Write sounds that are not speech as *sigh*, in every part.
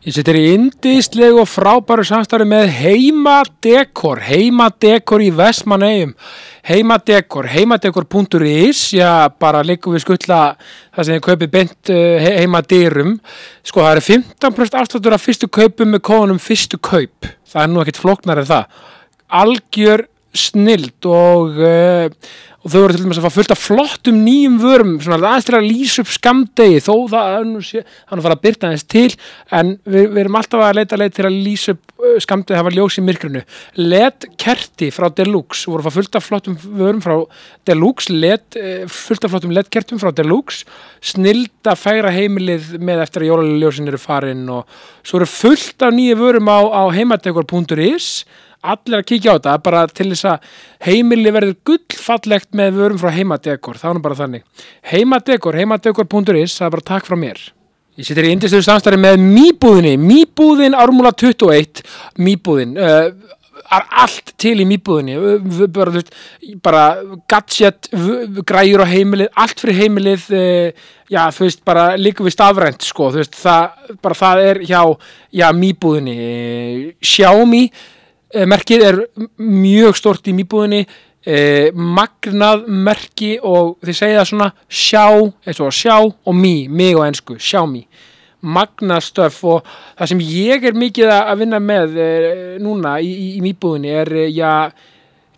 Ég setur í indislegu og frábæru samstarfi með Heimadekor, Heimadekor í Vestmannegjum, Heimadekor, heimadekor.is, já bara líkum við skuttla það sem þið kaupið beint uh, heimadýrum, sko það eru 15% afstáttur af fyrstu kaupum með kóðunum fyrstu kaup, það er nú ekkit flóknar en það, algjör snild og, uh, og þau eru til dæmis að fá fullt af flottum nýjum vörum, svona aðeins til að lýsa upp skamdegi, þó það er nú sé, hann er farið að byrta aðeins til, en við, við erum alltaf að leita leið til að lýsa upp uh, skamdegi, það var ljós í myrkrinu. LED kerti frá Deluxe, voru að fá fullt af flottum vörum frá Deluxe, LED, uh, fullt af flottum LED kertum frá Deluxe, snild að færa heimilið með eftir að jólaljósin eru farin og svo eru fullt af nýju vörum á, á heimadekor.is allir að kíkja á þetta, bara til þess að heimili verður gullfallegt með vörum frá heimadekor, það er nú bara þannig. Heimadekor, heimadekor.is það er bara takk frá mér. Ég situr í indistöðu samstæri með Mýbúðinni. Mýbúðin Ármúla 21 Mýbúðin uh, er allt til í Mýbúðinni. Uh, bara, veist, bara gadget græjur á heimilið, allt fyrir heimilið uh, já, þú veist, bara líka við stafrænt, sko, þú veist, það bara það er hjá, já, Mýbúðinni. Xiaomi Eh, merkið er mjög stort í mýbúðinni eh, magnað merki og þið segja það svona sjá, og sjá og mý, mig og ensku, sjá mý. Magnað stöf og það sem ég er mikið að vinna með eh, núna í, í, í mýbúðinni er eh, já,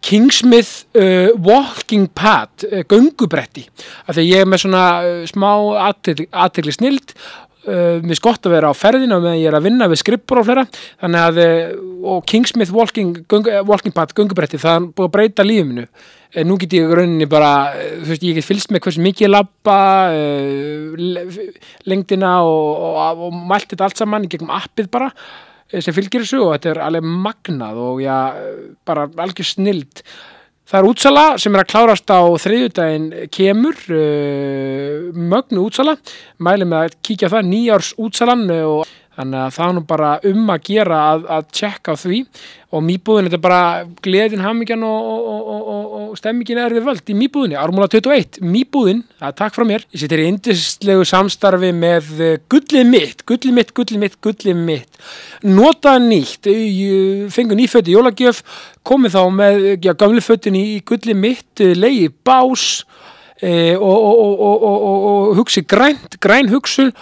Kingsmith uh, Walking Pad uh, göngubretti. Af því ég er með svona uh, smá aðtegli snild uh, mér er gott að vera á ferðinu meðan ég er að vinna við skrippur og þannig að uh, og Kingsmith Walking, eh, walking Pad göngubretti það er búið að breyta lífinu uh, nú get ég rauninni bara þú veist ég get fylgst með hversu mikið ég labba uh, le- lengdina og, og, og mælt þetta allt saman í gegnum appið bara eh, sem fylgir þessu og þetta er alveg magnað og já, bara algjör snild það er útsala sem er að klárast á þriðjudaginn kemur uh, mögnu útsala. Mæli með að kíkja það, nýjárs útsalan uh, og þannig að það er nú bara um að gera að, að tjekka á því. Og mýbúðin, þetta er bara gleðin, hamingjan og, og, og, og, stemmingin er við völd í mýbúðinni, Ármúla 21 mýbúðin, er takk frá mér. Ég situr í indislegu samstarfi með eh, gullið mitt, gullið mitt, gullið mitt gullið mitt, nota nýtt eh, fengu nýföti jólagjöf komið þá með já, gamli fötin í gullið mitt, eh, leiði bás e, og, hugsi grænt, græn hugsun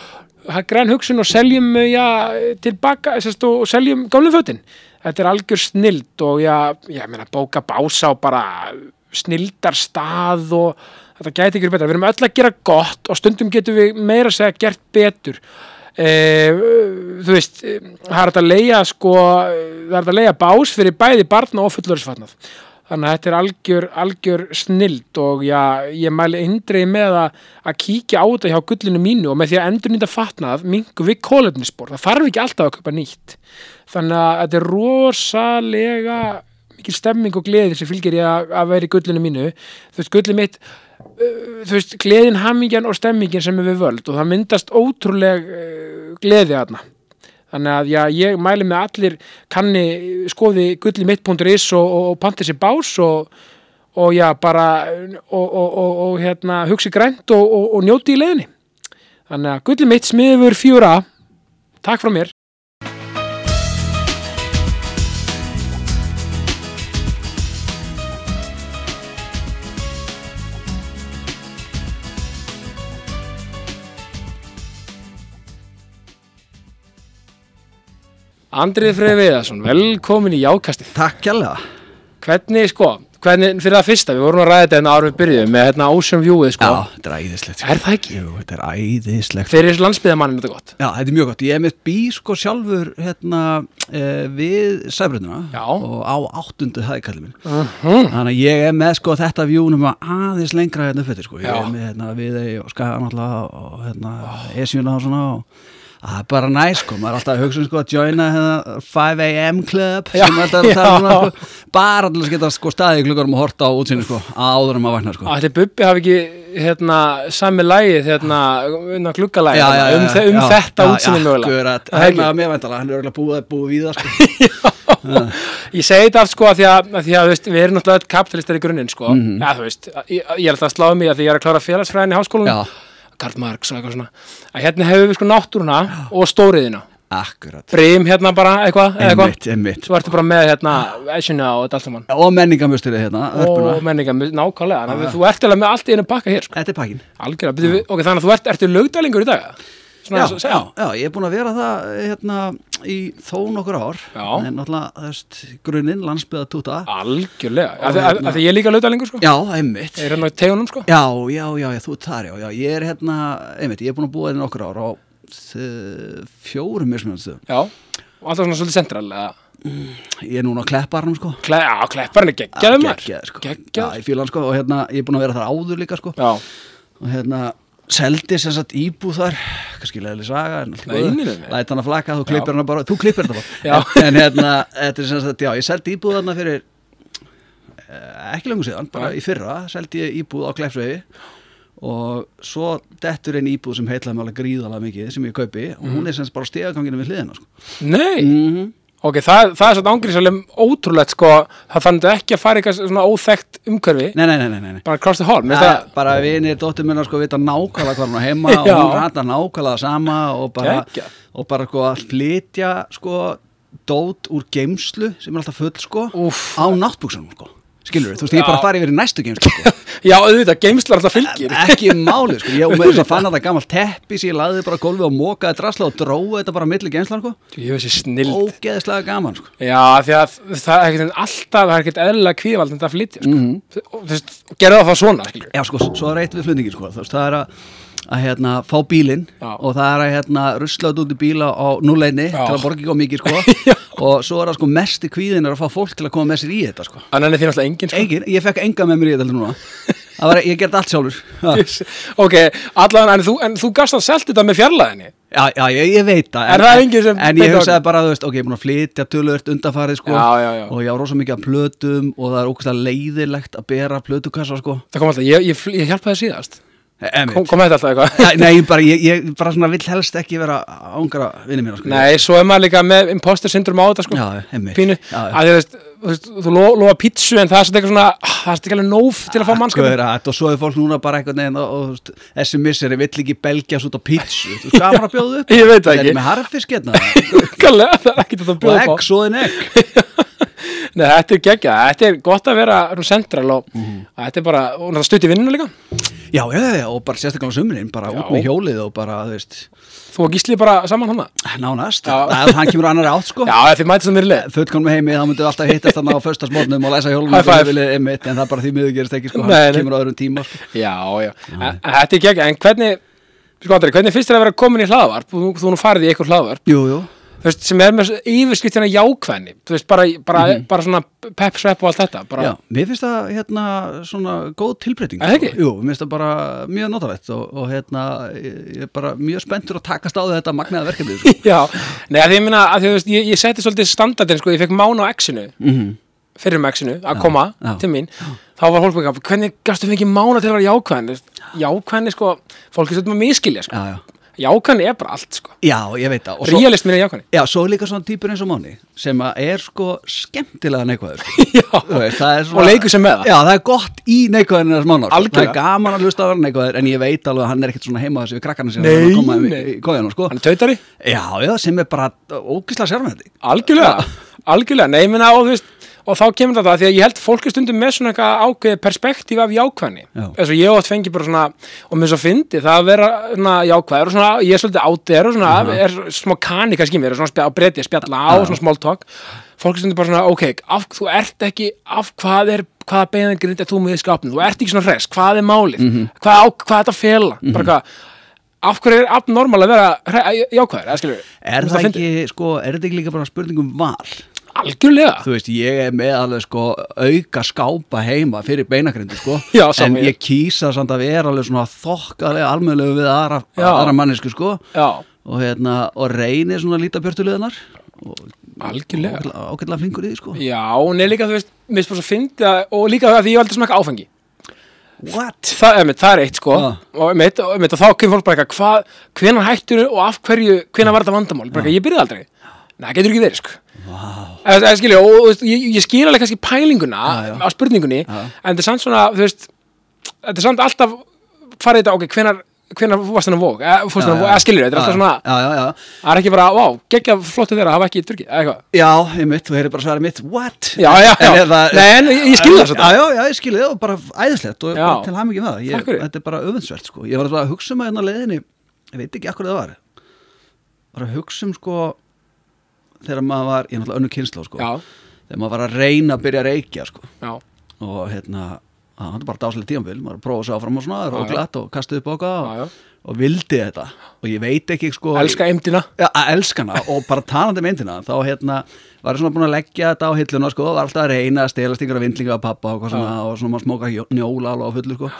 græn hugsun og seljum eh, já, tilbaka sérst, og, seljum gamli fötin. Þetta er algjör snild og já, ég meina bóka bása og bara snildar stað og þetta gæti ekki verið betra, við erum öll að gera gott og stundum getum við meira að segja gert betur. Eh, þú veist eh, það er að leia sko það er að leia bás fyrir bæði barna og fullorðsfatnað þannig að þetta er algjör, algjör snild og já, ég mæli eindreið með að, að kíkja á þetta hjá gullinu mínu og með því að endur nýta fatnað mingu við kólefnisspor, það þarf ekki alltaf að köpa nýtt. Þannig að þetta er rosalega mikil stemming og gleði sem fylgir ég að, að vera í gullinu mínu. Þú veist, gullið mitt uh, þú veist, gleðin, hamingjan og stemmingin sem er við völd og það myndast ótrúleg uh, gleði aðna þannig að já, ég mæli með allir kanni skoði gullimitt.is og, og, og panti sér bás og, og já, bara og, hérna, hugsi grænt og, njóti í leiðinni. Þannig að gullimitt smiður fjóra takk frá mér Andrið Freyði Viðarsson, velkomin í Jákasti Takk kjærlega Hvernig, sko, hvernig, fyrir það fyrsta, við vorum að ræða þetta en árum við byrjuðum með hérna Ocean Viewið, sko. Já, þetta er æðislegt. Er það ekki? Jú, þetta er æðislegt. Fyrir landsbyðamannin þetta gott? Já, þetta er mjög gott. Ég er með bí sko sjálfur hérna eh, við sæbrönduna Já. og á áttundu hæðkalli minn. Mhm. Þannig að ég er með sko þetta vjúnum aðeins lengra hérna fyrir sko Ég Já. er með hérna hérna Það er bara næ sko, maður er alltaf að hugsa um sko að joina hérna 5am club Já, sem alltaf er að tala um já. sko, bara til að geta sko staðið klukkarum og horta á útsinni sko áður en maður vaknar sko Ætli Bubbi hafi ekki, hérna, sami lægið, hérna, unna gluggalægið Já, já, já, um, þe um já, þetta já, útsinni já, mögulega Það er að mér væntalega, hann er örgulega búið, búið við það sko. *laughs* Ég segi þetta allt sko að því að, að, því að veist, við erum náttúrulega kapitalistar í grunninn sko Já, þú veist, ég, ég er alltaf að sláða mig að því ég er að klára félagsfræðin í háskólanum Já. Karl Marx og eitthvað svona. Að hérna hefur við sko náttúruna og stóriðina akkurat. Brim hérna bara eitthvað, Einmitt, einmitt. Svo ertu bara með hérna Esjuna og þetta allt saman. Og menningamjösturinn hérna, Og hörpuna menninga, nákvæmlega að þú ert alveg með allt í einu pakka hér sko. Þetta er pakkin Algjörlega, ok, þannig að þú ert, ertu lögdælingur í dag já, já, já, ég er búin að vera það hérna í þó nokkur ár. En náttúrulega, grunninn, landsbyða túta Algjörlega, af því- hérna- ég er líka lögdælingur sko. Já, einmitt. Er hérna í tegunum sko? Já, já, já, þú ert þar, já, já, ég er hérna, einmitt, ég er búin að búa hérna nokkur ár á fjórum mismunandi stöðum. Já, og alltaf svona svolítið central eða? Ég er núna á Klepparnum, sko. Kle, Já, klepparinn er geggjaður maður. Geggjaður, sko. Já, Geggjaður. Ég fíla hann, sko, og hérna, ég er búin að vera þar áður líka, sko. Já, Og hérna, seldi sem sagt íbúð þar, kannski leðileg saga, en allt Nei, nei, nei, nei. Læt hann að flaka, þú klippir hann bara, þú klippir þetta bara. *laughs* En, en hérna, þetta er sem sagt, já, ég seldi íbúð þarna fyrir, eh, ekki lengur síðan, bara í fyrra, seldi ég íbúð á Kleppsvegi og svo dettur einn íbúð sem heitlaði mig alveg gríðalega mikið sem ég kaupi og Mhm. hún er sem sagt bara stegaganginu við hliðina, sko. nei Mm Ok, það, það er svona ángrísalegum ótrúlegt sko Það fannst ekki að fara eitthvað svona óþekkt umhverfi Nei, nei, nei, nei, nei. Bara cross the hall það bara vinir dóttir minna sko vita nákvæmlega hvað hún er heima *laughs* og hún rata nákvæmlega sama og bara, Geggjað. og bara sko að flytja sko dót úr geimslu sem er alltaf full sko Úff. á náttbúksunum sko skilur þú veist, ég er bara að fara yfir í næstu geimslu sko. *laughs* Já, auðvitað, geimslar alltaf fylgir. Ekki máli sko, ég með þess að fann að það gammal teppi sem ég laði bara gólfi og mókaði drasla og dróði þetta bara milli geimslan sko. Ég veist þessi snill ógeðislega gaman sko. Já, því að það er ekkert alltaf Það er ekkert eðlilega kvíðvald þetta að flytja sko. Þú veist, gerðu það svona skilur Já, sko, svo er eitt við flutningin, sko, þú veist, það er að, að hérna, fá bílinn og það er að hérna, rusla út í bíla á núleginni til að borga ekki á mikið, sko. *laughs* Og svo er það, sko, mest í kvíðin er að fá fólk til að koma með sér í þetta, sko. Þannig er þín alltaf engin sko. Engin, ég fekk enga með mér í þetta núna. Það var, ég gerði allt sjálfur. *laughs* Já, Ok, allavega, en þú, en þú gafst að selta þetta með fjarlæðinni já, já ég, ég veit það. Er það enginn sem En ég hugsaði bara, þú veist, ok, ég er búin að flytja tölvöld undanfarið, sko. Já, já, já. og ég á rosa mikið af plötum og það er ókvæmst leiðilegt að bera plötukassa, sko. Það kom alltaf, ég, ég, ég, hjálpaði síðast. Kom, kom þetta alltaf eitthvað? Nei, bara, ég, ég bara svona vill helst ekki vera ángra vinni mína sko. Nei, svo er maður líka með imposter syndrom á þetta sko. Já. Pínu, Já, að þú veist, þú, þú lo, lofa pítsu en það er svona eitthvað svona ah, Það er ekki alveg nóf til að fá mannskap Akkurat, og svo er fólk núna bara einhvern veginn og, veist, þessi misseri vill ekki belgjast út á pítsu. Þú veist, hvað var að bjóða upp? *laughs* Ég veit það Er ekki. með harfisk hérna. *laughs* Það er ekkert að og bjóða upp á. *laughs* Nei, þetta er geggja, þetta er gott að vera svona central og Mhm. að þetta er bara, og það stutt í vinnuna líka Já, já, já, og bara sérstaklega á sumrin bara Já. út með hjólið og bara, þú veist. Þú og Gísli bara saman hana? Nánast, Já. að hann kemur á annari átt sko. Já, þið mætist það í leið fullkomum heimi, myndum við alltaf hittast þannig á föstasmótnum og læsa hjólum en það er bara því miður gerist ekki sko, Nei, hann kemur á öðrum tíma sko. Já, já, en, þetta er geggja En hvernig, sko Andri, hvernig finnst þér að vera komin í hlaðvarp? Þú, þú nú farið í eitthvað hlaðvarp. Jú, jú, veist, sem er með yfirskriftina jákvæðni. Þú veist, bara, bara, bara svona pep svepp og allt þetta bara. Já, mér finnst það hérna svona góð tilbreyting ekki? Jú, mér finnst það bara mjög notalegt og, og hérna ég, er bara mjög spenntur að takast á þetta magnaða verkefni sko. *laughs* Já, nei, að því ég minna að þú veist, ég, ég setti svolítið standardin, sko, ég fekk mánu á X-inu mm fyrir um X-inu að koma já. til mín. Þá var bara, hvernig gastu fengið mánu til að vera jákvæðni? Jákvæðni, sko, fólk er svolítið með miskilja, sko. Já, já jákvæðni er bara allt, sko. Já, ég veit það. Realist minn er jákvæðni Já, svo er líka svona típur eins og Máni sem er sko skemmtilega neikvæður sko. *laughs* Já, veist, það svona, og leikur sem með það. Já, það er gott í neikvæðinu þess mánar Það Algjörlega. er gaman að hlusta að vera neikvæður en ég veit alveg að hann er ekkert svona heima þessi við krakkarna sem er að koma í, kóðinu sko. hann er tautari, Já, já, sem er bara ógislega sérfændi algjörlega. Algjörlega, nei, minna, og þú veist og þá kemur þetta því að ég held fólk er stundum með svona eitthvað ákveðið perspektíf af jákvæðni. Já. eins og ég átt fengi bara svona og mér svo fyndi það að vera svona jákvæður og svona, ég er svolítið átir og svona er smá kani kannski mér, er svona á breyti, spjalla á, svona small talk. Fólk er stundum bara svona, ok, af, þú ert ekki af hvað er, hvaða beðan grind er þú með í skapnum, þú ert ekki svona hress, hvað er málið? Hvað, á, hvað er þetta að fela? Bara hvað, af hverju er abnormal að vera jákvæður, Er það ekki, sko, er þetta ekki líka bara spurningum val? Algjörlega. Þú veist, ég er með alveg sko auka skápa heima fyrir beinagrindu sko. *laughs* Já, en ég. ég kýsa samt að vera alveg svona þokkalega almennilegu við aðra, aðra mannesku sko. Já, og hérna, og reynir svona að líta björtulegunar og algjörlega. ágætlega- flinkur í því sko. Já, og neð líka, þú veist, mér fyndi að, og líka það því ég að smaka áfengi. What? það, emitt, það er eitt, sko. Já. og, emitt, og, emitt, og þá kemur fólk bara eitthvað hvað, hvenar hættur og af hverju hvenar var þetta vandamál, bara eitthvað, ég byrjaði aldrei. Nei, getur ekki verið, sko Wow. Eða, skilja, og, og, ég, ég skil alveg kannski pælinguna Já, já. á spurningunni Já. en þetta er samt svona, þú veist þetta er samt alltaf farið þetta, ok, hvenar vók, eða fórst hann að vók, eða skilur þetta er alltaf svona, það er ekki bara, vá, geggja flottu þeirra hafa ekki drukkið, eða eitthvað Já, ég mitt, þú heyrir bara svarið mitt, what? Já, já, En já. það- Nei, en ég- ég skil það svolítið. Já, já, ég skil það og bara æðislegt og bara til hamingi með það ég. Þetta er bara öfundsvert, sko Ég var að hugsa um að hérna á leiðinni Ég veit ekki akkur það var Var að hugsa um, sko Þegar maður var, ég er náttúrulega önnu kynslu, sko. Þegar maður var að reyna að byrja að reykja, sko. Og hérna, það var bara dáslega tíambil Maður var að prófa sig áfram og svona, Já, og glatt og okkar já, og, og vildi þetta. Og ég veit ekki, sko elska eimdina Já, að elskana og bara talandi myndina þá hérna var ég svona búin að leggja þetta á hilluna sko, var alltaf að reyna að stelast yngra vindlinga af pappa og svona og svona maður smóka njóla alveg á fullu sko.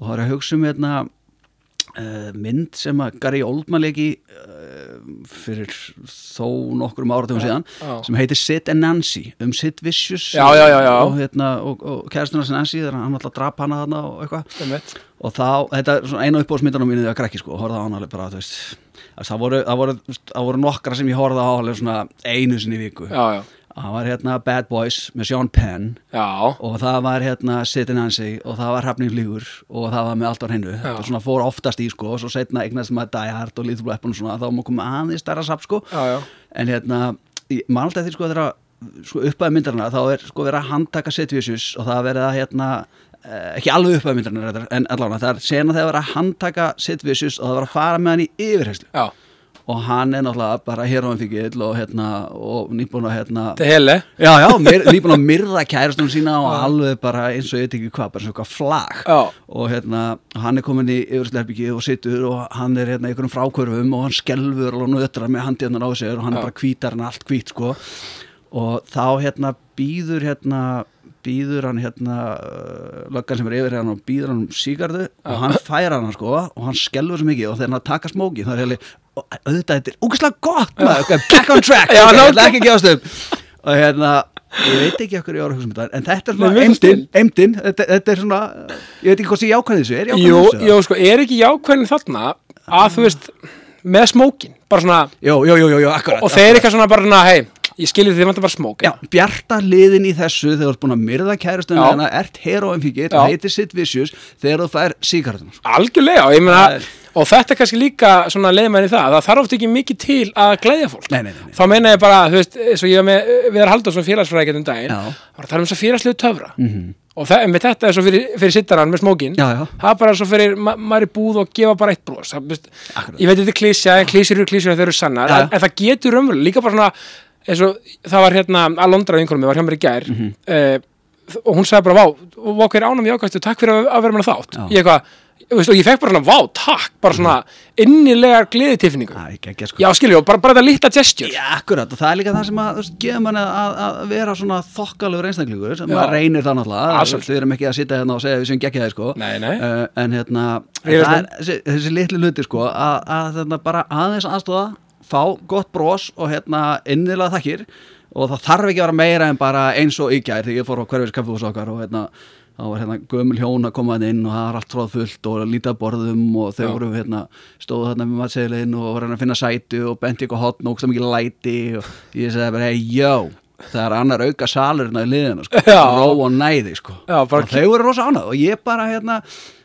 Og er ég að hugsa um hérna uh, mynd sem að Gary Oldman leiki uh, fyrir þó nokkrum áratum síðan já. sem heitir Sid and Nancy um Sid Vicious Já, já, og, hérna, og, og kærastuna sem Nancy þegar hann alltaf drap hana þarna og eitthvað. Og þá, þetta er svona einu uppbóðsmyndanum mínu þegar krakki sko, horfði á alveg bara, þú veist það voru, það, voru, það voru nokkra sem ég horfði á alveg svona einu sinni viku. Já, já, það var hérna Bad Boys með Sean Penn. Já, og það var hérna Sid and Nancy og það var Hrafning Flýgur og það var með allt á hennu þetta svona fór oftast í sko og svo setna eignast maður Die Hard og Lethal Weapon og svona þá má koma aðeins stærra sap sko. Já, já, en hérna, man alltaf því sko þegar sko uppæði myndarna þá er sko verið að handtaka Sid Vicious og það er verið að hérna eh, ekki alveg uppæði myndarna en allavega það er sena þegar verið að handtaka Sid Vicious og það var að fara með hann í yfirherslu og hann er náttúrulega bara fyrir og hérna og nýbúin að hérna þetta hele já já, myr, nýbúin að myrða kærastunum sína og alveg bara eins og ég ekki hvað bara svona eitthvað flag. Já, og hérna hann er komin í yfirhersluherbyggi og situr og hann er hérna í einhverjum frákvörfum og hann skelfur og nötrar með handjarnar á sér og hann Já. er bara hvítar en allt hvít sko. Og þá hérna býður hérna býður hann hérna uh, löggan sem er yfir hérna og býður hann um sígardu og hann fær hann sko og hann skelfur svo mikið og þegar hann taka smóki þá er hérna auðvitað þetta er úkislega gott maður, back on track. *laughs* Já, okay, ætla ekki upp. Og hérna ég veit ekki okkur ég ára hugsa um þetta en þetta er svona eimdin, eimdin þetta, þetta er svona, ég veit ekki hvað sé jákvæð þessu. Er jákvæð jú, þessu? jú, sko, er ekki jákvæðin þarna að þú veist, með smókin bara svona, jú, jú, jú, akkurat og þeir eitthvað svona bara svona, hei, ég skilur því vantar bara smók Já, bjarta liðin í þessu þegar þú ert búin að myrða kærastunni Já. þannig ert heroin fíkir, Já. heitir Sid Vicious þegar þú fær síkartun algjörlega, ég meina Það er- og þetta er kannski líka svona leiðmæri það það þarf oft ekki mikið til að glæðja fólk Nei, nei, nei, þá meina ég bara, þú veist, eins og ég var með Viðar Halldórsson félagsfræðikett um daginn Já. Mhm. var að tala um þess að félagslegu töfra -hmm. Og það, með þetta er svo fyrir, fyrir sittarann með smókin það er bara svo fyrir, ma maður er búð og gefa bara eitt bros það, Akkurat. ég veit þetta er klísja, en klísjur eru klísjur þeir eru sannar, en, en það getur umverulega líka bara svona, eins og það var hérna Alondra vinkonum, var hjá mér í gær Mhm. eh, og hún sagði bara, vá, vá hver ánum ég ákvæmstu, takk fyrir að, að vera með þátt Já. ég eitthvað, veist, og ég fekk bara svona, vá, takk. Bara svona innilegar er ekki sko. Já, skilju, bara, bara þetta lítla gesture. Já, akkurat, og það er líka það sem að, gefur manni að, að vera svona þokkalögur einstaklingur sem maður reynir það náttúrulega við erum ekki að sitja hérna og segja við séum geggja það sko. Nei, nei. Uh, en hérna, er þessi, litli hluti sko að, að þarna bara aðeins aðstóða fá gott bros og hérna innilega þakkir og það þarf ekki að vera meira en bara eins og í gær þegar ég fór á hverfis kaffehús okkar og hérna þá var hérna gömul hjón að koma inn og það var allt tróð fullt og lítið að borðum og þau Já. voru hérna stóðu þarna með matseðlinn og voru hérna að finna sætu og benti eitthvað hotn og ógsta mikið læti og ég segi bara, hey, yo það er annar auka salur hérna í liðina sko, Já. ró og næði sko Já, og þau voru rosa ánað og ég bara hérna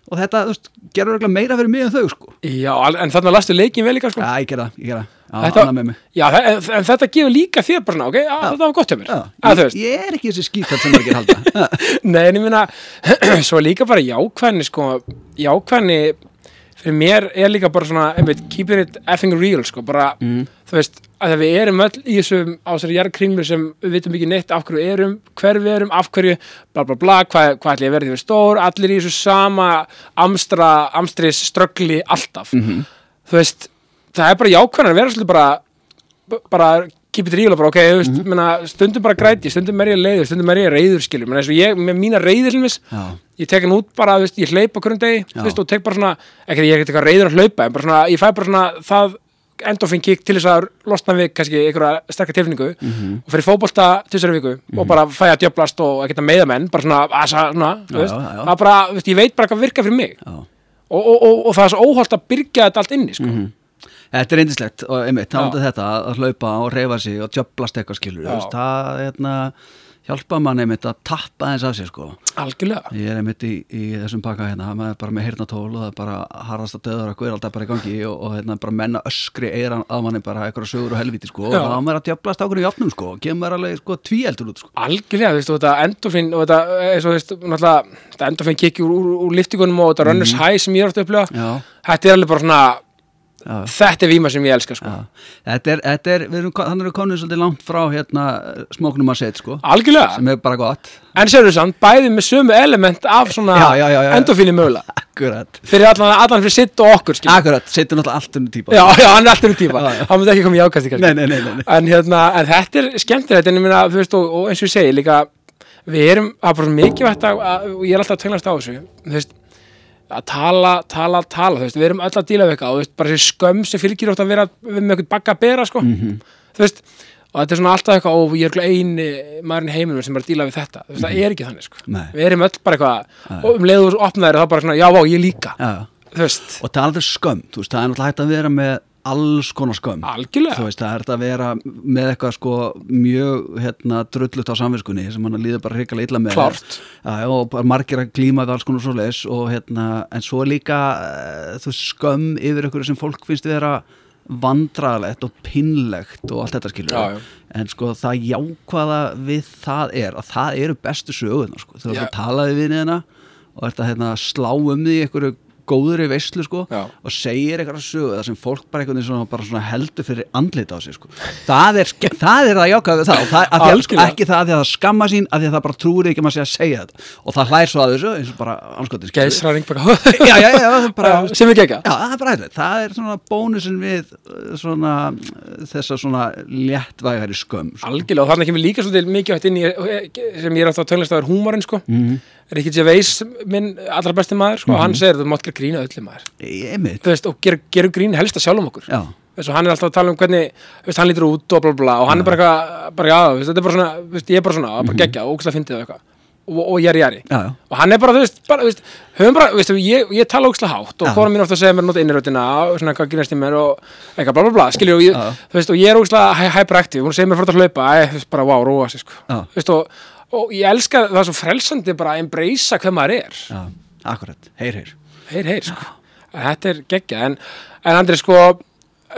og þetta, þú veist, gerur meira fyrir mig en þau sko já, en þarna lastu leikin vel líka sko. Já, ég gera ég gera Já, Þetta- annað með mig já, en, en þetta gefur líka þér bara svona, ok, já, þetta var gott hjá mér. Já, ég, ég er ekki þessi skýtall sem margir halda. *laughs* Nei, en ég meina, *clears throat* svo líka bara jákvæðni, sko, jákvæðni fyrir mér er líka bara svona, einmitt, keeping it effing real, sko, bara, þú veist, að við erum öll í þessum, á þessari jarðkringlu sem við vitum ekki neitt af hverju erum, hver við erum, af hverju, bla bla bla, hvað, hvað ætli að verði við stór, allir í þessu sama amstra, amstris, ströggli, alltaf, þú veist, það er bara jákvæðan að vera svolítið bara, bara keep it real og bara ok, þú veist, menna, stundum bara græti, stundum er ég leiður, stundum er ég reyður skilur, menn eins og ég, með mína reyður til mis, Já. ég tek hann út bara, veist, ég hleyp á hverjum degi, veist, og tek bara svona ekki að ég er eitthvað reyður að hlaupa, en bara svona ég fæ bara svona það endorfin kick til þess að losna við kannski einhverja sterkar tilfinningu og fyrir fótbolta tvisari viku og bara fæ að djöblast og ekkert að meiða menn bara svona, að, svona, þú Já, veist, já, já. það bara, veist, ég veit bara hvað virkar fyrir mig. Og, og, og, og það er svo óholt að byrja þetta allt inni, sko Þetta er eindislegt og einmitt, þá er þetta að hlaupa og reyfa sig og tjöplast eitthvað skilur það, hérna, hjálpa mann einmitt að tappa eins af sér sko. Algjörlega. Ég er einmitt í, í þessum pakka hérna maður er bara með heyrnatól og það er bara harðast að döður að guður alltaf bara í gangi og, og hérna bara menna öskri eiran að manni bara eitthvað sögur og helviti sko og Já. þá á maður að djöflast ákveður í opnum sko og kemur alveg sko tvíeldur út sko. Algjörlega, þú veist, og þetta endorfin og þetta, eins og þú veist, náttúrulega þetta endorfin kikki úr, úr, úr liftingunum og þetta runners high sem ég er að upplifa. Já, þetta er alveg bara svona, þetta er víma sem ég elska sko. Þetta er, þetta er, við erum, þannig erum við komin svolítið langt frá hérna smóknum að setja sko, algjörlega, sem er bara gott, en sér þú samt bæði með sömu element af svona endorfini mögulega, *laughs* akkurat, fyrir allan, allan fyrir sitt og okkur, skilur akkurat, setjum náttúrulega allt unni típa. já, já, hann er alltaf um já. hann myndi ekki koma í kannski. Nei, nei, nei, en hérna, en þetta er skemmtilegt en ég meina, þú veist, og, og eins og ég segi líka, við erum, það er bara svo mikilvægt að, að, og ég er alltaf að að tala, tala, tala veist, við erum öll að díla við eitthvað og bara þessi skömm sem fylgir ótt að vera við með eitthvað bagga að bera, sko. Þú veist, og þetta er svona alltaf eitthvað og ég er eini maðurinn heiminum sem er að díla við þetta, veist, það er ekki þannig, sko. Við erum öll bara eitthvað, og um leiðu og opnaðir þá bara svona, já, vá, ég líka, Já, veist. Og talandi um skömm, það er náttúrulega hægt að vera með alls konar skömm. algjörlega, Þú veist, það er þetta að vera með eitthvað sko mjög hérna drullut á samvinskunni sem hann líður bara hrikalega illa með. Klárt. Já, já, og margir að glíma við alls konar svo leis og hérna, en svo líka uh, þú veist, skömm yfir ykkur sem fólk finnst vera vandralegt og pinnlegt og allt þetta skilur Já, já. en sko það jákvæða við það er að það eru bestu sögurnar sko. þú veist að talaði við hérna og að hérna, slá um því í einhverju góðri veislu sko Já. og segir eitthvað sögu það sem fólk bara, einhvern veginn svona, bara svona heldur fyrir andlita á sig sko. það, er, það er það við það það, að að, ekki það að því að það skamma sín að því að það bara trúir ekki að maður sé að segja þetta og það hlæðir svo að þessu eins og bara anskotin *laughs* bara já, já, bara, sem við gegja það er er svona bónusin við uh, svona þessa svona léttvægari skömm. Sko. Algjörlega og þarna kemur líka svolítið mikið hægt inn í sem ég er alltaf að tölast að er húmorinn sko Mhm. Ricky Gervais minn allra besti maður sko hann segir þú gera grína öllu maður. Ég mitt. þú veist og gerum gera grín helst að sjálfum okkur. Já, þess og hann er alltaf að tala um hvernig veist, hann lítur út og bla bla og hann er bara eitthvað veist, þetta er bara svona veist, ég er bara svona bara geggja og ógæslega fyndið og eitthvað. Og, jæri jæri Mhm. og hann er bara þú veist bara þú veist bara veist ég, ég tala ógæslega hátt og kona mín ofta segir mér nota innirötina og svona hvað grínast í mér og eitthvað bla bla bla skilju og ég þú veist og ég er ógæslega hyperaktiv hún segir mér fyrir að hlaupa æ, þú veist bara wow róa sig sko. Þú veist og, og ég elska það svo frelsandi bara að embracea hver maður er. Já, akkurat. Heyr, heyr. Heyr, heyr, sko. Þetta er geggja, en, en Andri, sko,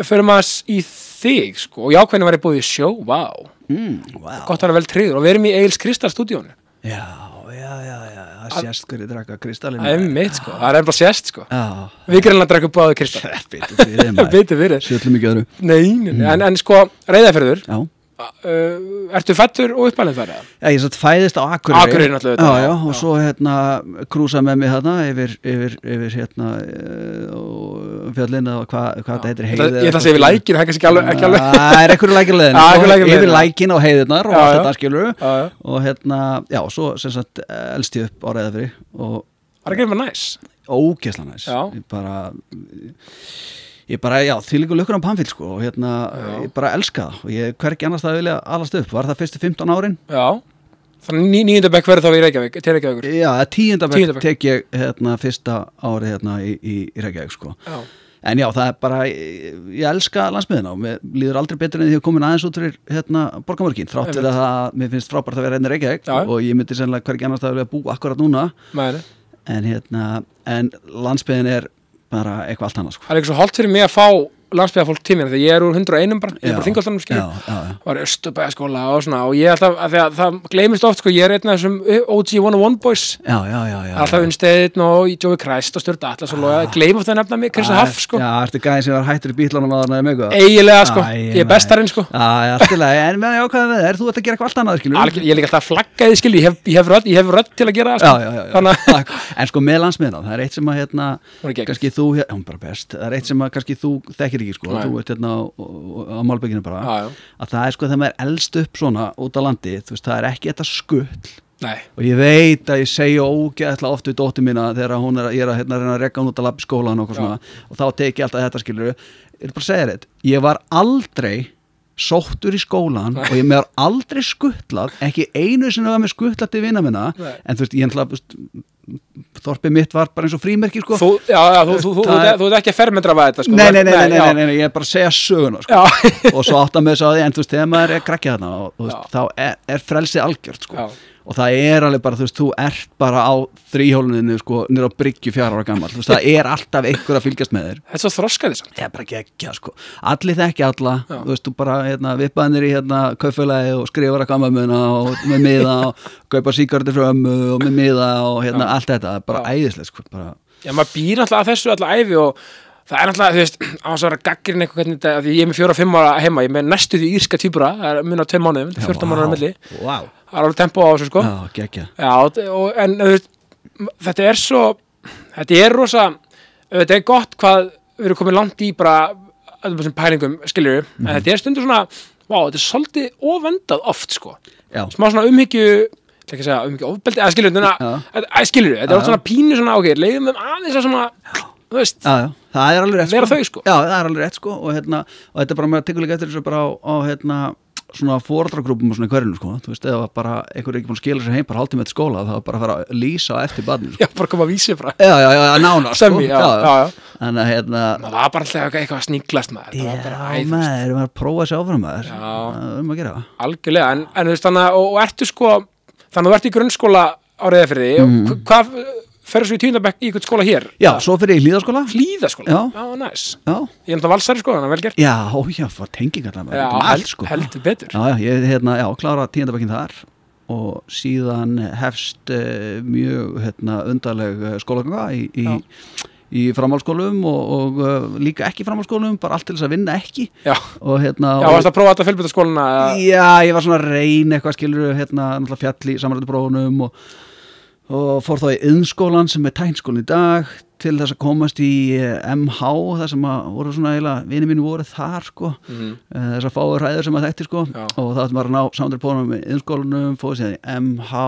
fyrir maður í þig, sko, og jákvæðin var ég búið í sjó, vá, Mm, wow. gott að vera vel tryggður, og við erum í Eils Kristal stúdíónu, Já, já, já, já. Það sést hverju drakka kristallinu. það er mitt, sko, það er ennbla sérst, sko, Já. við gerum að drakka báðu Kristal, *laughs* Bitur fyrir bitur fyrir, Sjöllum ekki öðru. nei, nei, nei, en, en sko, reyðafyrður, Já. Uh, ertu fættur og uppalinn þar? Já, ég satt fæðist á Akureyri. Akureyri náttúrulega, Já, já, já, já. og svo hérna krúsa með mig hérna yfir, yfir, yfir hérna uh, fjallinu og hvað hva þetta heitir heiði. ég ætla að segja við lækir, það er kannski ekki alveg, Það er einhverju lækir leðin Já, *laughs* einhverju lækir Yfir lækin og heiðirnar og allt þetta skilur Og hérna, já, svo sem sagt elst ég upp á reyðafri Og það er ekki með næs, ógesla næs. Ég bara Ég bara, já, því líka lukkur á pannfíl sko Og hérna, Já. ég bara elska það. Og ég hvergi annars það vilja alast upp? Var það fyrstu 15 árin? já, þannig ný, nýjunda bekk verður þá í Reykjavík, til Reykjavíkur, Já, bekk. tek ég hérna fyrsta árið hérna í, í, í Reykjavík sko. Já, En já, það er bara, ég, ég elska landsmiðina og mér líður aldrei betur en því að komin aðeins út fyrir hérna, borgamörkin, þrátt fyrir að það, mér finnst frábært að vera hérna í Reykjavík. Og ég myndi sennilega hvergi annars það vilja búa akkurat núna. En hérna, en landsmiðin er bara eitthvað allt annað sko. Það er svo holdt fyrir mig að fá landsbyggðarfólk tímina þegar ég er úr 101 bara, ég er bara þingoltanum já. var östubæðaskóla og svona og ég alltaf, að það gleymist oft sko, ég er einn af þessum OG 101 boys. Já, já, já, alltaf unnsteðin og Jói Kræst og Stjórn Atlas og loga, gleym oft að nefna mig, Krista Haff sko, Já, ertu gæðin sem var hættur í bílunum að það er mjög eiginlega sko. Ég er bestarinn sko. Já, já, alltilega, en meðan ég ákvæði með er það sko. *laughs* en sko með það er hérna, er þú, er það er að þú þekkir ekki sko, Nei. þú ert hérna á, á, málbygginu bara. Já, já. að það er sko þegar maður er elst upp svona út á landi, veist, það er ekki þetta skull. Nei, og ég veit að ég segja ógeðslega oft við dóttir mína þegar hún er, er að, hérna, að rekka hún út að lappa í skólan og, svona, og þá teki alltaf þetta skilur ég er bara að segja þetta, ég var aldrei sóttur í skólan og ég með har aldrei skuttlað ekki einu sinni var með skuttlað til vina minna. Nei. en þú veist, ég að þorpið mitt var bara eins og frímerki sko. Þú, já, já, þú, þú, þú, er- ert ekki að fermetra þetta sko. nei, nei, nei, nei, nei, nei, nei, ég er bara að segja söguna sko. Og svo átt að með þess að en þú veist, þegar maður er krakkið þarna og, Já. þá er, er frelsið algjört sko. já, og það er alveg bara, þú veist, þú ert bara á þrýhóluninu, sko, nýra á bryggju fjara ára gammal, þú veist, það er alltaf einhver að fylgjast með þér þetta er svo þroskaði samt Það er bara geggja, sko. Allir þekki alla, Já. þú veist, þú bara hérna, vippaðinir í hérna kaufélagi og skrifar að kamamuna og með miða og kaupa síkartir frá ömmu og með miða og hérna Já. allt þetta, það er bara Já. æðislegt, sko. Bara, Já, maður býr að þessu alltaf æfi og það er náttúrulega, þú veist, á þess að vera gaggrin eitthvað hvernig þetta, því ég er með fjóra og fimm ára heima, ég er með næstu því írska týpura, það er mun á tveim mánuðum, þetta 14 mánuður á milli, Vá. Það er alveg tempo á þessu, sko. Já, geggja. Já, og, en veist, þetta er svo, þetta er rosa, þetta er gott hvað við erum komið langt í bara öllum þessum pælingum, skiljur Mhm. en þetta er stundur svona, vá, þetta er svolítið ofendað oft, sko. Já. Smá svona umhyggju, ekki að segja umhyggju ofbeldi, eða skiljur, skiljur, þetta er oft svona pínu svona, ok, leiðum þeim aðeins að svona, þú veist, Já, já, það er alveg rétt, sko. þau, sko. Já, það er alveg rétt, sko, og hérna, og þetta er bara með að tekur líka eftir þessu bara á, á hérna, svona fóraldragrúpum og svona í hverjunu, sko, þú veist, eða bara einhver er ekki búin að skila sér heim bara hálftíma eftir skóla, það er bara að fara að lýsa eftir badninu, sko. já, bara koma að vísi frá. Já, já, já, nána, sko. Semmi, já, já, já. Þannig að, hérna, Það var bara alltaf eitthvað, að sníklast maður, var Já, maður, erum að prófa þessi áfram maður Já. Það er um að gera algjörlega, en, en þú veist, þannig að, og, ertu sko, þannig að þú ert í grunnskóla áriðið fyrir því, og hvað, ferðu svo í tíundabekk í eitthvað skóla hér? Já, svo fyrir ég í hlýðaskóla Hlíðaskóla? Já. Já, næs. Já, Ég er náttúrulega valsari sko, þannig að vel gert. já, ó, já, það allar maður Já, held, sko. heldur betur. Já, já, ég hérna, já, klára tíundabekkin þar og síðan hefst uh, mjög hérna, undarleg uh, skólaganga í, í, í framhalskólum og, og uh, líka ekki framhalskólum, bara allt til þess að vinna ekki Já, og hérna já, og, varst að prófa þetta fjölbyrtaskóluna? Já, ég var svona að reyna eitthvað skilur hérna, náttúrulega fjall í samanrættu prófunum og, og fór þá í yðnskólan sem er tæknskólin í dag til þess að komast í eh, MH þar sem að voru svona eiginlega vini mínu voru þar sko Mm. Eh, þessar fáur ræður sem að þekkti sko Já. og það bara að ná samanrættu prófunum í yðnskólanum, fóð síðan í MH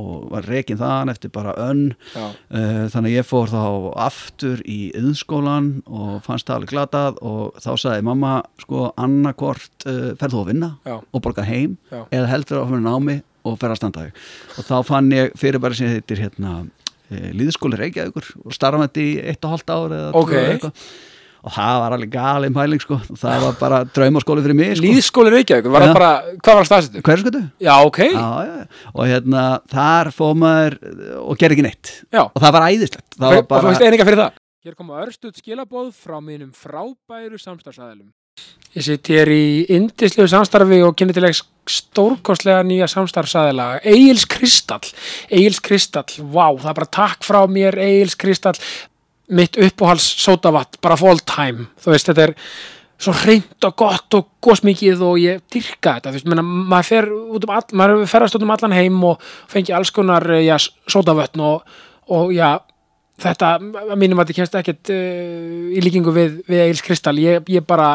og var rekin þaðan eftir bara önn Já, Uh, þannig að ég fór þá aftur í yðnskólan og fannst það alveg glatað og þá sagði mamma sko annarkvort uh, ferð þú að vinna Já. og borga heim eða heldur að fyrir námi og fer að standa þig og þá fann ég fyrir bara sem þetta hérna uh, líðskóli Reykjavíkur og starfandi í eitt og hálft ár eða Ok. tvö eða eitthvað. og það var alveg galið pæling sko það var bara draumaskóli fyrir mig sko. Lýðskóli Reykjavík, var það bara, hvað var staðsettu? hverju skoðu? Já, ok, Já, já, og hérna þar fóð maður og gerði ekki neitt já, og það var æðislegt það Hver- var og þú bara veist eininga fyrir það. Hér koma örstuð skilabóð frá mínum frábæru samstarfsæðilum. Ég sitt hér í indislegu samstarfi og kynni til ekki stórkostlega nýja samstarfsæðila. Egil's Kristall. Egil's Kristall, vá, það er bara takk frá mér, Egil's Kristall. Mitt uppáhals sótavatt, bara for all time. Þú veist, þetta er svo hreint og gott og gósmikið og ég dyrka þetta, þú veist, menna, maður fer út um all, maður ferðast út um allan heim og fengi alls konar, já, sótavötn og, og já, þetta, að mínum að þetta kemst ekkert uh, í líkingu við, við Eils Kristall. Ég, ég bara,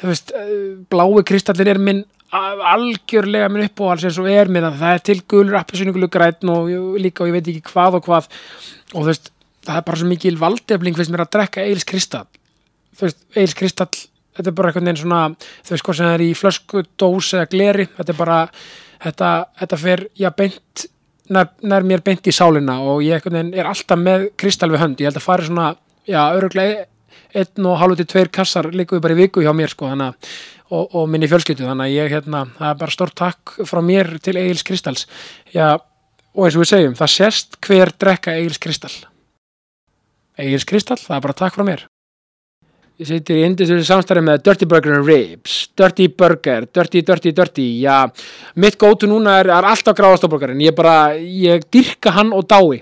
þú veist uh, blái kristallin er minn algjörlega minn uppáhals eins og er minn að það er til gulur appisyningulu græn og ég- líka og ég veit ekki hvað og hvað. Og þú veist, það er bara svo mikil valdefling finnst mér að drekka Eils Kristall. Þú veist, Eils Kristall þetta er bara einhvern veginn svona þú veist hvað sem það er í flösku, dós eða gleri þetta er bara, þetta, þetta fer já beint nær, nær mér beint í sálina og ég er alltaf með kristall við hönd, ég held að fara svona já, öruglega einn og hálfu til tveir kassar líka bara í viku hjá mér sko að og, og minni fjölskyldu, þannig að ég hérna það er bara stórt takk frá mér til Egil's Kristalls. Já, og eins og við segjum það sést hver drekka Egil's Kristall. Egil's Kristall, það er bara takk frá mér Ég seti í indislega samstæri með Dirty Burger and Ribs, Dirty Burger, Dirty, Dirty, Dirty, já, mitt gótu núna er, er alltaf gráðastofburgarinn, ég bara, ég dyrka hann og dái.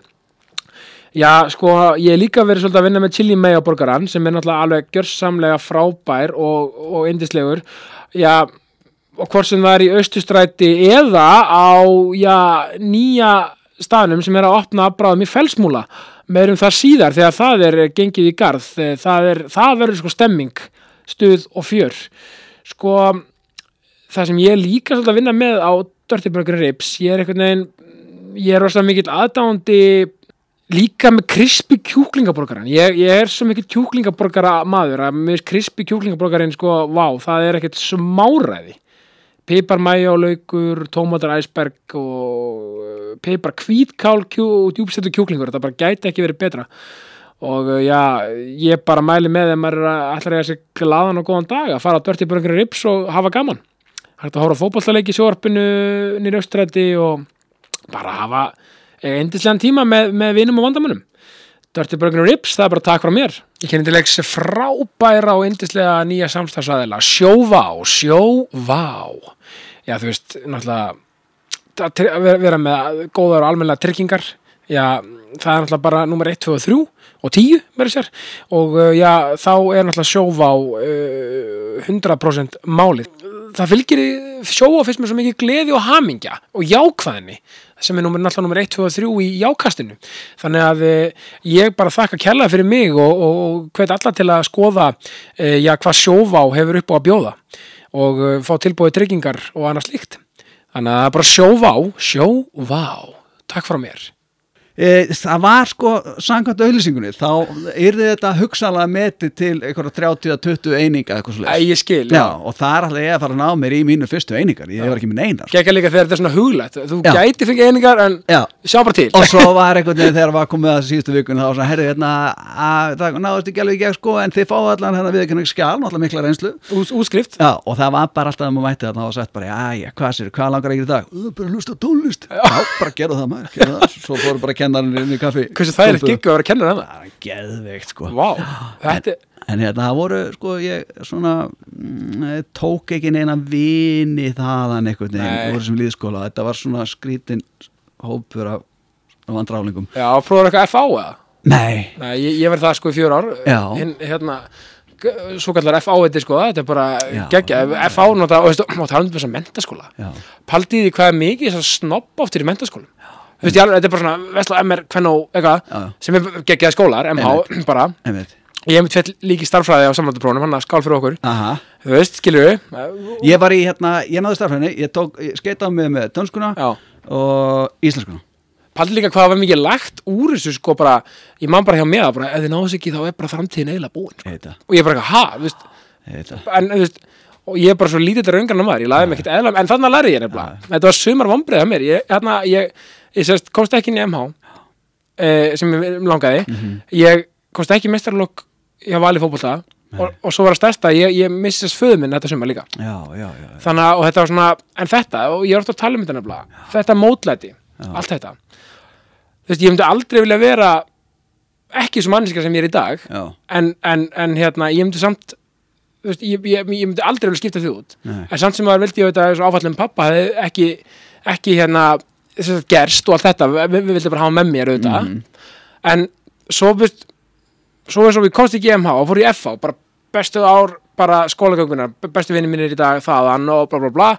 Já, sko, ég hef líka verið svolítið að vinna með chili mayo burgaran sem er náttúrulega alveg gjörsamlega frábær og, og indislegur. Já, og hvort sem það er í austustræti eða á, já, nýja staðnum sem er að opna bráðum í felsmúla meirum það síðar þegar það er gengið í garð. Það, er, það verður sko stemming stuð og fjör. Sko það sem ég líka svolítið að vinna með á Dirty Burger Ribs ég er einhvern veginn ég er rosalega mikill aðdándi líka með krispi kjúklingaborgaran ég, ég er svo mikið kjúklingaborgara maður að með krispi kjúklingaborgarin sko, vá, það er ekkert smáræði. Pipar mæjálaugur tómatar æsberg og pipar hvítkál kjú, og djúbstættu kjúklingur, þetta bara gæti ekki verið betra. Og uh, já, ég bara mæli með þeim að allar eiga sér glaðan og góðan dag að fara að dörti bara einhverju rips og hafa gaman. Hægt að hóra fótballtaleiki í sjóarpinu nýri austrætti og bara hafa eindislegan tíma með, með vinum og vandamunum Dirty Burger Rips, það er bara takk frá mér. Ég kenni til leiks frábæra og eindislega nýja samstagsæðila Sjóvá, Sjóvá. Já þú veist, náttúrulega að að vera, með góðar og almennilega tryggingar. Já, það er náttúrulega bara nummer 1, 2 og 3 og 10 verður sér og uh, já, þá er náttúrulega sjóvá uh, 100% málið. Það fylgir í sjóvá fyrst með svo mikið gleði og hamingja og jákvæðinni sem er náttúrulega nummer 1, 2 og 3 í jákastinu. Þannig að uh, ég bara þakka kella fyrir mig og, og, og hvet alla til að skoða uh, já, hvað sjóvá hefur upp á að bjóða og uh, fá tilbúið tryggingar og annað slíkt þannig að bara sjóvá sjóvá, takk frá mér E, það var sko, samkvæmt auðlýsingunni þá yrði þetta hugsalega metið til einhverja 30-20 eininga eitthvað Æ, ég skil, Já, já. og það er alltaf ég að fara að ná mér í mínu fyrstu einingar, ég var ekki með neinar. Sko. Gekka líka þegar þetta er svona huglætt Þú Já. gæti fengið einingar en Já, sjá bara til. Og svo *laughs* var veginn þegar var komið að síðustu vikun þá var svona, herri, hérna, að, það náðust ekki alveg gegn sko, en þið fáu allan hérna við ekki skjál, náttúrulega mikla reynslu Ús, Útskrift Já, og það var bara alltaf að maður mætti þarna og sagt bara, já, já, hvað sér, hvað langar ekki í dag? "Ö, Bara hlusta á tónlist Já, bara gera það maður, gera það Svo fóru bara kennarinn inn í kaffi. Hversu það er eitt giggu að vera kennur en það er geðveikt, sko. Vá, þetta En hérna, það voru, sko, ég svona mm, tók ekki neina vini þaðan Nei. það voru sem líðskóla þetta var svona skrítin hópur af, af vandrálingum Já, prófaðu eitthvað FA eða? Nei, Nei, ég, ég verð það sko í fjör ár. Hinn, hérna Svo kallar FA þetta sko, þetta er bara geggja FA nota, og veistu, má tala um þess að mentaskóla já, Paldið í hvað er mikið þess að snobb oftir í mentaskólum Þú veist, ég alveg, þetta er bara svona Vesla MR, Kvennó, eitthvað sem er geggjaði skólar, MH, bara. Ég hef mitt fell líki starffræði á samlanduprónum hann að skál fyrir okkur. Aha. Þú veist, skilur við Ég var í, hérna, ég náði starfræðinni, ég tók, skeitaði mig með dönskuna og íslenskuna. Paldi líka hvað var mikið lagt úr þessu sko bara, ég man bara hjá mér að bara, ef þið náðs ekki þá er bara framtíðin eiginlega búin sko. Og ég er bara eitthvað, ha, þú veist, en þú veist og ég er bara svo lítið til raungarnar maður, ég laði mig ekkert eðla en þannig að læri ég nefnilega, þetta var sumar vombrið að mér, ég, hérna, ég, ég sérst, komst ekki inn í MH eh, sem ég langaði. Ég komst ekki í mestarlokk hjá Vali fótbolta og, og svo var að stærsta, ég, ég missist föðu minn þetta sumar líka. Já, já, já, þannig að, þetta var svona, en þetta og ég er ofta að tala um þetta nefnilega, þetta mótlæti allt þetta. Þú veist, ég myndi aldrei vilja vera ekki svo manniska sem ég er í dag en, en, en hérna, ég myndi samt þú veist, ég, ég, ég myndi aldrei vilja skipta því út. Nei. en samt sem að vildi ég þetta þessu áfallum pappa hefði ekki, ekki hérna gerst og allt þetta við, við vildum bara hafa með mér auðvitað. En svo, veist svo eins og við komst í MH og fór í FH bara bestu ár bara skólagöngunar, bestu vinni mínir í dag þaðan og bla bla bla,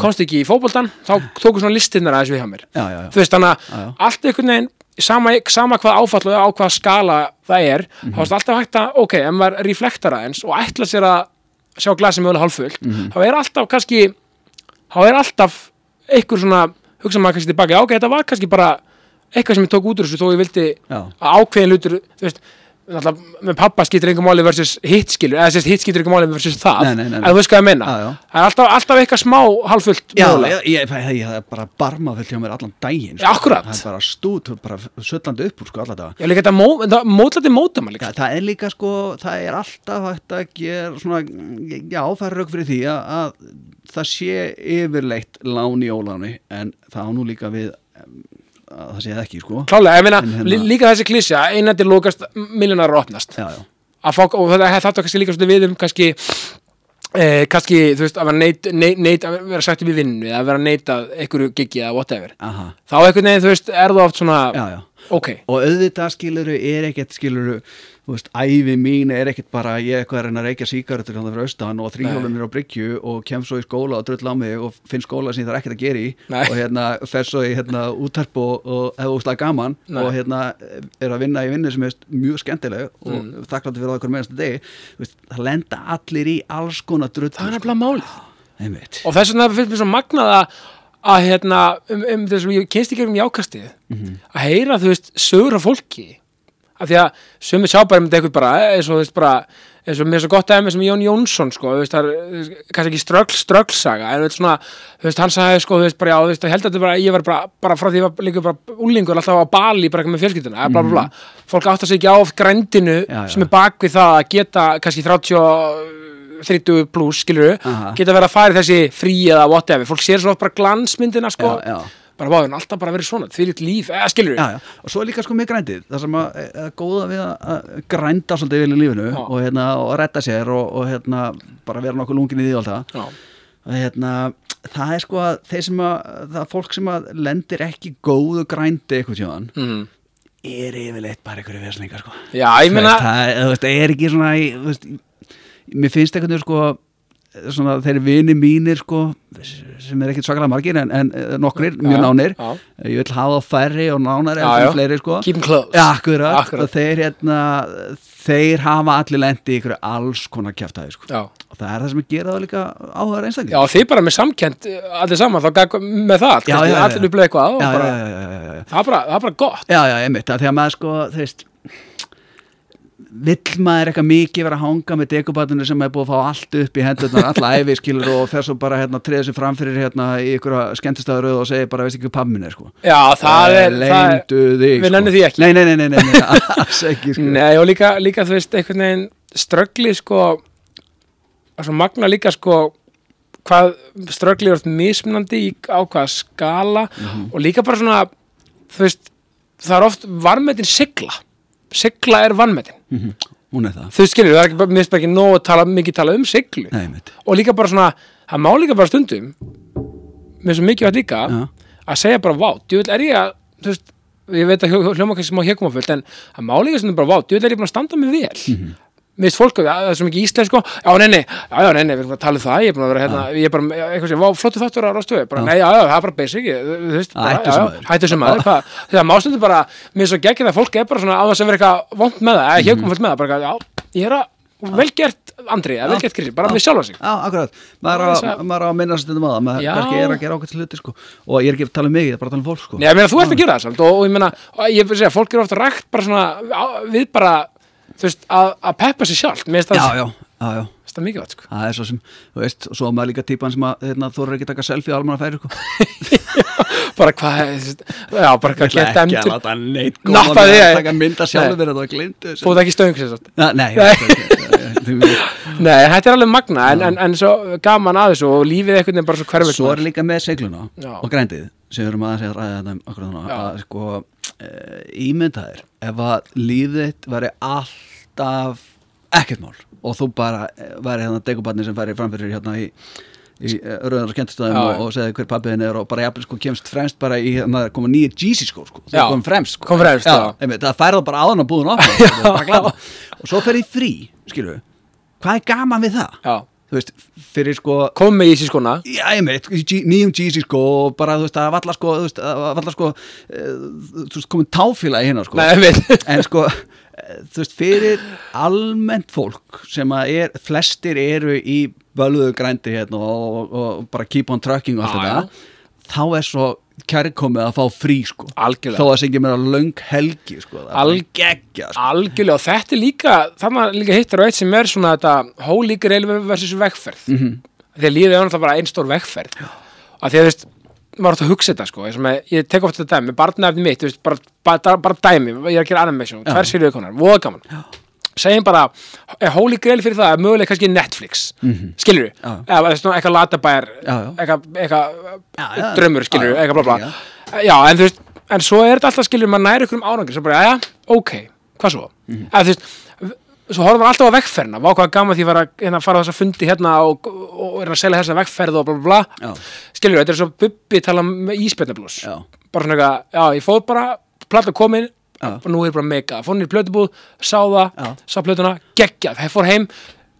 komst ekki í fótboltan þá tóku svona listinnar aðeins við hjá mér. Já, já, já. þú veist þannig að allt einhvern veginn sama, sama hvað áfall og á hvað skala það er, þá er alltaf hægt að ok, ef maður reflektar aðeins og ætla sér að sjá glasið mögulega hálffullt þá er alltaf kannski þá er alltaf einhver svona hugsa maður kannski tilbaka, ok, þetta var kannski bara eitthvað sem ég tók út úr þessu þó ég vildi Já. að ákveðin hlutur, þú veist náttúrulega með pappa skýtur einhver máli versus hitt skilur, eða sérst hitt skýtur einhver máli versus það, Nei, nei, nei, en þú veist hvað ég meina Já, já. það er alltaf, alltaf eitthvað smá hálffullt Já, mögulega. ég, ég, ég, ég, það er bara barmafullt hjá mér allan daginn Já, akkúrat. Það er bara stút, bara söllandi upp úr sko allan dag Já, líka þetta mó, þetta mótlæti móta maður líka Það, það er líka sko, það er alltaf hægt að gera svona, já það er rauk fyrir því að, að það sé yfirleitt lán í óláni en það á nú líka við em, það sé ekki sko. Klálega, ég meina, hérna- lí- líka þessi klísja einandi lókast, miljonar rótnast Já, já, að fá, og þetta þetta kannski líka svolítið við um kannski eh, kannski, þú veist, að vera neit, neit, neit að vera sagt upp í vinnu eða að vera neitað einhverju gigi eða whatever. Aha, þá einhvern veginn, þú veist, er það oft svona já, já ok, og auðvitað skiluru er ekkert skiluru þú veist, ævi mín er ekkert bara ég er eitthvað að reyna að reykja sígarettur hann fyrir austan og þrýhjólun er á bryggju og kem svo í skóla og drull á mig og finn skóla sem ég þarf ekkert að gera í Nei. og hérna fer svo í hérna útarp og, og hefur úslega gaman Nei. og hérna er að vinna í vinnu sem er mjög skemmtileg og Mm. þakkláttu fyrir það okkur meðanstu degi veist, það lenda allir í alls konar drull það er nefnilega málið og þess vegna finnst mér svo magnað að að hérna, um, um þess að ég kynst ekki um jákastið að heyra, þú veist, sögur af fólki. Af því að sumi sjá bara um þetta eitthvað bara, eins og þú veist, bara eins og mér er svo gott aðeins sem Jón Jónsson sko, þú veist, það er eh, kannski ekki strögl, ströglsaga en þú veist svona, þú veist, hann sagði sko, þú veist, bara já, þú veist, ég held að bara, ég var bara, bara frá því ég var líka bara úlingur alltaf á Bali bara eitthvað með fjölskylduna, bla bla bla. Fólk átt að ekki á grændinu Já, já. sem er bak við það að geta kannski 30 og 30 pluss, skilur geta verið að fara þessi frí eða whatever, fólk sér svo bara glansmyndina sko, Já, já. bara hann alltaf bara verið svona því litt líf, eða skilur Já, og svo er líka sko með grændið það sem að, að góða við að- grænda svolítið vel í lífinu og, hérna, og redda sér og, og hérna, bara vera nokkuð lungin í því og allt það. Já, að, hérna, það er sko að þeir sem að það er fólk sem að lendir ekki góðu grændi eitthvað tjóðan mm. er yfirleitt bara einhverju veslingar sko. já, ég meina það það er ekki svona þú veist, mér finnst einhvern veginn sko svona þeir vini mínir sko sem er ekkert svakalega margir en, en eh, nokkrir, mjög Já, nánir já. ég vil hafa færri og nánari Já, já. fleiri sko keep them close Já, akkurat, Akkurat. þeir hérna þeir hafa allir lendi í ykkur alls konar kjaftaði sko. já. og það er það sem gera það líka áhugaður einstakling já, þið bara með samkend allir saman, þá með það Já, já, já, allir já. upplega eitthvað já, já, já, já, já, já. Það, er bara, það er bara gott já, já, einmitt, að maður sko þú veist vill maður eitthvað mikið vera að hanga með dekobatinu sem er búið að fá allt upp í hendurnar alla æfi skilur og fer svo bara hérna treða sér framfyrir hérna í ykkur skemmtistæðuröð og segir bara veist ekki hvað pammin er sko já, það er, það leyndu þig við sko. nennum því ekki. nei, nei, nei, nei, nei, *laughs* alls ekki sko Nei, og líka, líka þú veist, einhvern veginn ströggli sko svo magna líka sko hvað ströggli er mismunandi í á hvaða skala Mhm. og líka bara svona þú veist, það er oft varmetin sigla sigla er vannmetin hún er það. Þú skilur, það er ekki bara, mér finnst bara ekki nóg að tala, mikið tala um siglu. Nei, og líka bara svona, það má líka bara stundum mér svo mikið að líka Já. að segja bara, vá, djúvill er ég að þú veist, ég veit að hljó- hljóma kannski smá hégumafullt en það má líka stundum bara, vá, djúvill er ég búin að standa mig vel. Mm Mhm. Finnst fólk, að það er svo mikið íslensk sko, já, nei, nei, já, nei, nei, við erum að tala um það ég er búin að vera hérna, ég er bara, eitthvað sem, flottu þáttur að rástu, bara, nei, já, já, það er bara basic þú veist, bara, Hættu sem sem hvað, það má stundum bara mér er svo geggið að fólk er bara svona á þess að vera eitthvað vond með það, eða hégumafullt með það, bara, já, ég er að, vel gert Andri, vel gert Krissi, bara með sjálfa sig. Já, akkurat, maður á, Þess að- á að minna stundum á það, maður er að gera ákveðt hluti sko. og ég er ekki að tala um mig, ég er bara að tala um fólk sko. Nei, ég meina, þú ert að gera það samt og, og ég meina, ég vil segja, fólk eru ofta rægt bara svona, á, við bara þú veist, að, að peppa sér sjálft mér finnst það, já, já, já, finnst það mikið átt, sko. Það er svo sem, þú veist, og svo er maður líka típan sem að hérna, þú eru ekki að taka selfie á almanna færi sko. *laughs* bara hvað, já, bara hvað geta ekki að emtur, láta neitt góða því, með að taka mynda sjálfur að það glindu ert ekki stöðung sér sátt Nei, *laughs* nei, þetta er alveg magna, en, en, en svo gaman að þessu og lífið einhvern veginn bara svo hverfitt Svo er líka með segluna og grændið sem við erum að þetta að sko e, ímyndaðir ef að lífið væri alltaf ekkert mál og þú bara eh, væri hérna degubarni sem færi framfyrir hérna í í rauðar og skemmtistöðum og, og segði hver pappiðin er og bara jafnvel sko kemst fremst bara í hérna koma nýja Jeezy sko, Já. þeir kom fremst sko. Kom fremst, já. einmitt, það færða bara áðan á *laughs* búðun sko, það glata. og svo fer í frí, skilur hvað er gaman við það? Já, þú veist, fyrir sko kom með í sér skona Já, ég meit, nýjum Jeezy sko og bara, þú veist, að valla sko þú veist, að valla sko eh, þú veist, komin táfíla í hérna sko. Nei, *laughs* en sko, eh, þú veist, fyrir almennt fólk sem að er, flestir eru í bölvuðu grændi hérna og, og, og bara keep on trucking og allt þetta þá er svo kærkomið að fá frí sko. Algjörlega. þó að sé ekki meira löng helgi sko það Alg- bara geggja sko. Algjörlega, og þetta er líka þannig líka hittar á eitt sem er svona þetta holy grail versus vegferð. Mm -hmm. að lífið er náttúrulega bara einn stór vegferð. Og því að þú veist, maður átt að hugsa þetta sko, og með, ég tek ofta þetta dæmi barnafni mitt, veist, bara, bara, bara dæmi ég er að gera animation, tvær sér viðkonar, voða gaman segjum bara, holy grail fyrir það er mögulega kannski Netflix mm -hmm. skilur við, eða eitthvað latabær eitthvað, drömmur, skilur við, eitthvað bla bla Já. en þú veist, en svo er þetta alltaf skilur maður næri ykkur um árangri, svo bara, já, ok hvað svo, Mhm. eða þú veist svo horfum við alltaf á vegferðina, vá hvað gaman því að hérna, fara á þessa fundi hérna og, og, og selja þessa vegferð og bla bla Já. skilur við, þetta er svo bubbi tala um íspjarnablús Já. bara svona eitthvað, já, ég fóð bara plata komin. Og nú er bara mega. Fór niður í plötubúð, sá það, sá plötuna geggjað, hef fór heim,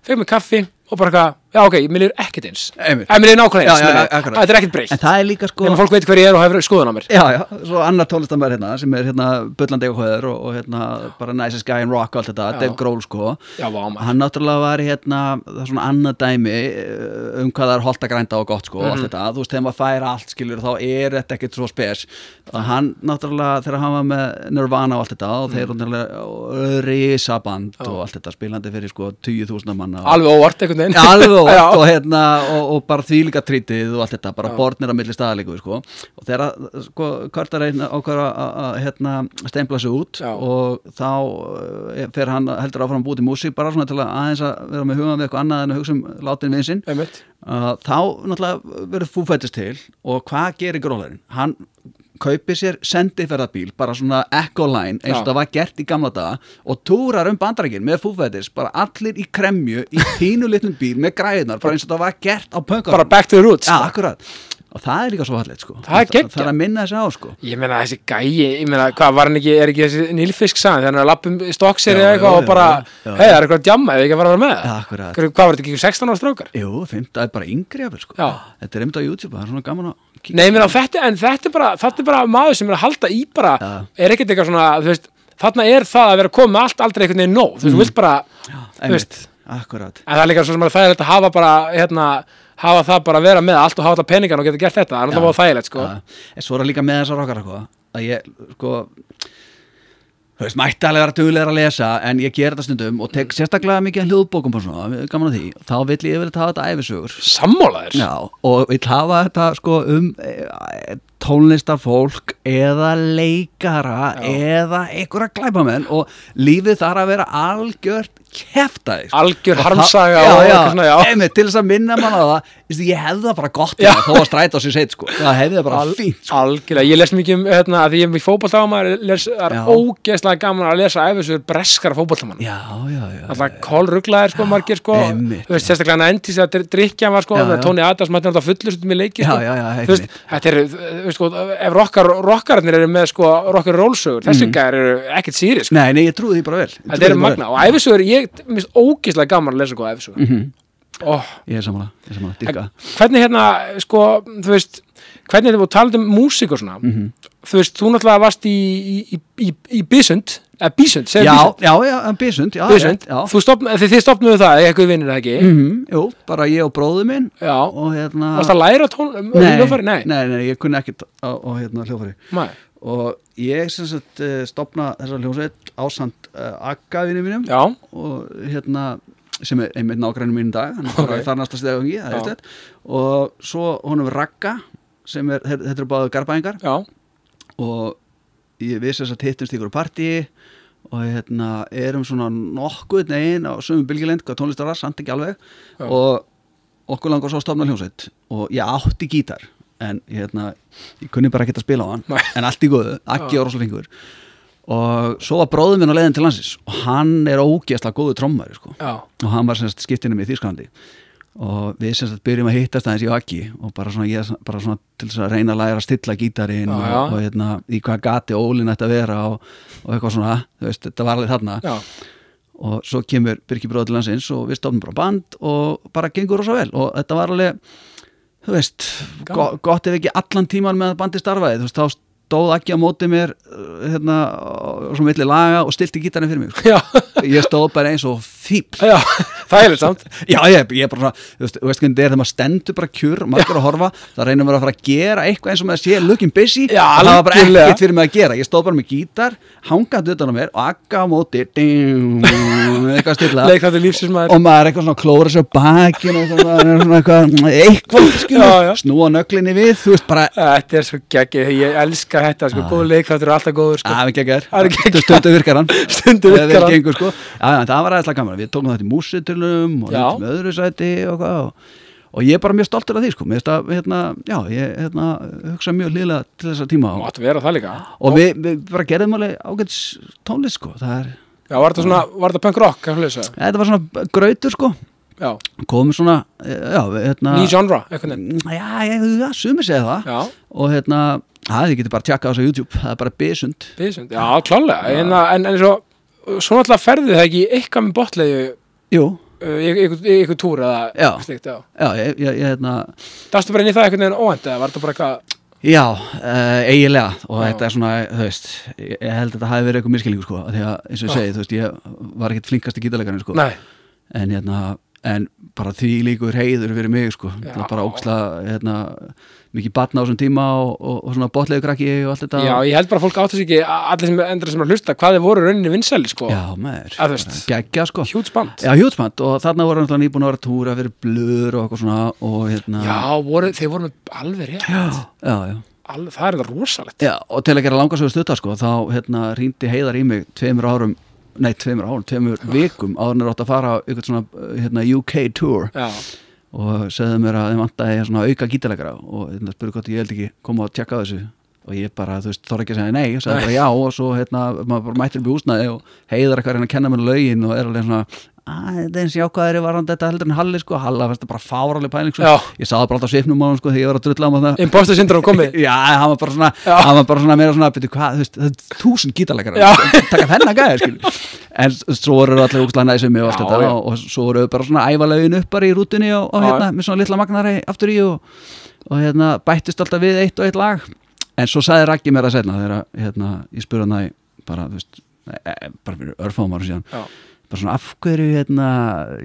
fekk mér kaffi og bara eitthvað, já ok, mér líður ekkert eins. Einmitt. en mér líður nákvæmlega Já, eins já, já, þetta er ekkert breytt. En það er líka sko nema fólk veit hver ég er og hefur skoðun á mér. Já, já, svo annar tónlistamæður hérna sem er hérna Bullandi og Höður og, og hérna bara Nicest Guy in Rock og allt þetta, Dave Grohl sko. Já, vá maður. Hann náttúrulega var hérna það er svona annað dæmi eh, um hvað það er holdt að grænda og gott sko og Mhm. allt þetta, þú veist, þegar maður fær allt skilur þá er þetta ekkert svo spes. Og hann náttúrulega þegar hann var með Nirvana og allt þetta og þeir náttúrulega risaband og allt þetta spilandi fyrir sko 20.000 manna. Alveg óvart einhvern veginn. Já, og, og, hérna, og, og bara því líka trítið og allt þetta, bara borðnir á milli staðalíku sko. og þegar sko, Kvartar einn ákvæður að hérna, stempla sig út Já. og þá uh, fer hann heldur áfram að búti músík bara svona til að aðeins að vera með hugan við eitthvað annað en að hugsa um látin við sinn þá náttúrulega verður fúfættist til og hvað gerir grólarinn? Hann kaupir sér sendiferðarbíl bara svona Echo-line eins og það var gert í gamla daga og túrar um bandarækinn með fúfættis bara allir í kremju í *laughs* pínu litlum bíl með græðinar bara eins og það var gert á pöngar bara back to the roots. Akkurat. Og það er líka svo hallið sko. Það það er að minna þessi á sko. Ég meina þessi gæi, ég meina hvað var hann ekki, er ekki þessi nýlfisk sagan þegar hann er að lappa um stokkseri Já, eða eitthvað og bara, hei það er eitthvað að jamma eða ekki að fara með. Hvað var þetta ekki 16 ára strákar? Jú, fimm, það er bara yngri jafnvel sko. Þetta er einmitt á YouTube, það er svona gaman að Nei, meina þetta, en þetta er bara, þetta er bara maður sem er að halda í bara, Já. er ekkert eitthvað svona, þú veist, þarna er það að vera komið með allt aldrei einhvern veginn nóg, þú veist, þú vilt bara, þú veist, akkurat. En það er líka svo sem að það er að hafa bara, hérna, hafa það bara að vera með allt og hafa þetta peningan og geta gert þetta, það er bara þægilegt, sko. En svo er það líka með þessar okkar sko, að ég, sko þú veist, mætti alveg vera duglegar að lesa en ég ger þetta stundum og tek sérstaklega mikið hljóðbókum og svona, gaman að því. Þá vill ég yfirleitt hafa þetta æfisugur Sammálaðir. Já, og vill hafa þetta sko um e, tónlistarfólk eða leikara eða einhverja glæpamenn og lífið þarf að vera algjört keftaði sko. Algjör harmsaga já, eitthvað svona, já. já, einmitt, til þess að minna mann á það veistu, ég hefði það bara gott Já. þó að stræta á sér seitt sko. það hefði það bara Al- fínt sko. Algjörlega, ég les mikið um hérna, því ég er mikið fótballtámaður það er Já. ógeðslega gaman að lesa æfisur breskara fótballtáman já, já, já, alltaf kólruglaðir sko margir sko þú veist sérstaklega hann endis að drikja var sko Já, já. Tony Adams mætti alltaf fullur stundum í leiki Já, sko. já, já, Þú veist, þetta er, sko, ef rockar, rockarnir eru með sko rockar rólsögur, þessi Mhm. gæðir eru nei, nei, ég minnst ógeðslega gaman að lesa sko æfisögur vel. Mhm. oh, ég er samanlega, ég er samanlega, dyrka hvernig hérna sko, þú veist hvernig þetta búið talað um músík og svona Mhm. þú veist, þú náttúrulega varst í í, í, í, í Bísund, eða Bísund já, já, já, Bísund já, Bísund. já. Þú stopn, þið, þið stopnuðu það, eitthvað vinnir það ekki Mhm, jú, bara ég og bróðu minn já, og hérna varst að læra tón nei, hljóðfæri? nei, nei, nei, ég kunni ekkert á, á hérna hljófari nei. og ég sem sagt uh, stopna þessa hljómsveit ásand uh, aggavinni mínum já, og hérna sem er einmitt nágrænum mín í dag Ok. bara okay. það er Já. slett og svo honum Ragga sem er, þe- þetta eru báðu garbaðingar og ég vissi þess að hittumst ykkur partí og hérna erum svona nokkuð negin á sömum bylgjulend hvað tónlistar var, samt ekki alveg Já. og okkur langar svo að stofna hljómsveit og ég átti gítar en hérna, ég kunni bara ekki að spila á hann Nei. en allt í góðu, ekki og rosalega og svo var bróðum minn á leiðin til landsins og hann er ógeðslega góðu trommari sko. og hann var semst skiptinu með Þýskalandi. Og við semst byrjum að hittast aðeins í Aki og bara svona, ég, bara svona til þess að reyna að læra að stilla gítarinn Já, og, já. og hérna, í hvað gati ólinn ætti að vera og, og eitthvað svona, þú veist, þetta var alveg þarna. Já, og svo kemur Birki bróður til landsins og við stofnum bara band og bara gengur rosa vel. Og þetta var alveg þú veist, Gaman. go gott ef ekki allan tíman með bandi starfaði, þú veist, þá stóð ekki á móti mér uh, hérna, og svo milli laga og stilti gítarinn fyrir mig sko. já, ég stóð bara eins og fíbl er samt. Já, ég, ég er bara svona, þú veist, þú veist hvernig þetta er þegar maður stendur bara kjur, margur að horfa það reynir maður að fara að gera eitthvað eins og með að sé looking busy, Já, það var bara ekkert fyrir mig að gera, ég stóð bara með gítar hangandi utan á mér og akka á móti ding, eitthvað stilla. Maður. Og maður er eitthvað svona klóra sér á bakinu og svona, eitthvað, eitthvað *laughs* snúa nöglinni við þú veist bara, þetta er svo geggið, ég elska þetta sko, góð leikþáttur er alltaf góður sko. við er stundu virkar hann. Sko. það var aðeinslega músitilum og með öðru sæti og, hvað, og, ég er bara mjög stoltur af því sko. Að, hérna, já, ég hérna, hugsa mjög hlýlega til þessa tíma og, og við, við bara gerðum alveg ágæts tónlist sko. það er, já, var þetta svona, var þetta punk rock þetta var svona grautur sko. já, komum svona við, hérna, ný genre, já, sumi segja það. Já, og hérna, þið getur bara tjekka á þessu YouTube það er bara bísund, já, klálega. En, en, en svo, svo náttúrulega ferði það ekki eitthvað með botleiðu Jú, ykkur túr eða Já. slíkt, já. Já, ég, ég, hérna Dastu bara inn í það einhvern veginn óvænt eða var þetta bara eitthvað Já, uh, eiginlega og Já. þetta er svona, þú veist ég, held að þetta hafi verið eitthvað miskilningu sko því að eins og ég segi, þú veist, ég var ekkit flinkasti gítarleikarinn sko Nei, en hérna, en bara því líkur heiður fyrir mig sko, Já. er bara óksla hérna, mikið batna á þessum tíma og, og, og svona botlegu krakki og allt þetta. Já, ég held bara fólk áttu sig ekki allir sem endur sem er að hlusta hvað þið voru rauninni vinsæli sko, Já, maður, geggja sko. hjúts band. Já, hjútsmand og þarna voru náttúrulega nýbúin að vera túra fyrir blur og eitthvað svona og hérna Já, voru, þeir voru með alveg rétt. Já, já, já. alveg, það er þetta rosalegt. Já, og til að gera langarsögur stutta sko, þá hérna rýndi heiðar í mig tveimur árum, nei tveimur árum, tveimur vikum áður en er átt að fara eitthvað svona uh, hérna, UK tour. Já, og segðu mér að þeim vantaði svona auka gítalegara og hérna, spurði hvort ég held ekki koma að tjekka þessu. Og ég bara, þú veist, þorði ekki að segja nei, ég sagði bara já og svo hérna, maður bara mættir upp í húsnaði og heiðar eitthvað að kenna mér lögin og er alveg svona að þetta er eins jákvæðari varandi þetta heldur en Halli sko, Halla fannst það bara fáraleg pæling sko. Ég sagði bara alltaf svipnum á hann sko þegar ég var að drulla á hann imposter syndrom komið *laughs* Já, hann var bara svona, hann var bara svona meira svona, byrju, hvað, þú veist, það er þúsund gítarleikara, Já. taka þennan gæði, skil. *laughs* En svo voru þau allir úkslega næsum og og, og svo voru þau bara svona ævalegin upp bara í rútunni og, og hérna, með svona litla magnari aftur í og, og hérna, bættist alltaf við eitt og eitt lag. En svo sagði Raggi mér að setna þegar, hérna, ég spurði hann það bara, þú veist, e, e, bara fyrir örfáum árum síðan, Já, bara svona, af hverju, hérna,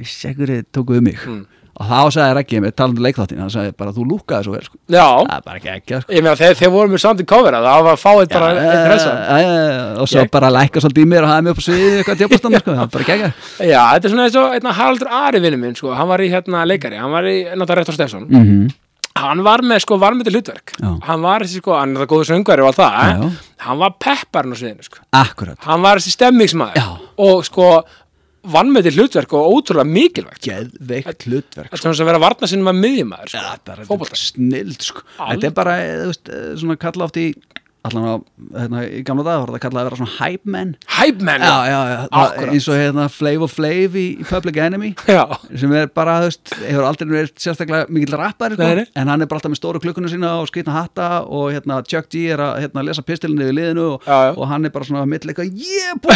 sekkur tókuðu mig. Mm. Og þá sagði Raggi mér, talandi um leikþáttin, hann sagði bara, þú lúkkaði svo vel, sko. já. Það er bara ekki ekki, sko. ég meina þeir, þeir voru með sound in cover það var fáið bara Já, eitt resa já, já, já, og svo Ég- bara lækka svolítið í mér og hafa mig upp á sviði eitthvað djópastann sko, það er bara gegja Já, þetta er svona eins og einna Haraldur Ari vinnu minn sko, hann var í hérna leikari, hann var í náttúrulega Rektor Stefson mm -hmm. hann var með sko varmyndi hlutverk Já. hann var þessi sko, hann er það góður söngari og allt það Já, já. hann var pepparinn á sviðinu sko Akkurat, hann var þessi stemmingsmaður og sko vannmeti hlutverk og ótrúlega mikilvægt sko. geðveikt hlutverk þetta er svona sem vera varna sinni með miðjumæður sko. Já, bara Fótbolta. snild sko. Þetta er bara, eh, þú veist, eh, svona kalla oft í allan á, hérna, í gamla dag var þetta kallað að vera svona hype men Hype man Já, já, já, það- eins og hérna Flav Flav í, í Public Enemy *laughs* já. sem er bara, þú veist, hefur aldrei verið sérstaklega mikill rappari, sko, en hann er bara alltaf með stóru klukkuna sína og skritna hatta og hérna Chuck G er að hérna, lesa pistilinni við liðinu og, Já, já. og hann er bara svona mitt eitthvað, yeah boy!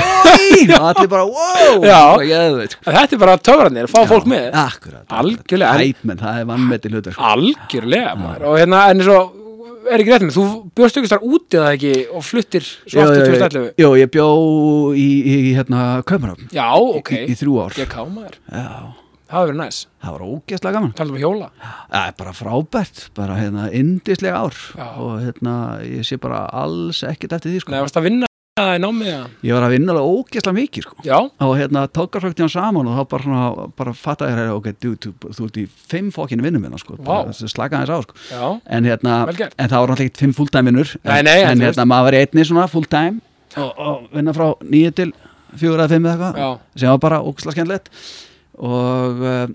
*laughs* Og allir bara, wow! Og ég sko. þetta er bara töfrarnir, fá fólk með. Akkurat, Algjörlega, en- Hæpmenn, það er vannmeti hlutur sko. algjörlega og hérna, en eins og er ekki rétt með, þú bjóst ykkur þar úti eða ekki og fluttir svo aftur 2011 Jó, ég bjó í, í hérna Kaupmannhöfn já, ok, í, í þrjú ár. Ég kámaður. Já, það hefur verið næs, það var ógeðslega gaman. Talað um hjóla? Það er bara frábært, bara hérna indislega ár. Já. og hérna ég sé bara alls ekkert eftir því sko. Nei, varst að vinna það í námið eða? Ég var að vinna alveg ógeðslega mikið sko. Já, og hérna tókarflökti hann saman og þá bara svona, bara fattaði þér ok, du, du, þú ert í fimm fokkinu vinnum minna sko, bara slaka hans á sko. já, en hérna, en það var náttúrulega ekkert fimm fulltime vinnur. Nei, nei, en en hérna, maður var í einni svona fulltime og, og vinna frá nýju til fjögur eða fimm eða Já. eitthvað sem var bara ógeðslega skemmtilegt. Og uh,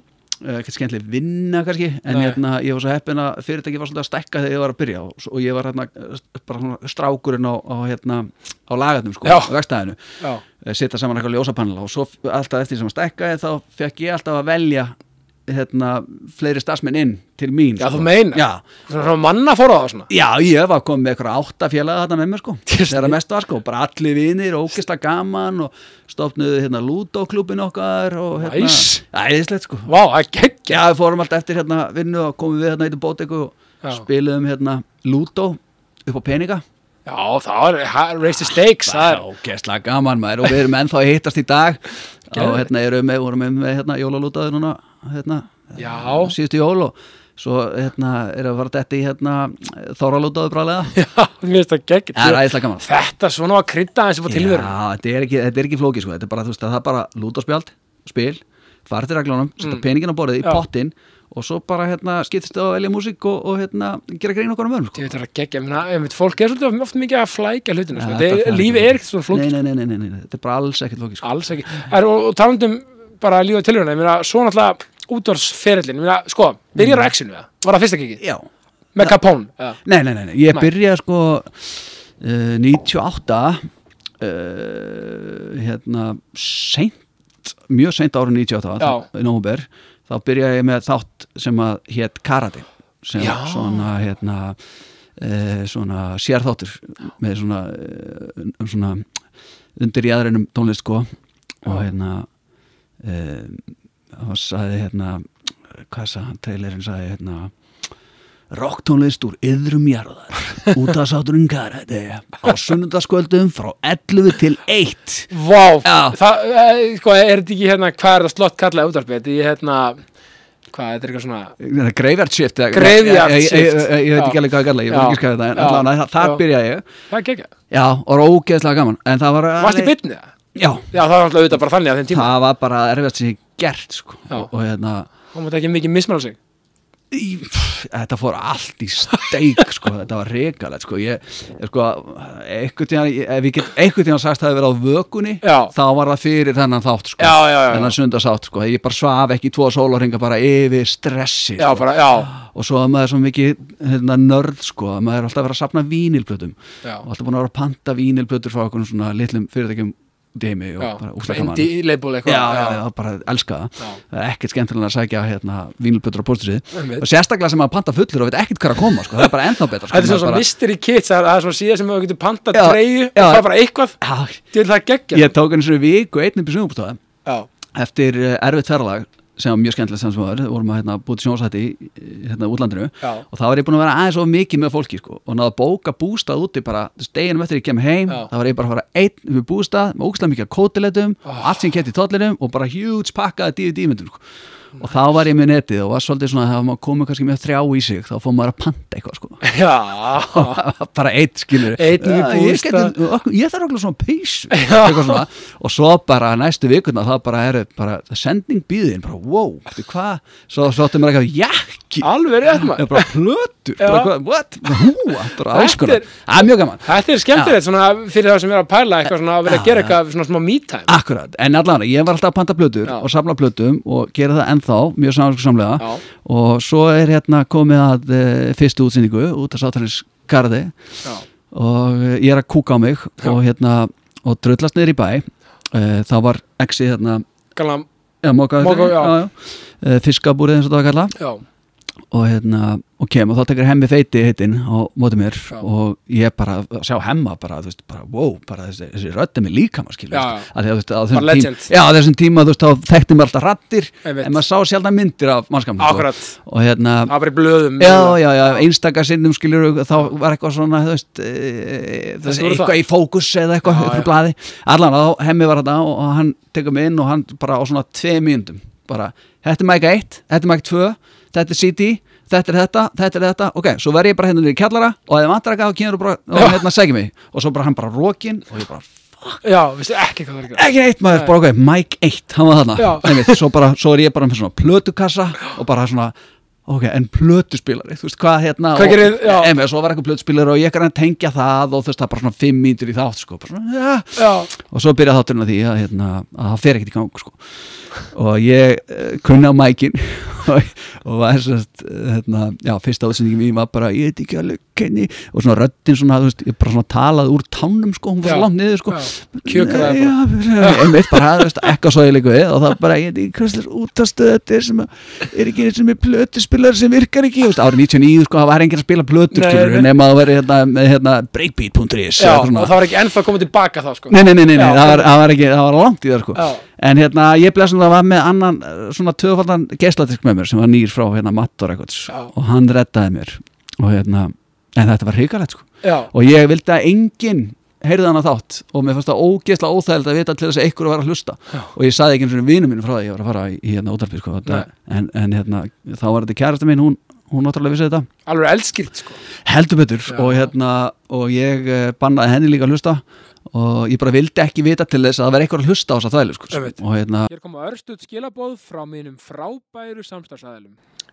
ekkert skemmtileg vinna kannski en hérna ég var svo heppin að fyrirtæki var svolítið að stækka þegar ég var að byrja og, og ég var hérna eh, bara svona strákurinn á, á hérna á lagarnum sko, á vegstæðinu já, setja saman eitthvað ljósapanela og svo alltaf eftir sem að stækkaði þá fekk ég alltaf að velja hérna, fleiri stafsmenn inn til mín Já, sko. þú meinar? Já, svona svona manna fór á það svona? Já, ég var komið með eitthvað átta félaga þarna með mér sko. Þegar að mest var sko, bara allir vinir ógislega gaman og stofnuðu hérna Ludo-klubin okkar og hérna, æðislegt sko. Vá, það er gegg Já, við fórum alltaf eftir hérna vinnu og komum við hérna í bóteku og Já. spiluðum hérna Ludo upp á peninga. Já, það er ha- raise the stakes það er, ógeðslega gaman maður og við erum ennþá að hittast í dag. *laughs* Og hérna erum við, vorum við hérna jólalútaður núna hérna, Já. síðustu jól og svo hérna við að fara þetta í hérna þóralútaður brálega *laughs* Já, mér finnst það gegg það er æðislega gaman Þetta svona að krydda eins og fá tilveru Já, þetta er ekki, þetta er ekki flóki sko. þetta er bara, veist, það er bara lútaspjald spil, farið til reglunum setja peningin á borðið í Mm. Pottin og svo bara hérna skiptist það að velja músík og, og hérna gera grein okkur um öðrum sko. Það er ég meina, ég veit, fólk er svolítið oft mikið að flækja hlutinu, sko. Ja, Þetta er- lífið er ekkert svona flókið, nei, nei, nei, nei, nei, þetta er bara alls ekkert flóki sko. alls ekki er, og, og talandum bara lífið tilhöruna, ég meina, svo náttúrulega útvarsferillin, sko, byrjar á X-inu það, var það fyrsta kikið, Já, með Capone eða? Nei, nei, nei, nei. ég Nei. byrjaði sko uh, 98 uh, hérna seint, mjög seint árið 98 Já. þá- í nómber, þá byrjaði ég með þátt sem að hétt Karate sem Já. svona hérna uh, svona sérþáttur með svona, um svona undir í aðreinum tónlist sko og hérna uh, og sagði hérna hvað sagði hann, trailerinn sagði hérna rocktónlist úr yðrum jarðar *laughs* út af sáturinn karate á sunnundaskvöldum frá 11 til 1 Vá, Já. það, eh, sko, er þetta ekki hérna, hvað er það slott kallaði útvarpið? Þetta er hérna, hvað, þetta er eitthvað svona, Graveyard shift ég, ég, ég, shift. ég veit ekki alveg hvað það kalla, ég veit ekki skæða þetta en allavega, það, það Já. byrja ég það geggjað. já, og var ógeðslega gaman en það var Varst í bytni það? já, Já, það var alltaf auðvitað bara þannig að þeim tíma. það var bara erfiðast sem ég gert sko. Og, hérna Það mátti ekki mikið mismæla sig. í, pff, þetta fór allt í steik *laughs* sko, þetta var regalegt sko. ég, ég sko, einhvern tíðan ef ég get einhvern tíðan sagst að það hefði verið á vökunni Já. þá var það fyrir þennan þátt sko, Já, já, já, já. þennan sundarsátt sko, ég bara svaf ekki tvo sólarhinga bara yfir stressi Já, sko. bara, og svo að maður er svo mikið hérna, nörd sko, að maður er alltaf að vera að sapna vínilplötum já. og alltaf búin að vera að panta vínilplötur frá okkur svona litlum fyrirtækjum út í heimi og bara úslega gaman indie label eitthvað. já, já, já, bara elska það. Það er ekkert skemmtilega að sækja hérna, vínilplötur á Einmitt. og sérstaklega sem að panta fullur og veit ekkert hvað að koma sko, það er bara ennþá betra sko, Þetta er svona bara, mystery kits, það er- svona síðan sem þú getur pantað Já, treyju og það er bara eitthvað. Til það geggja. ég tók einu svona viku einn upp í sumabústofa Já, eftir uh, erfitt ferðalag sem var mjög skemmtilegt sem sem var, vorum að hérna, búið til sjónsætti í hérna, útlandinu já, og þá var ég búin að vera aðeins of mikið með fólki sko, og náða að bóka bústað úti bara deginum eftir ég kem heim Já. þá var ég bara að fara einn við bústað með ógstlega mikið kótiletum Oh. allt sem ég kætti í tollinum og bara huge pakkaði DVD-myndum sko. Og þá var ég með netið og var svolítið svona þegar maður komið kannski með þrjá í sig þá fór maður að panta eitthvað sko. *laughs* já, *laughs* bara eitt skilur við Já, ég, geti, ég þarf okkur svona svona. og svo bara næstu vikuna þá bara er bara sending býðin bara wow, hvað? Svo sáttum mér eitthvað jakki alveg rétt maður. bara plötur, bara hvað, what, húa, bara alls konar Það er mjög gaman. Þetta er skemmtilegt svona fyrir það sem er að pæla eitthvað svona að vera að gera eitthvað svona smá me time. Akkurat, en allan, ég var alltaf að panta plötur og safna plötum og gera það ennþá mjög samlega og svo er hérna komið að e, fyrstu útsendingu út af sátarins garði já, og e, ég er að kúka á mig og hérna, og drullast niður í bæ. E, þá var exi hérna galan, Já, móka, Moka, já. já, fiskabúrið eins og það var kalla já, og hérna, og kem og þá tekur hemmi feiti hittin á móti mér Já. og ég bara, sjá hemma bara, þú veist, bara, wow, bara þessi, þessi er mér líka maður veist, að því að þú veist, á þessum tíma, já, á þessum tíma, þú veist, þá þekkti mér alltaf rattir, en maður sá sjálf myndir af mannskapnum, sko. akkurat. og hérna Það var bara í blöðum. Já, já, já, einstaka sinnum skilur þá var eitthvað svona, þú veist e, Þessi þessi, eitthvað það. í fókus eða eitthvað í blaði allan, þá hemmi var þetta og, og hann tekur mig inn og hann bara á svona tvei mínúndum bara, þetta er mæk 1, þetta er mæk 2 þetta er CD, þetta er þetta þetta er þetta, ok, svo verð ég bara hérna niður í kjallara og ef þið vantar eitthvað, þá kemur þú bara og hérna segja mig, og svo bara hann bara rókin og ég bara, Já, veistu ekki hvað það er að gera. ekki neitt maður, Nei. bara ok, mæk 1 hann var þarna. Einmitt, svo, bara, svo er ég bara með svona plötukassa og bara svona ok, en plötuspilari, þú veist hvað hérna Hvað og- gerir- já. Einmitt, svo var eitthvað plötuspilari og ég kann að tengja það og þú veist það er bara svona fimm mítur í þátt sko, bara svona, ja. Já, og svo byrja þátturinn að því að, hérna, að það fer ekkert í gang sko. og ég uh, kunni á mækin og, var sérst, hérna, já, fyrsta átsendingin mín var bara ég veit ekki alveg kenni og svona röddin svona, þú veist, ég bara svona talaði úr tánum sko, hún var svo langt niður sko kjökraði bara. *laughs* einmitt bara, þú veist, ekka svo ég líka við og það bara, ég hvað slags útastöð þetta er sem að, er ekki eins og með plötuspilar sem virkar ekki, þú veist, árið 99 sko, það var enginn að spila plötur, skilur, nema að veri hérna, með hérna, breakbeat.is Já, og svona. það var ekki ennþá komið tilbaka þá, sko. Nei, nei, nei, nei, Já, það, var, það, var ekki, það var langt í það sko. Já, En hérna, ég bleið sem það var með annan svona töðfaldan geisladisk með mér sem var nýr frá hérna Mattor eitthvað og hann reddaði mér og hérna, en þetta var hrikalegt sko. Já, og ég vildi að enginn heyrði hann að þátt og mér fannst það ógeðslega óþægild að vita til þess að einhver var að hlusta. Já. og ég saði ekki eins og vinnu mínu frá því að ég var að fara í, hérna útarpið sko, en, en hérna, þá var þetta kærasta mín hún, hún náttúrulega vissi þetta. Alveg eldskýrt, sko. heldur betur. Og hérna og ég eh, bannaði henni líka að hlusta. Og ég bara vildi ekki vita til þess að það veri eitthvað að hlusta á þess að þvælu sko. Og hérna, Hér koma örstuð skilabóð frá mínum frábæru samstagsæðilum.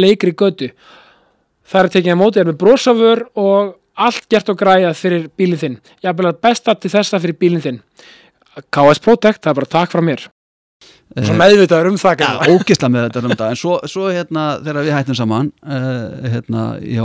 bleikri götu. Það er tekið að mótið er með brosafur og allt gert og græjað fyrir bílinn þinn. Ég er bara besta til þessa fyrir bílinn þinn. KS Protect, það er bara takk frá mér. Og svo meðvitaður um það Já, ógisla með þetta um það. En svo, svo hérna þegar við hættum saman uh, hérna, já,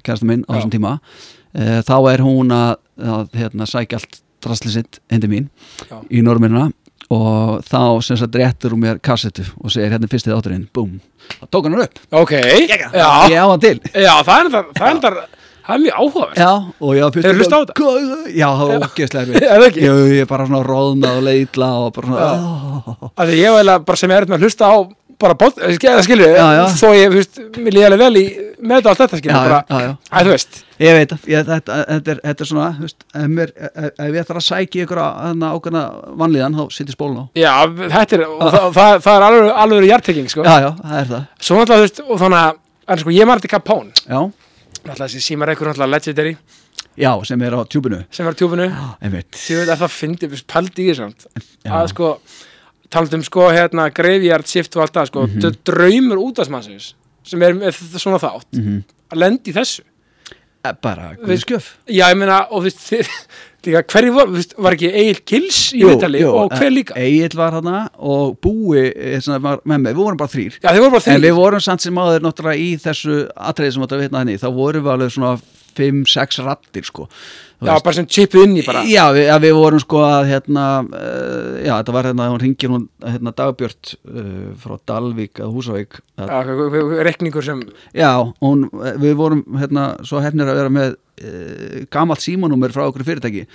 kærastu minn á þessum tíma uh, þá er hún að, að hérna, sækja allt drasli sitt hindi mín Já. í norminna og þá sem sagt réttur hún mér kassetu og segir hérna er fyrstið átturinn, búm þá tók hann hann upp, ok, já, ég á hann til. Já það er það, það er það það er mjög áhugavert. Já, og ég var fyrst Hefurðu hlustað á þetta? þetta? Já, það var ógeðslega *laughs* Er það? Jú, ég er bara svona róðna og leitla og bara svona að því ég var bara sem er með að hlusta á bara bótt, skilju, Já, já. þó ég, þú veist, mér líði alveg vel í með þetta allt þetta, skilju, bara, æ, þú veist. Ég veit, ég, þetta, þetta, er, þetta er svona þú veist, ef, mér, ef, ég ætlar að sækja ykkur að ákveðna vanlíðan þá sitt ég spólun á já, þetta er, og það, það, það er alveg, alveg hjarteking, sko, Já, já, það er það. Svo náttúrulega, þú veist, og þannig að, en sko, ég marði Capone, Já, náttúrulega þessi símar ekkur náttúrulega legendary, já sem er á tjúbinu sem var á tjúbunu, Einmitt. Að Já. að sko, talað um, sko, hérna, graveyard shift og allt það, sko, Mhm. draumur útastmannsins, sem er með svona þátt, Mhm. að lendi í þessu, Eh, Bara guðskjöf Já, ég meina, og þú veist, þið, líka, hverju var, þú veist, var ekki Egil Kills í Vitali og hver líka? Egil var hana og Búi svona, var með mig, við vorum bara þrýr Já, voru bara En við vorum samt sem áður náttúrulega í þessu atriði sem að vitna henni, þá vorum við alveg svona 5-6 rattir sko Já, veist. bara sem chipuð inn í bara. Já, við, að við vorum sko að hérna, uh, já þetta var hérna, hún ringir hún hérna Dagbjört uh, frá Dalvík að Húsavík að, Já, rekningur sem, Já, hún, við vorum hérna svo hefnir að vera með uh, gamalt símanúmer frá okkur fyrirtæki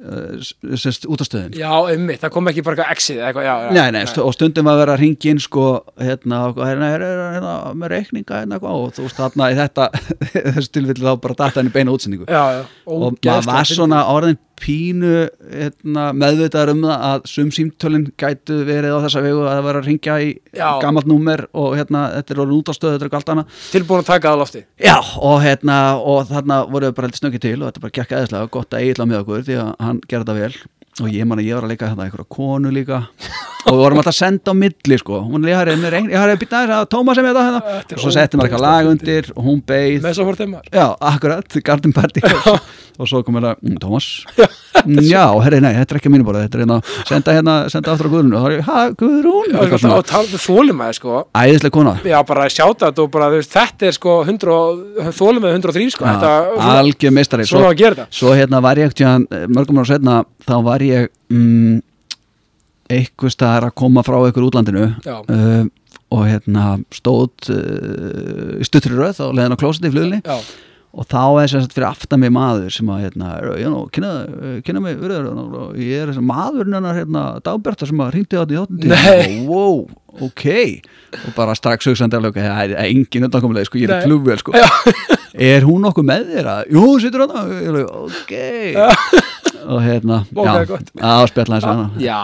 uh, sérst útastöðin já, ummitt, það kom ekki bara eitthvað exið, eitthvað, já, já. Nei, nei, stu, og stundum að vera inn sko, hérna, og hérna, er, er, hérna með reikninga, hérna, eitthvað, og þú veist, þarna í þetta, *laughs* þessu tilfelli þá bara data henni beina útsendingu Já, já. og maður var svona orðin pínu hérna, meðvitaður um það að sum símtölin gætu verið á þessa vegu að það vera að ringja í Já. gammalt númer og hérna, þetta er orðin út á stöðu, þetta er eitthvað allt annað. Tilbúin að taka það á lofti. Já, og hérna, og þarna voru við bara heldur snöggið til og þetta bara gekk eðislega, gott að eiginlega með okkur því að hann gerði þetta vel. Og ég man að ég var að leika þetta einhverja konu líka. *laughs* Og við vorum alltaf að senda á milli sko, hún er, ég har að bytta þess að Tómas sem ég þetta hérna er og svo settum við eitthvað lag undir og hún beið. Með svo fór þeim. Já, akkurat, Garden Party *laughs* og svo kom hérna, mm, mm, Já, herri, nei, þetta er ekki að mínu bara þetta er hérna, senda hérna, senda aftur á Guðrún og þá er ha, Guðrún? Eitthvað og svona, talað þólum að sko. æðislega kona. Já, bara sjáta þetta og bara, veist, þetta er sko 100, og- þólum með 103, sko. Algjör að gera þetta. svo hérna var ég ekkert mörgum ára setna þá var ég mm, eitthvað staðar að koma frá einhver útlandinu uh, og hérna stóð uh, í stuttri röð á leiðin á klósiti í flugli Já, og þá er sem sagt fyrir aftan mig maður sem að hérna, nú, kynna, kynna mig virður, og ég er þessi maður hennar hérna, dagbjörta sem að hringdi á þetta í þáttum Nei. wow, ok. Og bara strax alveg, ok, það er engin undankomuleg, sko, ég er flugvél, sko. Er hún nokkuð með þér að, jú, hún situr hann ok og hérna, já, að spjalla þessu hana Já,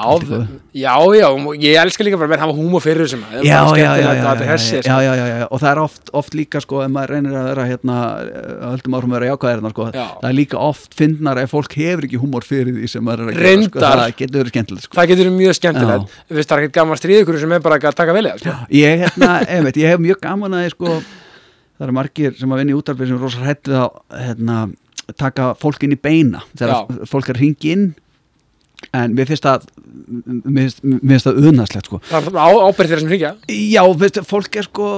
já, já, og ég elska líka bara að menn hafa húmó fyrir þessum já, já, já, já, að já, já, já, já, já, og það er oft, oft líka sko, ef maður reynir að vera hérna, að höldum árum að vera jákvæðir sko, Já. það er líka oft finnar ef fólk hefur ekki húmor fyrir því sem maður er að gera, sko, það getur verið skemmtilegt, sko. það getur verið mjög skemmtilegt. Þú veist, það er ekkert gaman stríð ykkur sem er bara að taka vel í það, sko. Ég, hérna, *laughs* einmitt, ég hef mjög gaman að sko, það eru margir sem að vinna í útarfið sem er rosa hrætt við að hérna, taka fólk inn í beina þegar fólk er hringi inn en mér finnst það mér finnst, mér finnst það unaðslegt sko. það er ábyrð þeirra sem hringja Já, veist, fólk er sko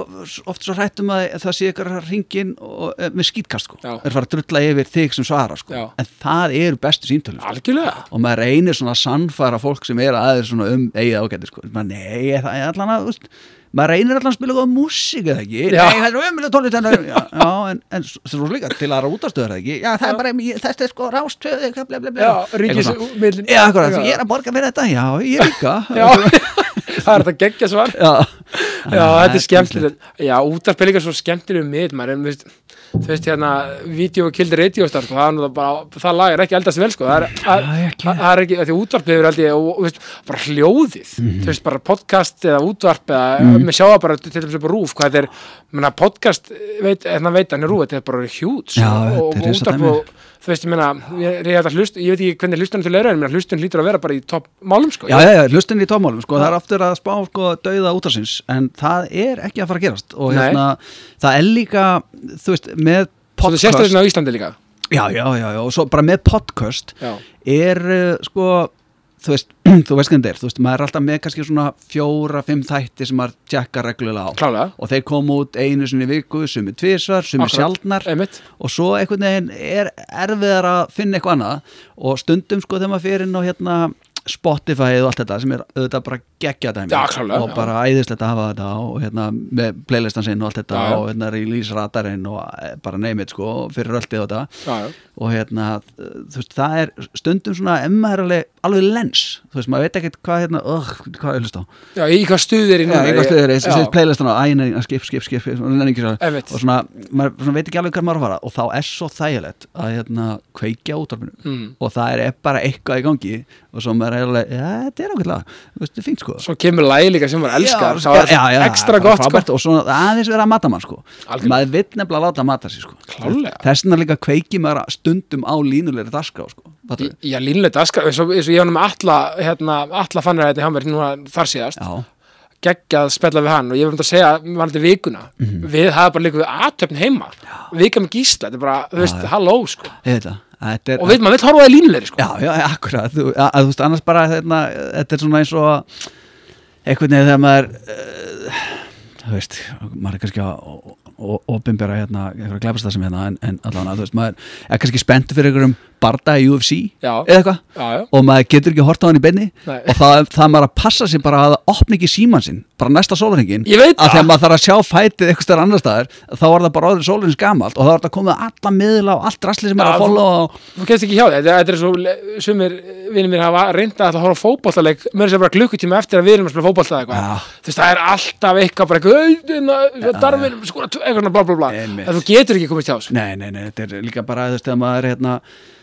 oft svo hrætt um að það sé ykkur hringin og, eh, með skýtkast sko. Já. er fara að drulla yfir þig sem svara sko. Já. en það eru bestu síntölu sko. og maður reynir svona að sannfæra fólk sem er aðeins svona um eigið ágæti sko. maður, nei, það er allan að veist, maður reynir allan að spila góða músík eða ekki, Já. nei, það er umjölu tónlist já, já, en, en svo líka til aðra útastöður eða ekki, já, það er bara þetta er sko rástöðu. Já, Eitthvað ríkis svona. miðlun Já, akkurat, ég er að borga fyrir þetta, já, ég líka. *laughs* Já, það er þetta geggja svar. Já, Já, þetta er skemmtilegt. Já, útarp er svo skemmtileg mið maður, en veist, þú veist hérna Video Killed Radio Star, sko, það, bara, það lag er ekki eldast vel, sko það er, ekki. það, er ekki, því útvarp hefur aldrei, og, og veist, bara hljóðið Mhm. þú veist, bara podcast eða útvarp eða með sjáða bara til þess að bara rúf hvað þetta er, menna podcast veit, hérna veit hann er rúf, þetta er bara hjút og, og útvarp og þú veist, ég meina, ég, ég, hlust, ég veit ekki hvernig hlustunum til er, en hlustun lítur að vera bara í topp málum, sko. Já, já, já, hlustin í tómálum sko, það er aftur að spá sko dauða útarsins en það er ekki að fara að gerast. Og hérna, það er líka þú veist, með Svo þú sést podcast þetta á Íslandi líka? Já, já, já, já, og svo bara með podcast Já, er uh, sko þú veist, *clears throat* þú veist hvernig þetta er þú veist, maður er alltaf með kannski svona fjóra, fimm þætti sem maður tjekka reglulega á. Klálega. Og þeir koma út einu í viku sumi tvisvar, sumi sjaldnar. Einmitt. og svo einhvern veginn er erfiðar að finna eitthvað annað. Og stundum sko þegar maður fyrir inn á hérna Spotify og allt þetta sem er auðvitað bara geggja dæmi og bara æðislegt að hafa þetta og hérna með playlistan sinn og allt þetta Já, já. og hérna release radarinn og eh, bara neymit sko fyrir röltið og þetta Já, já. og hérna þú veist það er stundum svona emma er alveg, lens þú veist maður veit ekkert hvað hérna uh, hvað er hlust á Já, í hvað stuð er í Já, núna? eitthvað stöður, þessi Já. þessi playlistan á æna, skip, skip, skip, skip og, svona, maður svona veit ekki alveg hvað maður að fara og þá er svo þægilegt að hérna kveikja útvarpinu Mm. og það er bara eitthvað í gangi og svo maður er alveg, já, þetta er þú veist, þetta er fínt sko. Svo kemur lægi líka sem maður elskar já, já, já, ekstra gott sko. og svona aðeins vera að mata mann sko. Algjörlega. maður vill nefnilega láta mata sig sko. Þess vegna líka kveiki maður stundum á línulegri dagskrá sko? Já, línlega daskar, eins og ég var með alla hérna, alla fannir þetta hjá mér núna þar síðast, geggjað spjalla við hann og ég var um að segja, varum þetta vikuna. Mhm. við hafði bara líka við aðtöfn heima. Vika með gísla, þetta er bara, þú veist, halló sko. Og veit, maður á það í línulegri sko. Já, já, akkurat, þú, að, að, þú veist, annars bara þetta, þetta er svona eins og einhvern veginn þegar maður uh, þú veist, maður er kannski að opinbera hérna, eitthvað glæpast það sem hérna en, en allan að þú veist, maður er kannski spenntur fyrir einhverjum barda í UFC Já. eða eitthvað. Já, já, og maður getur ekki horta á hann í benni Nei. og það, það maður að passa sig bara að opna ekki síman sinn, bara næsta veit að það. þegar maður þarf að sjá fætið eitthvað stær annar staðar, þá er það bara orðið sólrings gamalt og þá er það komið alla miðla og allt drasli sem er að follow og þú kemst ekki hjá þetta, þetta er svo, sumir vinnir mér hafa reynda að horfa á fótbollaleik mér sem bara klukkutíma eftir að við erum að spila Já. þú veist, það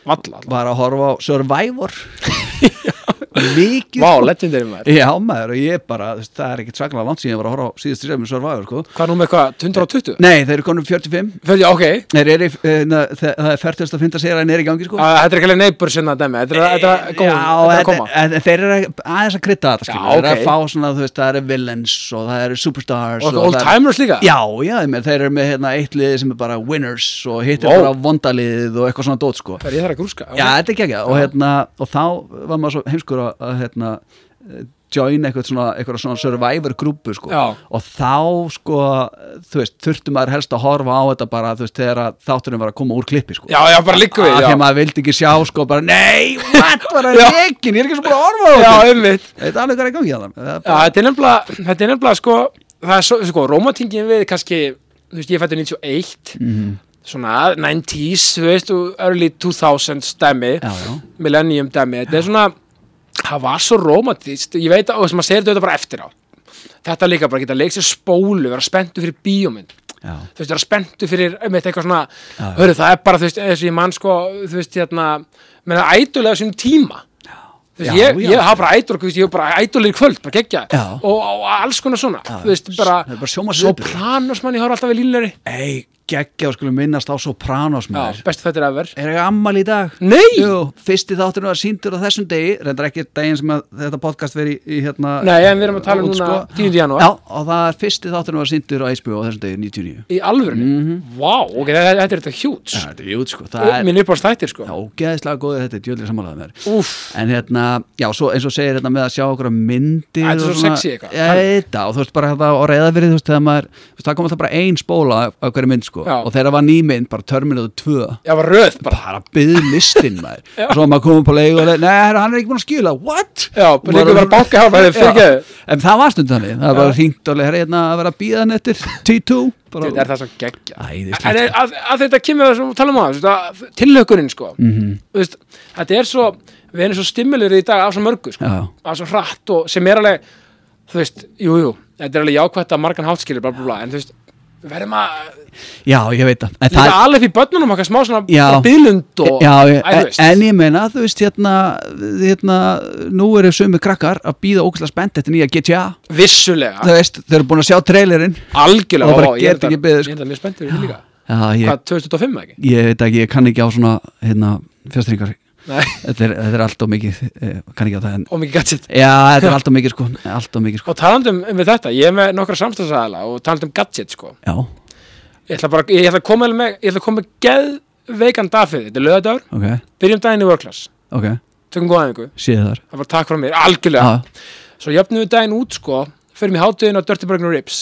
valla, var að horfa á Survivor *laughs* *laughs* mikið vá, sko. legendary maður. Já, maður, og ég bara, það er ekkit svaklega langt síðan ég var að horfa á síðustu sem Survivor, sko. Hvað er nú með eitthvað, 120? Nei, þeir eru konum 45 Fyrir, ok, Þeir eru, eh, það er 40. serien er í gangi, sko. Að, þetta er ekki alveg neighbor sinna dæmi, þetta er, þetta er Já, að koma. en þeir eru aðeins að krydda þetta, Já, Þeir eru að fá svona, þú veist, það eru villains og það eru superstars og og old er- timers líka? Já, já, þeir eru með hérna eitt liði sem er bara winners og hitt Vó. bara vondaliðið og eitthvað svona dót, sko það að Já, þetta ekki ekki hérna, var að, hérna, join eitthvað svona, eitthvað svona survivor grúpu sko. Já. og þá sko þú veist, þurftu maður helst að horfa á þetta bara þú veist, þegar þátturinn var að koma úr klippi sko. já, já, bara líka við já, að maður vildi ekki sjá sko bara, nei, what, bara *laughs* Já. reikin ég er ekki svo bara að horfa á já, þetta einmitt þetta er alveg hvað er í gangi að það Það Já, þetta er nefnilega, þetta sko, það er svo, sko, romantingin við kannski, þú veist, ég fættu 91, Mhm. svona 90s, þú veist, early 2000s dæmi, já, já, millennium dæmi, þetta er svona, það var svo romantist, ég veit að, og sem maður segir þetta bara eftir á, þetta líka bara geta leik sér spólu, vera spenntu fyrir bíómynd, Já. þú veist, vera spenntu fyrir einmitt eitthvað svona, Já. hörru, það er bara þú veist, eins og ég mann sko, þú veist, hérna menna ædulega sínum tíma þú veist, Já, ég, já. ég hafa bara ædul, þú veist, ég hef bara ædulir í kvöld, bara gegja Já. og, og alls konar svona, þú veist, bara bara sjónvarpsviðburður. Sopranos mann, ég horf alltaf við línulegri Ei, geggja og skulum minnast á Sopranos Já, maður. bestu þetta er ever. Er ekki ammal í dag? Nei! Jú, fyrsti þátturinn var síndur á þessum degi reyndar ekki daginn sem þetta podcast veri í, í hérna Nei, en við erum að tala um núna sko. 10. janúar. Já, og það er fyrsti þátturinn var síndur á HBO á þessum degi 99 í alvörunni, vá, ok, þetta, þetta er þetta hjúts Já, þetta er jút sko, það er minn uppáðst þættir, sko ógeðislega góðið þetta er djöðlega samanlega með já, að. Já, á sko, Já. og þegar það var ný mynd, bara Terminator 2, ég var röð bara bara byggð listin, maður, *laughs* og svo maður komið på leik og leik, nei, hann er ekki búin að skila, what? Já, bara líka bara Já. fyrirgeðu. En það var stundin þannig, það var hringt og herra, hérna, að vera að býða hann eftir T2, bara, Þetta er það svo geggja En er- að, að þetta kemur það sem við talum á þú veist, að tilhökunin sko Mhm. Þú veist, Þetta er svo, við erum svo stimulir í dag af svo mörgu sko, Já. af svo hratt og sem er alveg, þú veist, jú, jú þetta er alveg jákvætt að margan hátskilir bla, bla, bla, en þú veist, verðum að já, ég veit það, líka alveg í börnunum okkar smá svona biðlund og Já, ég, Æ, þú veist. en ég meina, þú veist, hérna, hérna nú eru sömu krakkar að býða ógæslega spennt eftir nýja GTA, vissulega, þú veist, þau eru búin að sjá trailerinn. Algjörlega Og bara og ég er get ekki beðið, ég er þetta mjög spenntur fyrir því líka. Já, ég, Hvað, 2025 ekki? ég veit ekki, ég kann ekki á svona hérna, fjastringar þetta er, þetta er allt og mikið eh, kann ekki á það en og mikið gadget. Já, þetta er allt og mikið sko, allt og mikið sko. Og talandum um þetta, ég er með nokkra samstæðsæðala og talandum gadget sko. Já, Ég ætla bara, ég ætla að koma með, ég ætla að koma með geðveikan dag fyrir þetta er lögadagur, ok, byrjum daginn í workclass, ok, tökum góða einhver, séð þar. Það er bara takk frá mér, algjörlega. Já, Svo jöfnum við daginn út sko, fyrir mig hátuðin á Dirty Burger Ribs,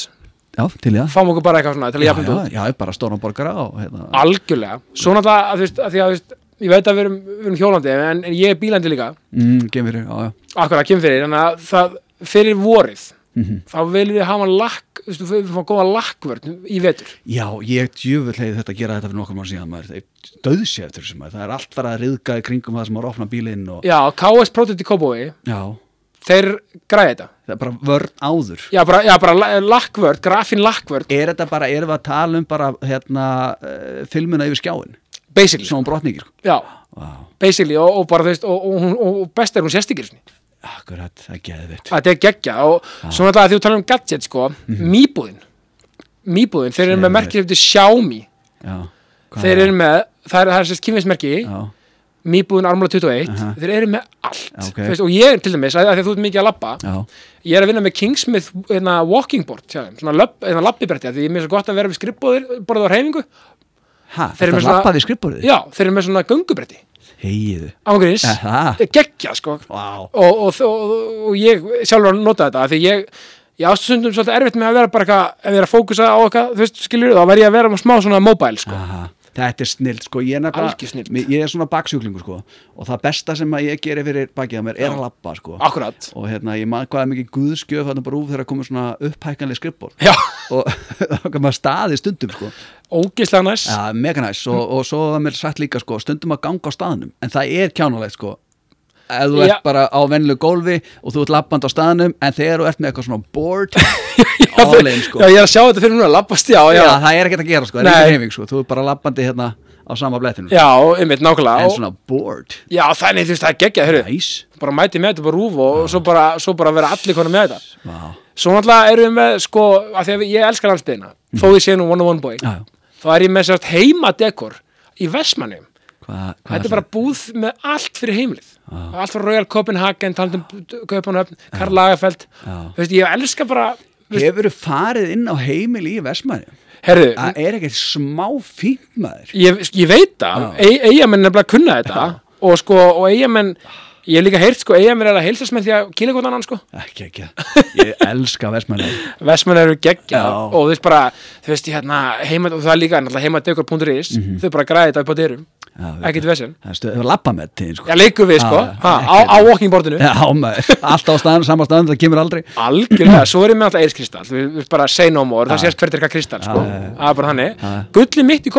já, til í það. Fáum okkur bara eitthvað svona til að Já, jöfnum já, þetta út, já, bara stóran borgara og hérna. Algjörlega. Svo náttúrulega, að þú veist, að því að þú veist, ég veit að við erum, við erum hjólandi, en, en ég er bílandi líka, mm, Gemur, já, já. Akkur að kemur fyrir, þannig að það, fyrir vorið, Mhm. þá viljum við hafa lakk, þú veist, við hafa góða lakkvörn í vetur. Já, ég djöfull heiði þetta að gera þetta fyrir nokkur mann síðan maður, döðsi eftir þessu maður, það er allt farið að riðga í kringum það sem maður opna bílinn og Já, KS Protect í já, þeir græði þetta. það er bara vörn áður. Já, bara, já, bara la- lakkvörn, grafín lakkvörn, Er þetta bara, erum við að tala um bara hérna, uh, filmuna yfir skjáin basically. svona brotningir, Já, wow. basically, og, og bara, þú veist, og, og, og, best er hún svona. akkurat, það er geðvitt Þetta er geggja og svo náttúrulega því þú talar um gadget, sko, mýbúðin, mýbúðin, þeir eru með merkið eftir Xiaomi, þeir er- eru með, það er, það er sérst kynvinsmerki, já, mýbúðin Armula 21, Aha. þeir eru með allt, Já, ok. þú veist, og ég til dæmis, að, að að þú ert mikið að já, ég er að vinna með Kingsmith hérna, walking board, svona hérna, labbibretti, af því ég er mér svo gott að vera við skrippbóðir, borðið á reyfingu, eru þetta lappaði skrippborðið já, þeir eru með svona göngubretti, heiðu, ángurins, geggja, sko, wow. og, og, og, og ég sjálfur nota þetta því ég, ég ástundum svolítið erfitt með að vera bara eitthvað, ef ég er að fókusa á eitthvað þú veist, skilur, þá verð ég að vera smá svona mobile sko. Aha. Þetta er snill, sko, ég er nefnilega ég er svona baksjúklingur, sko. Og það besta sem ég gerir fyrir bakið á mér er að lappa, sko. Akkurat, og hérna, ég maður hvað er mikið guðskjöf þarna bara úr þegar komið svona upphækkanlega skrippbor já, og *laughs* kan maður staði stundum, sko. Ógislega næs. Ja, og, og svo var mér sagt líka, sko stundum að ganga á staðnum, en það er kjánulegt, sko ef þú Já. ert bara á venlu gólfi og þú ert lappand á staðnum en þegar þú ert með eitthvað svona board *laughs* já, all in, sko. já, ég er að sjá þetta fyrir núna, lappast já, já, Já, já, það er ekkert að gera sko, það er ekki heiming sko, þú er bara lappandi hérna á sama blettinu einmitt, nákvæmlega. En og, svona board, já, þannig, þú veist, það er geggjað, hörru næs bara mæti með þetta bara rúf og svo bara, svo bara vera allir konar með þetta. Vá, svo náttúrulega erum við með, sko, að því að ég elskar landsbyðina, þó ég sé nú one on one boy já, já, þá er ég með sérst heimadekor í Vestmannum hvað, hvað Þetta er bara búð með allt fyrir heimilið. Allt frá Royal Copenhagen, talandum Kaupanöfn, Karl Lagerfeld. Já. Þú veist, ég elska bara Hefur þú farið inn á heimil í? Herðu, Það er ekkert smá fínt maður. Ég, ég veit það. Eyjamenn er bara að kunna þetta. Og sko, og Eyjamenn Ég hef líka heyrt sko, Eyjamenn er að heilsast með því að kýla hvort annan sko. Ekki, ekki, ég elska Vestmanni *laughs* Vestmenn eru geggja og þú veist bara, þú veist, hérna, heima, og það er líka náttúrulega heimadegur.is, þau bara græði þetta upp á dyrum, ekkert vesinn. Það stöð, það lappa með tíðin sko. Já, leikum við sko, á, ekkert. á walking boardinu. Já, maður, alltaf á *laughs* staðan, sama staðan, það kemur aldrei. Algjörlega, svo er ég með alltaf eirskristall Við við bara say no more, það sést hvert er eitthvað kristall sko. Það er bara þannig. Já. Gulli mitt í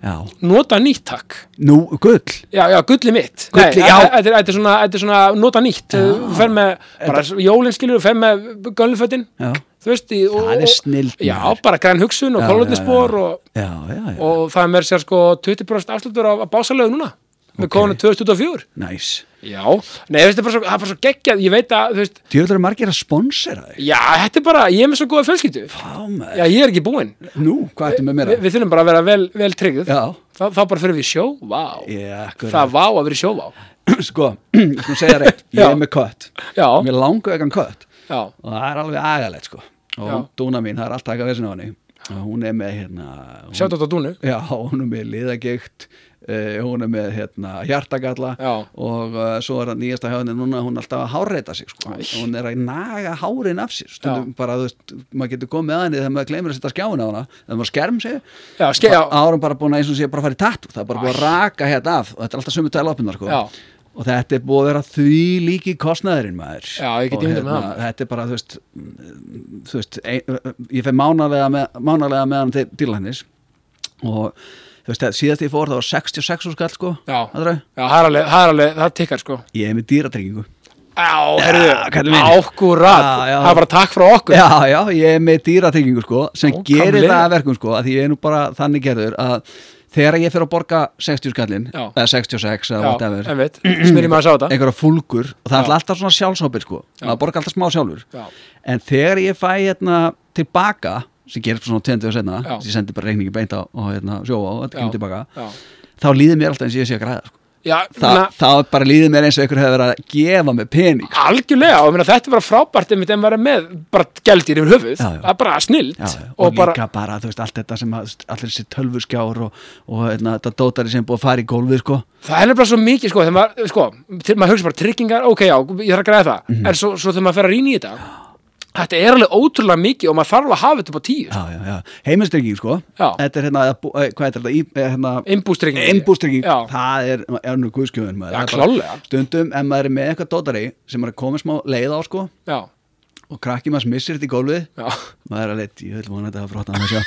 Já, nota nýtt takk. Nú, gull? Já, já, gulli mitt. Þetta er- svona, nota nýtt. Þú fer með, bara jólinn skilur Þú fer með gölnfötin Já, þú veist, í, og, Það er snilld, Já, bara græn hugsun og Já, kólöfnisspor og, og það er mér sér sko 20% afslutur af, af básalegu núna með Ok. konu 2024 næs Já, nei, þú veist, það er bara svo, er svo geggjað. Ég veit að, þú veist, Djöfull eru margir að sponsera þig. Já, þetta er bara ég er með svo góða fjölskyldu. Já, ég er ekki búinn. Nú, hvað ertu með mér Vi, Við þurfum bara að vera vel, vel tryggð. Þá, bara fyrir við sjó, vá. Ég, Það vá að vera sjó, vá. *clears throat* Sko, *clears throat* ég sko segja reitt Ég er með kött. Já, Mér langu ekki kött já, Og það er alveg agalegt sko. Og Já. dúna mín, það er alltaf ekki að vesina á henni. Og hún er með hérna hún, sjátt á dúnu. Já, hún er með liðagikt uh, Hún er með hérna hjartagalla. Já. Og uh, svo er það nýjasta hjá henni núna Hún er alltaf að hárreita sig sko. Hún er að naga hárin af sér. Stundum bara, þú veist, maður getur komið að henni Þegar maður gleymir að setja skjáin á hana Þegar maður skerm sig. Já, ske, já, árum bara búin að eins og sé bara að fara í tattu það er bara búin að raka hérna af. Og þetta er alltaf sömu tæla sko. Já. Og þetta er búið að vera því líki kostnaðurinn maður Já, það. þetta er bara, þú veist, þú veist ein, ég fer mánalega með, mánalega með hann til dýrlæknis og þú veist, síðast ég fór það var 66 úr skall sko Já. Já, er alveg, það tikkar sko ég er með dýratryggingu já. Það er bara takk frá okkur já, já, ég er með dýratryggingu sko sem Nákvæmlega. gerir það að verkum sko að því ég er nú bara þannig gerður að þegar ég fer að borga 60 skallin eða 66 eða whatever en veit, *clears throat* smyrjum maður að sjá þetta. einhverja fúlgur og það er alltaf svona sjálfsábyrg sko, maður borgar alltaf smá sjálfur. Já, en þegar ég fæ hérna tilbaka sem gerir svona 20 og senna sem ég sendi bara reikningi beint á og hérna, sjóa og þetta kemur tilbaka já. þá líður mér alltaf eins og ég sé að græða sko. Já, Þa, na, þá bara líður mér eins og einhver hefur verið að gefa mig pening. Algjörlega og þetta er bara frábært ef þeim verið með bara gældir yfir höfuð. Það er bara snilt Já, já, og, og bara, líka bara, veist, allt þetta sem allir þessi tölvuskjár og, og hérna, þetta dótari sem er búið að fara í gólfið sko. það er nefnilega svo mikið sko, þegar maður, sko, maður hugsa bara tryggingar, ok, já, ég þarf að græða það. Mhm. en svo, svo þegar maður fer að rýna í þetta þetta er alveg ótrúlega mikið og maður þarf að hafa þetta upp á tíu, já. heimilstrygging sko. Já. þetta er hérna, eh, hvað er þetta eh, hérna, innbústrygging, Já. það er, er nú guðskjöfun maður. Já, er klálega. stundum, ef maður er með eitthvað dótari sem er að koma smá leið á sko, já, og krakki maður missir þetta í gólfið maður er alveg, ég vil vona þetta að fróta að sjá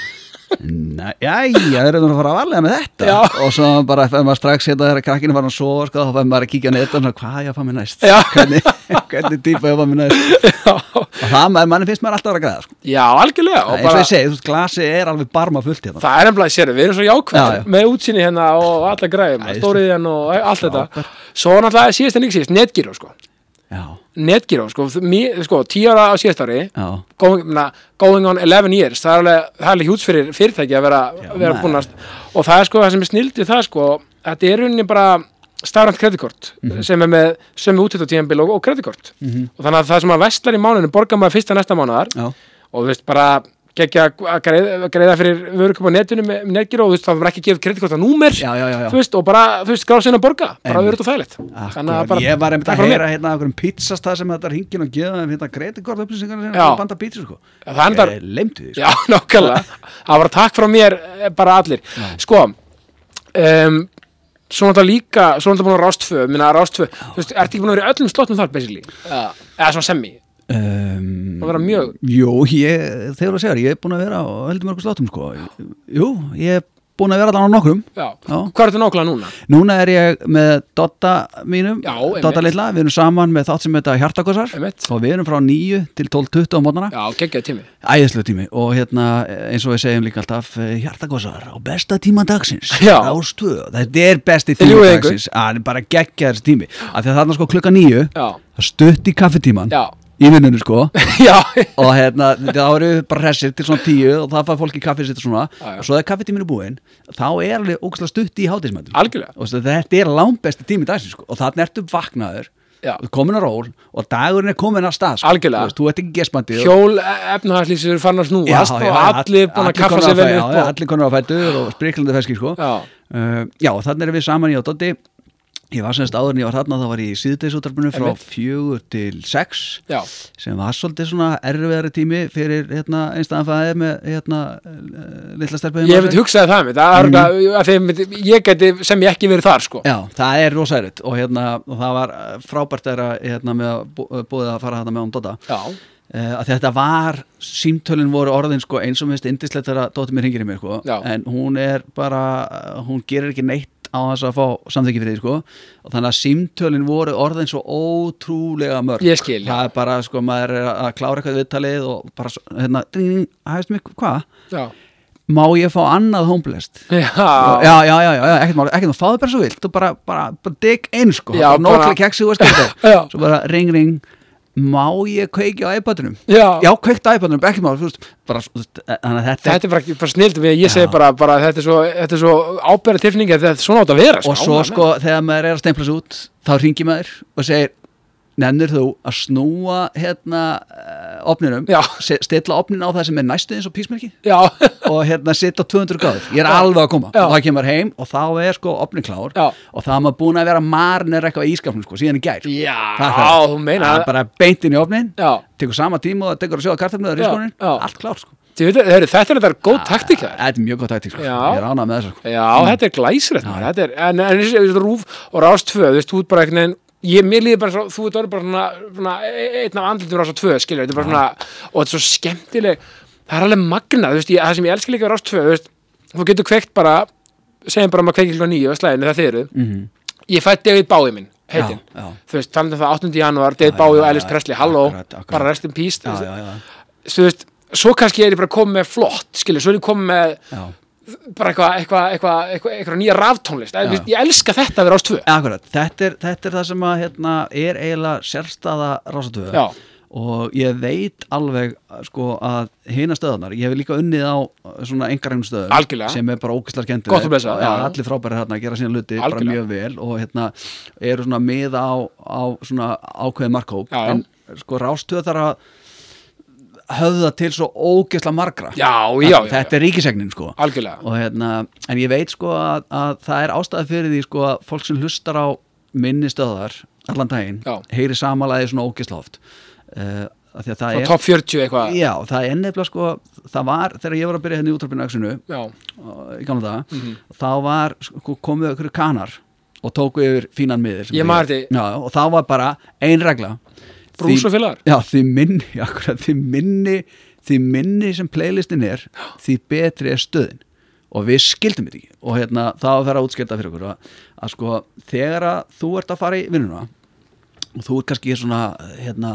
jæja, það er að fara að varlega með þetta. Já. og svo bara fyrir maður strax hérna þegar krakkinu var að sofa sko, þá fyrir maður að kíkja netan og hvað ég að fá mér næst? Hvernig, *laughs* hvernig típa ég að fá mér næst? Já, og það manni finnst maður alltaf að vera græða sko. já, algjörlega og eins og bara, ég segi, þú veist, glasi er alveg barma fullt hérna. Það er nefnilega, sér, við erum svo jákvæðir Já, já. með útsinni hérna og alla græðum stóriðjan og allt þetta. Svo náttúrulega síðast en netgíró sko sko, ára á síðast ári já, going, going on 11 years það er alveg, alveg hjúts fyrir fyrirtæki að vera, vera maður. búin að og það er sko það sem er snild við það sko þetta er rauninni bara starrand kreditkort Mhm. sem er með sömu úttökt á tíðanbíl og, og kreditkort. Og þannig að það sem að vestlar í mánuðinu borgar maður fyrsta næsta mánuðar já, og þú veist bara geggja að greiða, greiða fyrir vörukum á netinu með, netgíru og þú veist það var ekki gefið kreditkort að númer já, já, já, já. þú veist og bara þú veist gráð sinna að borga. Bara verður þetta þægilegt. Akkurat, ég var einmitt að heyra hérna okkur um pizzastað sem þetta er hingin og geða þeim hérna greitikort upplýsingar sem er banda pizza sko. Já, það leymdi því sko. Já, *laughs* nákvæmlega. Það var takk frá mér eh, bara allir. Sko um, Svo náttúrulega líka Svo náttúrulega búin að rástfö Minna rástfö Þú veist, ertu ekki búin að vera í öllum slottum þar basically? Já. Eða svona semmi Um, Það vera mjög. Jú, ég, þegar þú segir, ég er búin að vera á heldur mörgum sláttum sko. Jú, ég er búin að vera allan á nokkrum. Já, Já. hvað er þetta nákvæmlega núna? Núna er ég með Dotta mínum Já. Dotta litla, við erum saman með þátt sem þetta hjartakossar og við erum frá 9 til 12.20 á mótnana Já, geggjaði tími. Æðislega tími. Og hérna eins og við segjum líka alltaf hjartakossar á besta tíma dagsins. Já. Ástöð, þetta er besti tíma dagsins. Að bara geggja þessi tími. Af því að þarna sko klukka 9 Já, stutt í kaffitíman. Já, í vinnunni sko *laughs* og hérna, þá eru bara hressir til svona tíu og það fær fólki kaffið sitt og svona Já, já. og svo þegar kaffitíminu búinn þá er alveg ógæslega stutt í Algjörlega og þetta er langbesti tími dagsins sko. og þannig ertu vaknaður Já. komin að ról og dagurinn er komin að stað sko. Algjörlega. þú, ert ekki gespandi Hjól efnahagslýsir farin að snúast og allir búin að kaffa sér vel upp allir konur á fætur og spriklandi feski sko. Já, uh, þannig erum við saman í á Doddi ég var semst áður en ég var þarna þá var ég í síðdeisútarpinu frá fjögur til sex já, sem var svolítið svona erfiðari tími fyrir hérna, einstæðanfæðið með hérna, uh, litla stelpuðum ég veit hugsaði það mitt Það mm. að ég geti sem ég ekki verið þar sko. Já, það er rosærit og, hérna, og það var uh, frábært þeirra hérna, með að bú- búið að fara þetta með hún Dodda. Já, að þetta var, símtölin voru orðin sko, eins og minnst indislegt þegar Dóttir mér hringir í mér sko, en hún er bara, hún gerir ekki neitt á þess að fá samþykki fyrir því sko. Og þannig að símtölin voru orðin svo ótrúlega mörg. Ég skil, já. það er bara sko maður er að klára eitthvað viðtalið og bara svo- hérna, ding, hægst mig, hvað? Já, Má ég fá annað homelist? já, já, já, já, já, ekkert mál, ekkert mál, fáðu bara svo vilt og bara, bara, bara dig inn sko. Já, bara bara- *laughs* bara ring, ring má ég kveiki á iPadunum? já. Já, kveikt á iPadunum, bara, þú veist, þannig að þetta Þetta er bara, bara snildum við, ég segi Já. bara, bara þetta er svo, svo ábæra tilfinningi að þetta er svona átt að vera og svo ánægður sko, þegar maður er að stempla sig út þá ringi maður og segir nennir þú að snúa hérna opninum, Já. stilla opnin á það sem er næstu eins og písmerki. Já, *laughs* og hérna sitta á 200 gráður ég er alveg að koma, Já. og það kemur heim og þá er sko opnin klár Já. og það maður búin að vera marnir eitthvað í ískapnum sko, síðan í gær já, Það er það. bara beint inn í opnin Já, tekur sama tíma og tekur að sjóða kartafnöður í Já, skonin, já. allt klár sko þetta er þetta góð taktík það þetta er mjög gott taktík sko, Já. ég er ánað með þessu sko. Já, þetta er glæsrætt en, en þessi þessi rúf og rást tvö, þú veist, þú ert bara einhvern veginn ég, mér líður bara, svo, þú ert orðið bara svona, svona e- einn af andlitum rást tvö, skilur, þetta er bara svona og þetta er svo skemmtileg, það er alveg magnað, þú veist, ég, það sem ég elska líka við rást tvö, þú veist, þú getur kveikt bara segjum bara maður kveikir klokka nýju á slæðinu það þið eru, Mhm. ég fætt David Bowie minn, heitinn, þú veist, talandi um það 8. janúar, David já, og Elvis já, Presley, halló, bara rest in peace, þú veist, þú veist, svo kannski er ég bara komið með flott, skilur, svo er ég komið með. Bara eitthvað eitthva, eitthva, eitthva, eitthva nýja raftónlist. Já. ég, elska þetta að vera ás tvö. Akkurat, þetta er, þetta er það sem að hérna, er eiginlega sérstaða rásatöfu já, og ég veit alveg sko að hina stöðunar, ég hef líka unnið á svona engaregnum stöðum sem er bara ógæslar kendur allir frábæri hérna að gera sína hluti bara mjög vel og hérna eru svona miða á, á svona ákveðið markhóp. En sko rástöð þar að höfða til svo ógæsla margra. Já, já, já, þetta er ríkisegnin sko. Algjörlega. Og hérna, en ég veit sko að, að það er ástæði fyrir því sko að fólk sem hlustar á minni stöðar allan daginn, heyri samanlæði svona ógisla oft. Uh, það er top 40 eitthvað. Já, það er nefnilega sko það var, þegar ég var að byrja hérna í útvarpinu aksinu já, í gamla daga, Mhm. þá var sko, komið okkur kanar og tóku yfir fínan já, og þá var bara ein regla brús Því- og félagar Já, því minni, *laughs* akkurat, því minni því minni sem playlistin er því betri er stöðin. Og við skildum þetta ekki. Og hérna, þá að vera útskilta fyrir okkur að, að sko, þegar að þú ert að fara í vinnuna og þú ert kannski svona hérna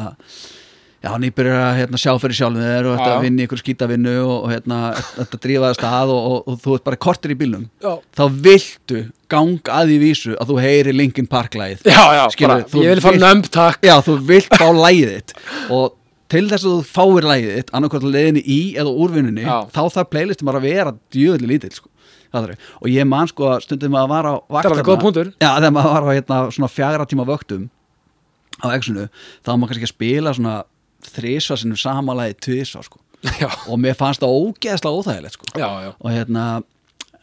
Já, nýbyrjar að hérna, sjá fyrir sjálfum þér og að vinna ykkur skítavinnu og, og hérna, að drífa það stað og, og, og þú ert bara kortir í bílnum. Já, þá viltu ganga að því vísu að þú heyri Linkin Park lagið. Já, já Skilur, bara, ég vil fá nömb takk. Já, þú vilt fá þitt. Og til þess að þú fáir lægið þitt annarkvæmt leiðinni í eða úrvinnunni Já. þá þarf playlistin bara að vera djöðli lítill sko. Og ég man sko að stundum að vara á punktur. Já, þegar maður var á hérna, svona fjagra tíma vöktum á exunu þá var maður kannski að spila svona þrísva sinnum samanlægi tvisva sko. og mér fannst það ógeðslega óþægilegt sko. já, já, og hérna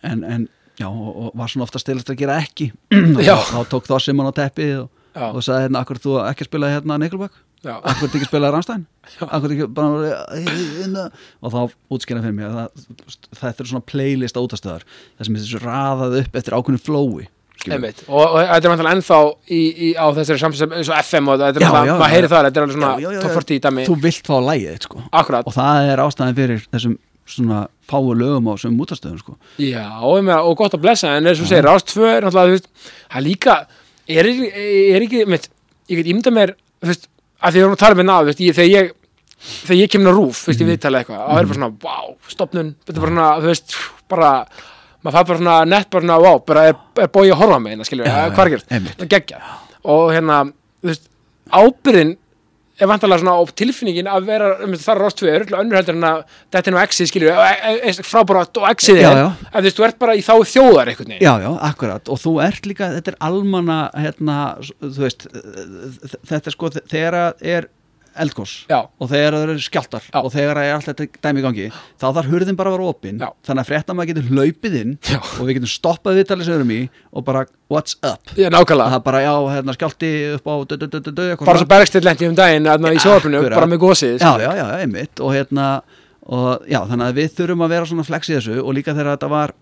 en, en já, og, og var svona ofta stilast að gera ekki. *clears throat* Já. þá, tók þá Simon á teppið og, og sagði hérna, akkur þú ekki að spila hérna Nickelback? Akkur þú ekki að spila Rammstein? Ekki bara hérna, og þá útskýra fyrir mig að það, þetta er svona playlist átastöðar það sem er þessu raðað upp eftir ákveðinu flói. Einmitt. og, og þetta er vantilega ennþá í, í, á þessari samsum eins og FM og þetta er vantilega, maður heyri það þetta er alveg svona. 40 dæmi þú vilt fá lægið sko. akkurat, og það er ástæðan fyrir þessum svona fáu lögum á þessum útastöðum sko. já, og, ég meina, og gott að blessa en eins og segir, rást 2 náttúrulega þú veist, það er líka, er, er ekki mitt, ég get ímynda mér veist, að því við erum að tala með náð ég, þegar ég þegar ég kemur á rúf, þú veist, Mhm. ég viðtala eitthvað og það er bara svona, wow, stopnun þetta er bara svona, þú veist, bara maður fær bara svona nett bara svona, wow, bara er, er bóið að horfa með hérna, skilur, já, hvað er einmitt. það geggja, og hérna þú veist, ábyrðin er vantarlega svona og tilfinningin að vera um, það er rást tvö, örgulega önnur heldur en að þetta er nú exið, skilur, frábærat og exið er, en þú veist, þú ert bara í þá þjóðar einhvern veginn, Já, já, akkurat. Og þú ert líka, þetta er almanna hérna, þú veist þetta er sko, þegar er eldgós og þegar það eru skjáltar Já. og þegar það er allt þetta dæmi í gangi þá þarf hurðin bara að vera opinn þannig að frétta maður getur hlaupið inn Já. og við getum stoppað viðtalið sem við erum í og bara what's up Já, það er bara já, hérna, skjálti upp á dö, dö, dö, eitthvað bara svo svona. bergstill lendi um daginn aðna, í sjóarpinu, Akkurat. bara með gósið já, já, já, einmitt og hérna og já, þannig að við þurfum að vera svona flex í þessu og líka þegar þetta var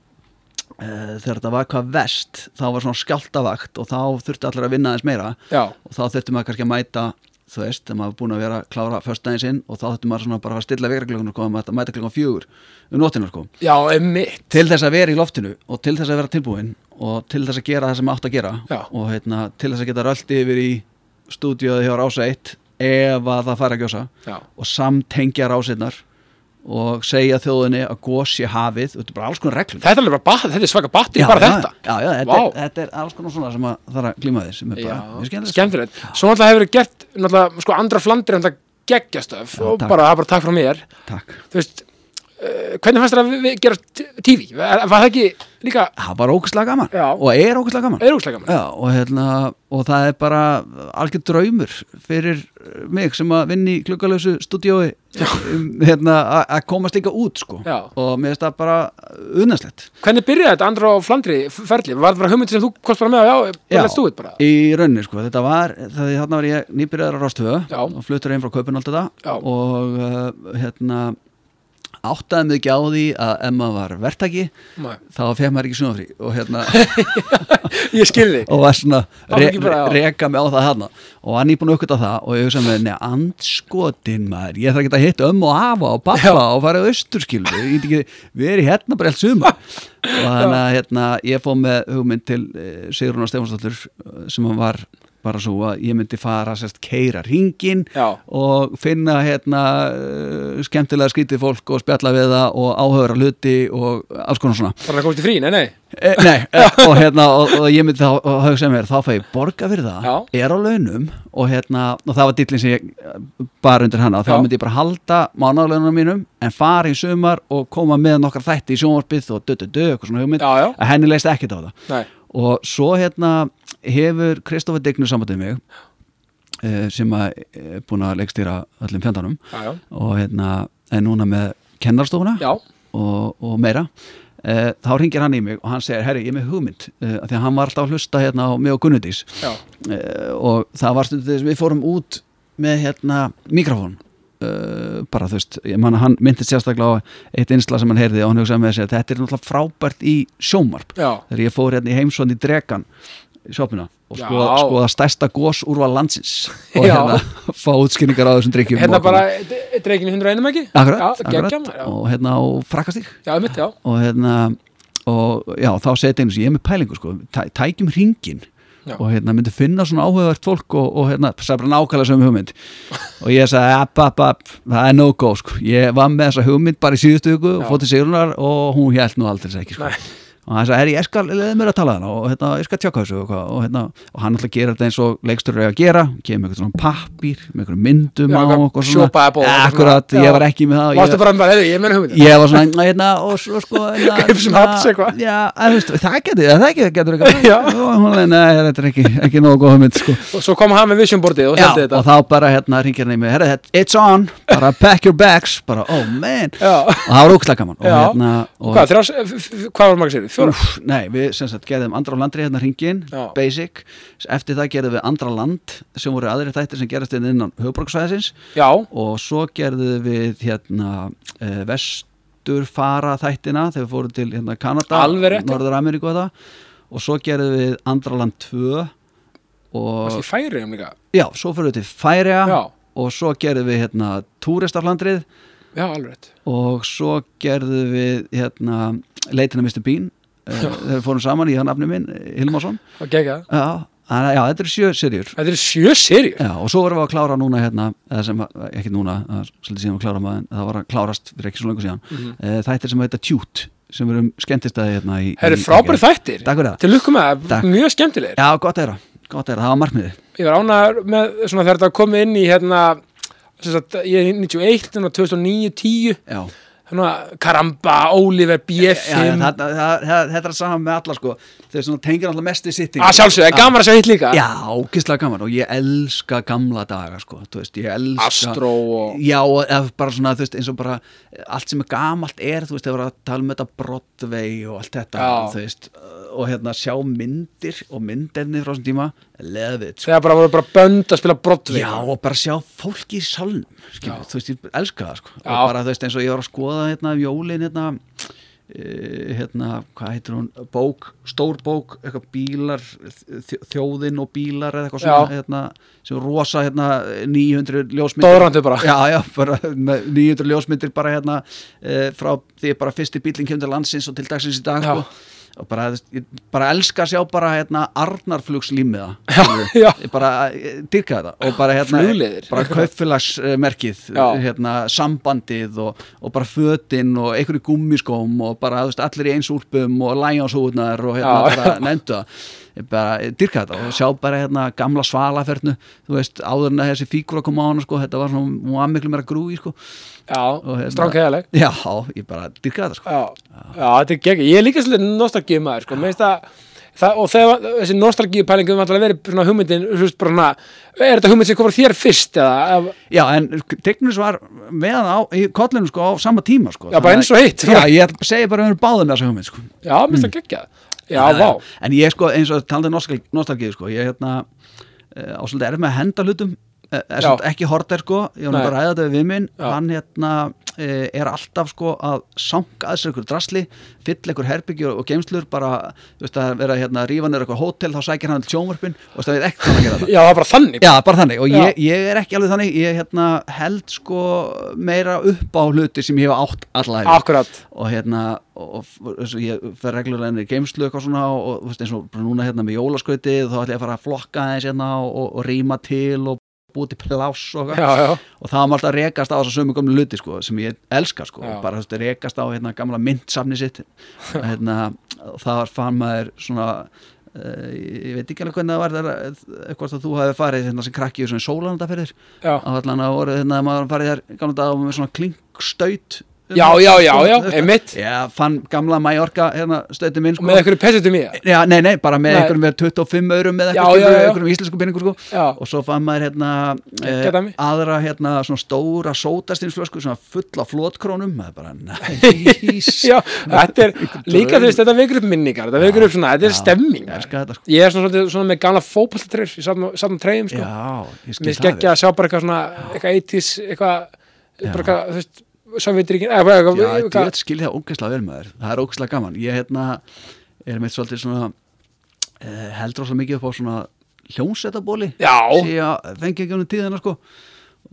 uh, þegar þetta var hvað vest þá var svona skjáltavakt og þá þurfti allir að vinna aðeins meira já, og þá þurfti maður kannski að mæta þú veist, þegar maður er búin að vera að klára föstudaginn sinn og þá þurftum maður svona bara að stilla vegraklökunar sko, að mæta- klokkan fjögur um nóttina sko. Já, einmitt. Til þess að vera í loftinu og til þess að vera tilbúin og til þess að gera það sem átt að gera Já. og hérna, til þess að geta röldi yfir í stúdíóði hjá Rása 1 ef að það fara að gjósa Já, og samtengja rásinnar og segja þjóðinni að gós sé hafið. Þetta er bara alls konar reglum þetta er bara, þetta er svaka batti bara já, þetta. já, já, þetta, Vá. er, þetta er alls konar svona sem að það er að glíma því sem er bara, skemmtilegt. Svo náttúrulega hefur gert, náttúrulega, sko, andra flandir en það geggjastöf Já, og bara, bara takk frá mér. Takk. Þú veist, hvernig fannst þér að gera t- TV? Var það ekki líka, það var ógæslega gaman. Já. og er ógæslega gaman. Auðvúkslega gaman? Já, og, hérna, og það er bara algjör draumur fyrir mig sem að vinna í klukkalösu stúdíói um, hérna, að- að komast líka út sko. Og mér finnst það bara unnæslegt Hvernig byrjaði þetta? Andra á flandri ferli? Var það bara hugmyndi sem þú komst bara með á, já, bara? í rauninni sko, þetta var það þarna var ég nýbyrjaður á Rástöðu og fluttur einn frá kaupin alltaf það og uh, hérna áttaði mig ekki á því að ef maður var verktaki. Nei. þá fekk maður ekki sunnafrí og hérna *laughs* Ég skilði og var svona re, re, reka mig á það hana og hann er búin að aukvita það. Og ég hugsa með neða andskotin maður. Ég þarf ekki að hitta ömmu og afa og pappa Já. og fara ég get ekki verið hérna bara allt sumar. Og þannig að hérna, ég fóð með hugmynd til uh, Sigrun og Stefansdóttur eh, sem hann var bara svo að ég myndi fara sérst keira ringin Já. og finna hérna uh, skemmtilega skrítið fólk og spjalla við það og áhöfra hluti og alls konar svona Bara að komast í frí, nei, nei e, Nei, e, og hérna og, og ég myndi þá og hugsa mér, þá fæ ég borga fyrir það Já. er á launum og hérna og það var dillin sem ég eh, bar undir hana þá myndi ég bara halda mánaðalaunum mínum en fara í sumar og koma með nokkar þætti í sjónvarpið og dö, dö, dö, eitthvað svona hugmynd já. að henni leist ekkert á það Nei, og svo hérna hefur Kristoffer Dignur sambandið mig uh, sem að er búin að leikstýra öllum fjandanum. Já, já. Og hérna er núna með kennarstofuna og, og meira. Uh, þá ringir hann í mig og hann segir herri, ég er með hugmynd. Af því að hann var alltaf að hlusta hérna á mig og Gunnudís. Uh, og það var stundið þess að við fórum út með hérna mikrofón. Uh, bara þú veist, ég man að hann myndist sérstaklega á eitt einsla sem hann heyrði og hann hugsaði með sig að þetta er náttúrulega frábært í sjómarp þegar ég fór hérna í heimsson í dregan í sjópina og skoða, skoða stærsta gós úrval landsins og Já. hérna *laughs* fá útskynningar á þessum drikkjum Hérna bara, dreikinu 101 ekki? Akkurat, Já, akkurat. geggjum Já, og hérna á frakkastík já, mitt, og hérna og já, þá seti einu sem ég er með pælingu sko, tæ, tækjum ringin Já. og hérna myndi finna svona áhugavert fólk og, og hérna, sagði bara nákvæmlega sem hugmynd. Og ég sagði, app, app, app það er no go, sko, ég var með þessa hugmynd bara í síðustu viku og Já. fótt til Sigrunar og hún held nú aldrei ekki, sko. Nei. Og hann sagði, ég skal leða mér að tala þarna og hérna, ég skal tjaka þessu og, og, hérna, og hann alltaf gerir þetta eins og leikstur er að gera. Kemur eitthvað svona pappír með eitthvað myndum Já, á sjópaði svona. akkurat, ég var ekki með það Varstu ég, bara hefur, ég ég var svona, hérna, og svo sko *laughs* hérna, hérna, það getur, það getur, og þetta er ekki, ekki nógu góð mynd sko. Og svo kom hann með vision boardið og og þá bara hérna ringir hann í mig it's on, bara pack your bags. Bara, oh man, og það var ókslega gaman. Og hérna, og hvað var maður sér? Fjóra? Úf, nei, við sem sagt gerðum andra á landri hérna hringin, basic. Eftir það gerðum við andra land sem voru aðri þættir sem gerast inn innan höfuborgsvæðisins Já, og svo gerðum við hérna uh, vesturfara þættina þegar við fórum til hérna Kanada. Norður Ameríku og það. Og svo gerðum við andra land 2 og varstu í færi um líka? Já, svo fyrir við til Færiða og svo gerðum við hérna túristaflandrið já, alveg og svo gerðum við hérna leitina Mr. Bean þegar við fórum saman í hann afni minn Hilmarsson. Og gegja já, að- já, þetta er sjö serjur Þetta eru sjö serjur já, og svo vorum við að klára núna hérna sem, var- ekki núna, svolítið síðan við klára maður það var að klárast fyrir ekki svo lengur síðan. Mm þættir sem heita Tjút sem við erum skemmtistæði hérna í Það eru frábæri þættir. Til lukkum það, mjög skemmtilegir. Já, gott er það, var markmiðið. Ég var ánæður með svona þegar þetta komið inn í hérna sagt, ég er 91, þannig að 2009, 10 Já, að Karamba, Oliver, já, já B5 það, það, það, þetta er saman með alla sko. Svona tengir alltaf mest í sitt að sjálfsögðu, það er gaman að sjá hitt líka? Já, ógislega gaman og ég elska gamla daga sko, þú veist, ég elska Astro og Já, eða bara svona, þú veist, eins og bara allt sem er gamalt er, þú veist, þegar við erum að tala um þetta Broadway og allt þetta Já. þú veist, og hérna sjá myndir og myndefni frá þessum tíma it, sko. þegar bara voru bara bönd að spila Broadway Já, og bara sjá fólki í Já. þú veist, ég elska það sko. Og bara, þú veist, eins og ég var að skoða hérna um jólin hérna e, hérna, hvað heitir hún bók, stór bók, eitthvað bílar þ- þjóðin og bílar eða eitthvað svona, hérna, sem rosa hérna, 900 ljósmyndir Dóðrandi bara Já, já, bara með 900 ljósmyndir bara hérna e, frá því bara fyrsti bílinn kemur til landsins og til dagsins í dag Já. sko. Og bara, ég bara elska að sjá bara hérna Arnarflugslímiða. Já. *laughs* ég bara dyrka þetta. Og bara hérna Flugleiðir. bara kaupfélagsmerkið *laughs* hérna sambandið og, og bara fötin og einhverju gummiskóm og bara þú veist, allir í eins úlpum og lægjánshúðnar og hérna bara nefndu það bara dyrka þetta og sjá bara hérna gamla svalafernu þú veist áður en að þessi fígur að koma á hana sko þetta var svona, var miklu meira grúi sko Já, hérna- stránkæðaleg já, ég bara dyrka þetta sko Já, já, þetta er gegn Ég er líka svolítið nostalgíu maður sko. Mér finnst það, og þegar þessi nostalgíu pælingum var alltaf verið svona hugmyndin veist, bara, er þetta hugmynd sem komur þér fyrst eða, Já, en Tegnus var með á, í kollinu sko á sama tíma sko. Já, bara eins og hitt. Já, ég ætla bara að um báðum þessa hugmynd sko. já, mér finnst það Já, vá. En ég sko, eins og talandi nostalgíu, nostalgíu sko, ég hérna uh, á svolítið erf með að henda hlutum. eh, er Já. samt ekki horter sko, ég var bara að ræða þetta við minn, hann hérna uh, er alltaf sko að sanga að sér ykkur drasli, fyll ykkur herbyggjur og geimslur, bara, þú veist að vera hérna rífa niður eitthvað hótel, þá sækir hann til sjónvarpin og þú veist að við ekki að gera þetta Já, bara þannig. Já, bara þannig. Og ég, ég er ekki alveg þannig. Ég hérna, held sko meira upp á hluti sem ég hef átt allæfi Akkurat. Og hérna og, og, og ég fer reglulega inn í geimslu eitthvað svona og, og þú veist, eins og núna hérna með jólaskautið þá ætla ég að fara að flokka aðeins hérna og, og, og rýma til og búið til pláss og, og það var alltaf að rekast á þessa sömu gamlu hluti sko, sem ég elska sko, Já. bara veist, rekast á hérna, gamla myndsafni sitt. *laughs* Hérna, það var fann maður svona uh, ég veit ekki alveg hvernig það var þegar, eitthvað að þú hefði farið hérna, sem krakki í svona sólandaferðir já. Á allan að voru hérna, maður farið þær gamla dag með svona klinkstaut Já, já, já, já, einmitt. Já, fann gamla Mallorca hérna, stauti minn sko. með einhverju pessutum í Já, nei, nei, bara með einhverjum með 25 eurum með einhverjum íslensku pinningur sko. Já, og svo fann maður hérna eh, aðra hérna svona stóra sótastinsflösku svona full af flotkrónum. Það er bara *laughs* næs. Já, þetta er líka þú veist, þetta vekur upp minningar Þetta vekur upp svona, þetta er stemming. sko. Ég er svona, svona, svona með gamla fótballtreyr Ég satt með treyjum, sko. Já, ég skil Mér það skeggja að sjá bara eitthvað svona eitthvað 80s, eitthvað eitthvað, Sovjetríkin Já, ég skil það ógeðslega vel með þér. Það er ógeðslega gaman. Ég hérna, er meitt svolítið svona uh, heldur óslega mikið upp á svona hljómsveitabóli Já. sem ég fengi ekki um tíðina sko.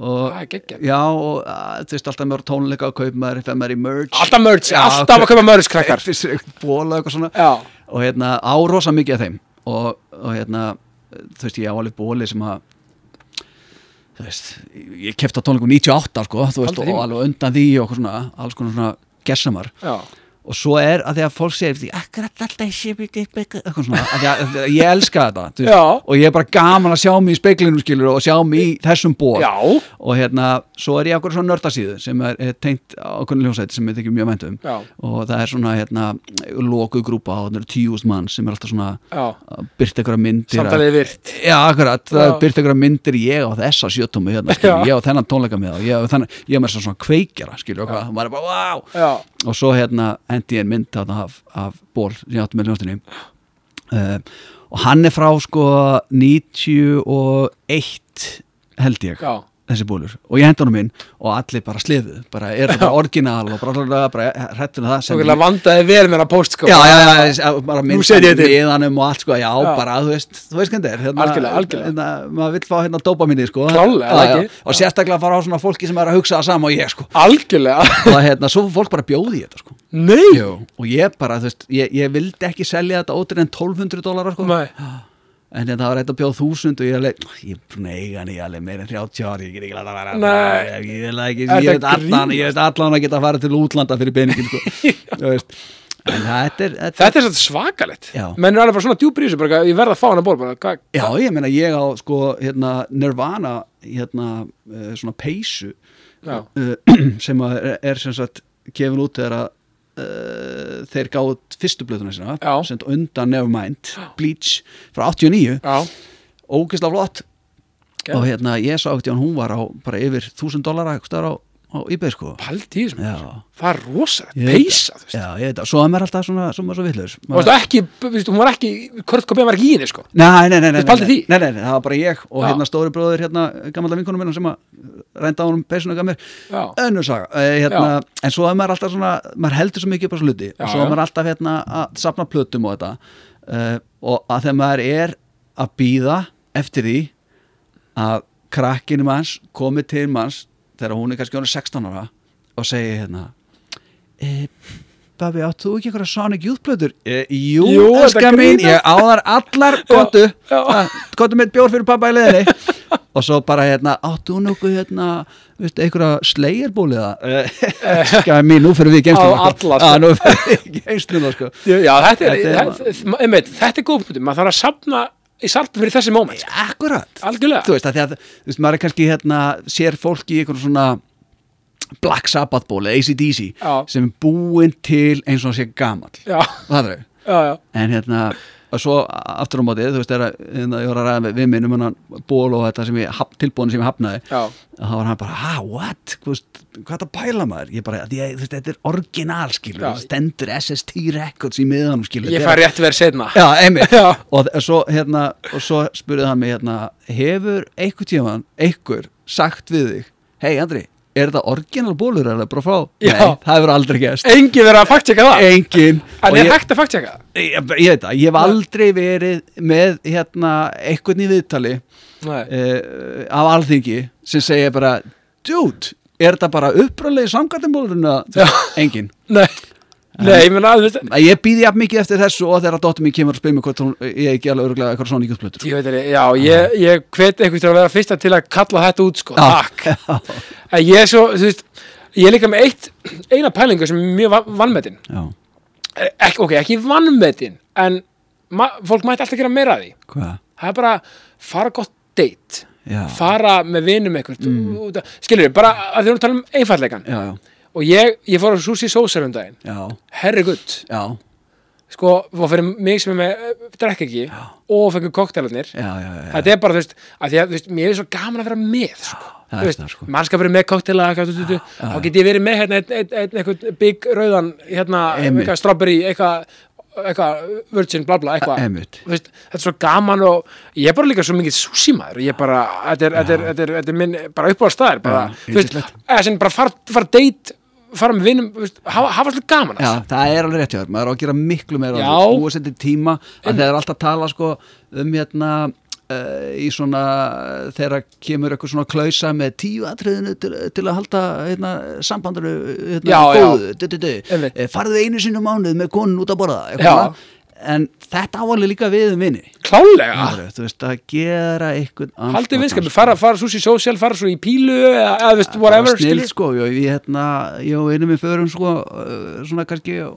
Og er Já, og að, þú veist alltaf mjög tónleika og kaup maður, fem maður í merch. Alltaf merch, Já, alltaf að kaupa merch, krakkar. *laughs* Bóla eitthvað svona. Já, og hérna á rosa mikið af þeim. Og, og hérna, þú veist, ég á alveg bóli sem að þú veist, ég kefti á tónleikum 98 sko, þú veist, Aldrei og tíma. alveg undan því og alls konar svona gessamar já, og svo er að því að fólk segir eitthvað ég elska þetta Já. og ég er bara gaman að sjá mig í speiklinum skilur og sjá mig í þessum ból já, og hérna, svo er ég okkur svona nördasíðu sem er, er tengt ákveðin hljómsveit sem ég þykir mjög mæntum og það er svona hérna lokuð grúpa eru tíust mann sem er alltaf svona já. að byrta einhverja myndir Samtalið virt. Er byrta einhverja myndir ég á þessa sjötómi hérna, ég á þennan tónleika með það ég á á þess svona kveikjara og maður er bara, wow og svo hérna hendi ég en mynd af, af ból sem ég átti með ljónstinni uh, og hann er frá sko 91 held ég. Já, þessi bólur. Og ég hendi honum inn og allir bara sliðu bara er það bara orginal og bara, bara hrættum það svo sem ekki vandaði vel með það post, sko. Já, já, já, bara ég myndan til. viðanum og allt sko, já, Já. bara, þú veist, þú veist hvernig þetta er. Hérna, Algjörlega, algjörlega. hérna, maður vill fá hérna dopaminni, sko. Klárlega, Já, það já. ekki. og sérstaklega fara á svona fólki sem er að hugsa það sama og ég, sko. Algjörlega. Og hérna, svo fólk bara bjóði þetta, sko. Nei. Og ég bara, þú veist, ég, ég vildi ekki selja þetta ótrið en 1200 dólarar, sko. Nei, en hérna, það var eitthvað bjóð 1000 og ég alveg, ég er búin að eiga hann í alveg meira en 30 ári, ég get ekki láta að vera Nei. ég, ég, vil ekki, ég veit að allan ég veit allan að geta að fara til útlanda fyrir peningin, sko. *laughs* En þetta er, þetta þetta er Já. Menn er alveg bara svona bara, ég verð að fá hana ból bara, hvað, Já, ég meina ég á sko hérna Nirvana hérna uh, svona peysu uh, *clears throat* sem að er, er sem sagt gefin út þegar að uh, þeir gáðu fyrstu blöðuna sína sem undan Nevermind Bleach frá 89 já, ógeðslega flott. Ok. og hérna ég sá ekkert hún var á bara yfir 1000 dólara eitthvað á á eBay sko. Já. það er rosa, peysa þú veist. Já, ég veit það, svo er maður alltaf svona, svo maður svo villur og veistu ekki, veistu, hún var ekki Kurt Cobain var ekki í henni sko. Nei, nei, nei, nei, Þú nei, nei, nei, það var bara ég og hérna stóri bróðir hérna, gammalda vinkonum minna sem að rænda á honum peysuna gaf mér. Já. önnur saga, eh, hérna, en svo er maður alltaf svona, maður heldur svo mikið upp á svo hluti Já, og svo er maður alltaf hérna að sapna plötum og þetta uh, og að þegar maður er að býða eftir því að krakkinu manns komi til manns þegar hún er kannski honum 16 ára og segi hérna e, Babi, átt þú ekki einhverja Sonic Youth plötur? E, jú, Jú, jú þetta elska mín, ég á þar allar gottu, já. gottu með bjór fyrir pappa í leðinni *laughs* og svo bara hérna, átt þú nokkuð hérna, veistu, einhverja slegjerbóliða *laughs* elska mín, nú fyrir við í Á geimsluna alla, sko. Nú fyrir við í geimsluna sko. já, þetta er, Þetta er- þetta, er góð maður þarf að safna í salta fyrir þessi moment sko. Akkurat. Algjörlega. Þú veist, að því að, þú veist, maður er kannski hérna, sér fólk í einhvern svona Black Sabbath ból eða ACDC Já. sem er búinn til eins og sé gamall. Já, það er já, já, en hérna og svo aftur á mótið, þú veist, er hérna, ég var að ræða með við minn um hann ból og þetta sem ég tilbúin sem ég hafnaði. Já. þá var hann bara, ha, what, veist, hvað það að pæla maður, ég bara, að, þú veist, þetta er orginal skilur, það stendur SST Records í miðanum skilur ég fær rétt verið setna Já, einmitt. *laughs* Og, svo, hérna, og svo spurði hann mig hérna, hefur einhver tíman einhver sagt við þig hei Andri, er þetta orginal bólur eða bara frá? Já. Nei, það hefur aldrei gæst engin verið að faktseka það? Engin en er ég, hægt að faktseka það ég, ég veit það, ég hef aldrei verið með hérna einhvern í viðtali uh, af alþingi sem segja bara dude, er þetta bara uppræðlega samkvæmdumbólurinn engin Nei, nei, ég meina að, þú veist, Ég býði jafn mikið eftir þessu og þegar dóttir mín kemur að spila mig hvort hún, ég ekki alveg öruglega eitthvað svona íkjöldplötur ég veit ekki, já, ég, ég hvet einhvern til að vera fyrsta til að kalla þetta út, sko, takk. En ég er svo, þú veist, ég er líka með eitt, eina pælingu sem er mjög van- vannmetin. Já, Ekki, ok, ekki vannmetin, en ma fólk mætti alltaf gera meira að því. hvað? Það er bara fara gott date, Já, fara með vinum eitthvað, mm. skilur bara að að tala um einfalleikan. já, já, Og ég, ég fór á Susi Sósar um daginn, já, herrigutt, já, sko, og fyrir mig sem er með, uh, drekk ekki, og fengur koktelarnir, já, já, já, já. þetta er bara, þú veist, að því að, þú veist, mér er svo gaman að vera með, sko. það Þú er veist, það, sko. mannskapur með koktela þá get ég verið með hérna eitthvað big rauðan hérna, eitthvað strawberry eitthvað, eitthvað virgin bla bla eitthvað. Þetta er svo gaman og ég er bara líka svo mikið sushi maður. Og ég bara, þetta er, þetta er, þetta er, er minn bara uppáða staðir bara, Já, þú veist, yndislegt. eða sem bara fara, fara date fara með veist, hafa, hafa svolítið gaman Já, það er alveg rétt hjá þér, maður á að gera miklu meira Já. búið sér til tíma. Að þeir eru alltaf að tala sko um hérna uh, í svona þegar kemur eitthvað svona klausa með tíu atriðinu til, til að halda hérna, sambandinu hérna, góðu. Eh, farðu einu sinni um mánuð með konun út að borða eitthvað. En þetta áalið líka við um vinni klálega, þú veist að gera eitthvað haldið vinskapi fara, fara sushi social, fara svo í pílu eða, þú veist, whatever, snill sko, ég, hérna, ég og einum við förum sko, svona kannski tekja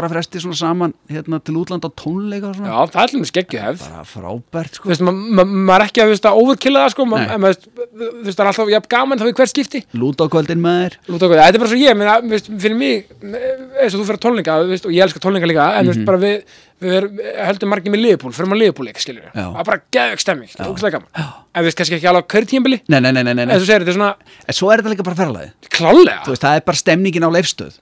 ára fresti svona saman hérna til útlanda tónleika og svona. Já, það er allir með skeggjahefð bara frábært þú sko veist, ma- ma- maður er ekki að, þú veist, að overkilla það, sko, ma- Nei. en maður, þú veist, það er alltaf jafn gaman þá í hvert skipti, lúta á kvöldin með þér Lúta okkur, þetta er bara svo ég, menna, þú veist, fyrir mig, eins og þú fyrir tónleika, þú veist, og ég elskar tónleika líka, en þú veist, bara við, við er, höldum margir með liðbúl, fyrir maður liðbúl ekki, skiljur, Já. það er bara geðveik stemming, ógæslega gaman, en þú veist, kannski ekki alveg á hverju tímbili, nei, nei, nei, nei, nei, en nei. þú segir, þetta er svona, en svo er þetta líka bara ferlaði klálega, þú veist, það er bara stemningin á leifstöð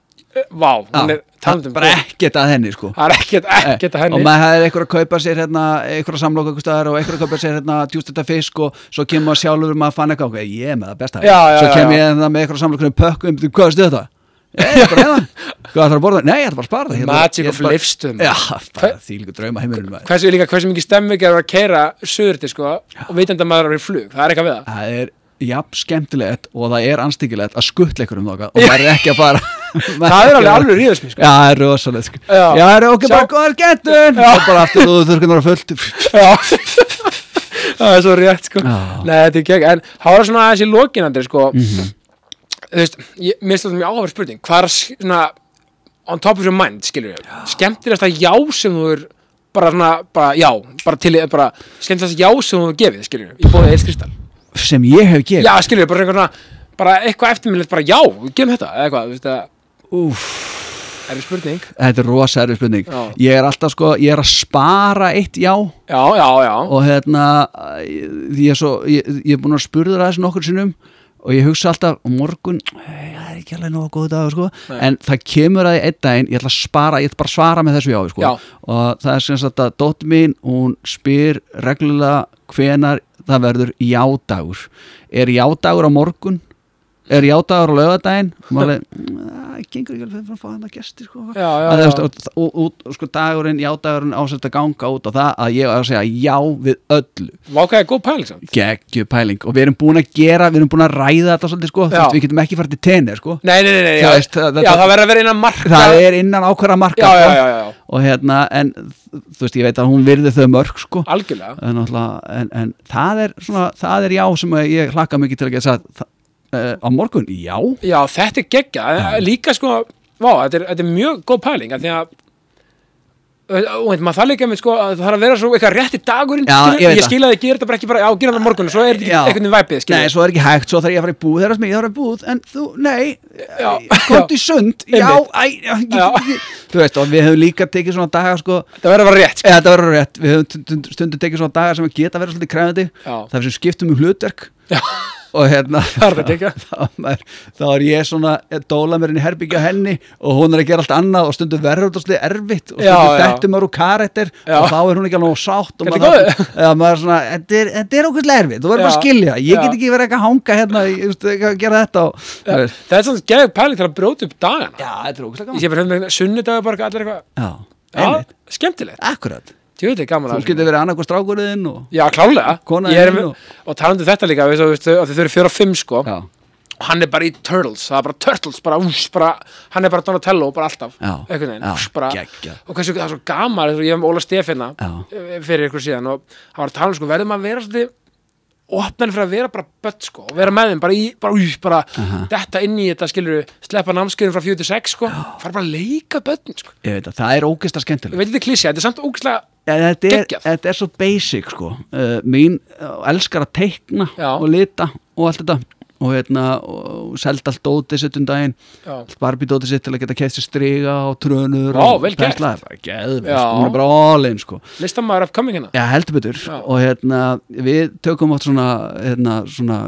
vá, hún er, það talandi er um bara ekkert að henni sko það er ekkert, ekkert að og henni, maður hefði eitthvað að kaupa sér hérna, eitthvað að samloka eitthvað staðar og eitthvað að kaupa sér hérna djústetta fisk og svo kemur maður sjálfur maður fann eitthvað, ok, ég er með það besta Já, já, svo já, kem já. ég hérna með eitthvað samloka pökkum, hvað er stuð þetta? Ég er bara hérna, *laughs* hvað ætlar að borða? Nei, ég ætla bara að spara það Magic of Lifstum. Já, bara þýlíku drauma heimurinn maður hversu mikið stemming er að keira söður til, sko, og vitandi að maður er í flug, það er eitthvað við það, Það er jafn skemmtilegt og það er anstíkilegt að skuttla ykkur um þokkað og maður er ekki að fara. *laughs* Það er alveg alveg ríðast mér, sko, Já, það er rosalegt sko. Já. Já, það er okkur bara góðar getun og bara aftur þú þurfum að fullt. Já. *laughs* Það er svo rétt sko. Já. Nei, þetta er gegn En það var svona aðeins í lokinandri sko. Þú veist, ég, mér þetta mjög áhugaverð spurning. Hvað er að svona On top of your mind, skilur við Skemmtilegast að já sem þú er Bara svona, bara já Bara til, bara Skemmtilegast já sem þú er gefið, skilur við Í bóðið sem ég hef gefið Já, skilur bara svona Bara eitthvað eftirminnilegt, bara já, við gefum þetta eitthvað, Er það spurning? Þetta er rosa erfið spurning Já. Ég er alltaf sko, ég er að spara eitt já Já, já, já og hérna ég, ég er svo, ég, ég er búin að spurða það þessu nokkur sinnum og ég hugsa alltaf morgun, "Ei, það er ekki alveg nógu góð dag sko. En það kemur að því einn daginn ég ætla að spara, ég ætla bara að svara með þessu já, sko. Já. og það er sem sagt að dóttir mín, hún spyr reglulega hvenar það verður jádagur. Er jádagur á morgun er jádagur á laugardaginn? Og maður er, það gengur ekki alveg fyrir að fá hann að gesti sko. Já, já, Að þú já. veist, og, og, og, og sko dagurinn, jádagurinn ásett að ganga út á það að ég er að segja já við öllu. Vákaði góð pæling samt. Geggju pæling. Og við erum búin að gera, við erum búin að ræða þetta svolítið sko, veist, við getum ekki farið til tenni sko, Nei, nei, nei, nei Þú já, veist, það- já, það- það verður að vera innan marka. Það er innan ákværa marka Já, já, sko, já, já, já, og hérna, en þú veist, ég veit að hún virði þau mörg sko, algjörlega. En, en, en það er svona, það er já sem ég hlakka mikið til að geta uh, á morgun, já. Já, þetta er geggja, líka sko Vá, þetta er, þetta er mjög góð pæling af Því að og veit, maður það líka með sko að það þarf að vera svo eitthvað rétti dagurinn Já, ég ég það. skil að þið gerir þetta bara ekki bara, já, gera það á morgun svo er þetta einhvern veginn væpið, Nei, svo er ekki hægt, svo þarf ég að fara í búð sem ég þarf í búð, en þú, nei Já. komdu í sund, já, æ, já, ég- Já. ég- þú veist, og við höfum líka tekið svona daga, sko. Þetta verður að vera rétt, eða þetta verður rétt, við höfum stund- stundum tekið svona daga sem geta verið svolítið það er sem skiptum um hlutverk. Og hérna ekki. *laughs* þá er, ég svona að dóla mér inn í herbyggja henni og hún er að gera allt annað og stundum verður þetta svolítið erfitt og maður úr karakter Já. og þá er hún ekki alveg sátt og maður, eða, *laughs* maður er svona, þetta er, okkur erfitt þú verður bara að skilja, ég get ekki verið eitthvað að hanga hérna, að gera þetta og, það er svona geðug pæling til að brjóta upp dagana. Er ég sé bara hérna sunnudagur bara allir eitthvað. Skemmtilegt, akkurat ekki gaman þú að þessu. getur verið annarkoð strákurinn og já, klálega. og- og talandi um þetta líka þú veist, að þau eru fjóra og fimm sko. Já, og hann er bara í Turtles, það er bara Turtles bara, ús, bara, hann er bara Donatello bara alltaf, veginn ús, bara, og hversu, það er svo gaman ég hef Óla Stefina Já. fyrir ykkur síðan og hann var að tala um sko, verðum að vera svolítið opnari fyrir að vera bara börn sko og vera með þeim bara í, bara, ús, bara detta inn í þetta skilur sleppa námskeiðin frá 46 sko fara bara að leika börn sko. Ég veit að það er ógist að ég veit þetta er klísja, þetta er samt ógeðslega Ja, þetta, er, þetta er svo basic sko. uh, mín uh, elskar að teikna Já. og lita og allt þetta og hérna og seldi allt dótið sitt um daginn Já. Barbie dótið sitt til að geta kæft sér striga og trönur Vá, og vel gert. pensla. bara geðvegt, Já. sko, hún er bara all in sko. listamæður upcoming hérna Já, heldur betur Já. og hérna við tökum átt svona, hérna, svona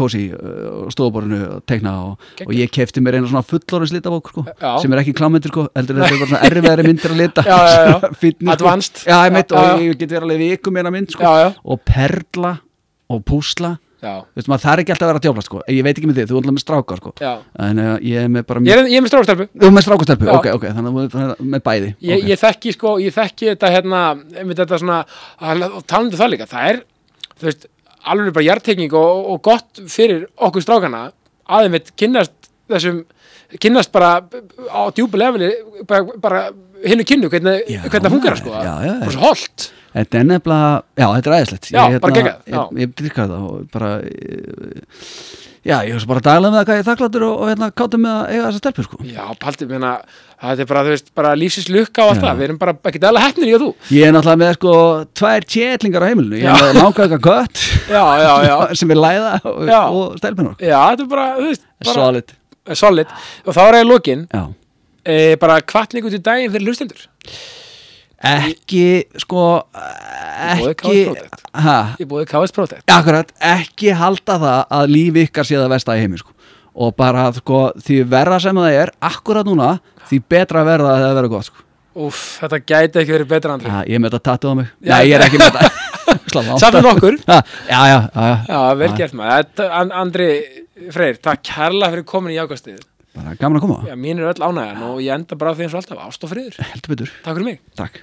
kósi uh, stofuborinu og teikna og, Geggjað. og ég kefti mér eina svona fullorins litabók sko, Já. sem er ekki klámyndir sko, heldur þetta er bara svona erfiðari myndir að lita *laughs* Já, já, já. *laughs* Fínni, sko. Advanced. Já, ég meit Já, já. og ég get verið alveg vikum meina mynd sko, Já, já. og perla og púsla já, Veist, maður, það er ekki alltaf að vera að djófla sko. ég veit ekki með þig, þú er alltaf með stráka sko. en uh, ég er með bara ég er, ég er með strákstelpu þú er með strákastelpu, ok, ok þannig að með bæði ég, ok. ég þekki sko, ég þekki þetta hérna, einmitt þetta svona um það líka, það er þú veist, alveg bara hjartekning og, og gott fyrir okkur strákana að einmitt kynnast þessum kynnast bara á djúpu leveli bara, bara hinnu kynnu hvernig, það fungerar sko. Já. bara svo holt Þetta er nefnilega, já, þetta er æðislegt. Já, ég, bara geggjað, ég, dyrka það og bara eh, Já, ég hef bara daglega með það hvað ég er þakkláttur og, hérna kátum með að eiga þessa stelpur sko. já, paldi, meina, það er bara, þú veist, bara lífsins lukka og allt það, við erum bara ekki dæla hefnir í og þú. Ég er náttúrulega með sko tvær tjetlingar á heimilinu. Ég er með *laughs* já, já, *laughs* sem er læða og, og stelpunar já, þetta er bara, þú veist bara, Solid solid, og þá er ég lokin. Já e, bara kvartningu til daginn fyrir hlustendur? Ekki, sko Ekki ég búið KS Protect. Akkurat, ekki halda það að líf ykkar sé það versta í heimi sko. og bara sko, því verra sem það er akkurat núna, því betra verða það að vera gott sko. Úf, þetta gæti ekki verið betra andri. Ja, ég með þetta tattu á mig. Já. Nei, ég er ekki með þetta. Samt með nokkur Já, já, já, já, Já, vel gert maður. Þetta- An- Andri Freyr, takk kærlega fyrir komin í jákastið Bara gaman að koma. Já, mín er öll ánægjan og ég enda bara því eins og alltaf Ást og friður. Heldur betur, Takk fyrir mig. Takk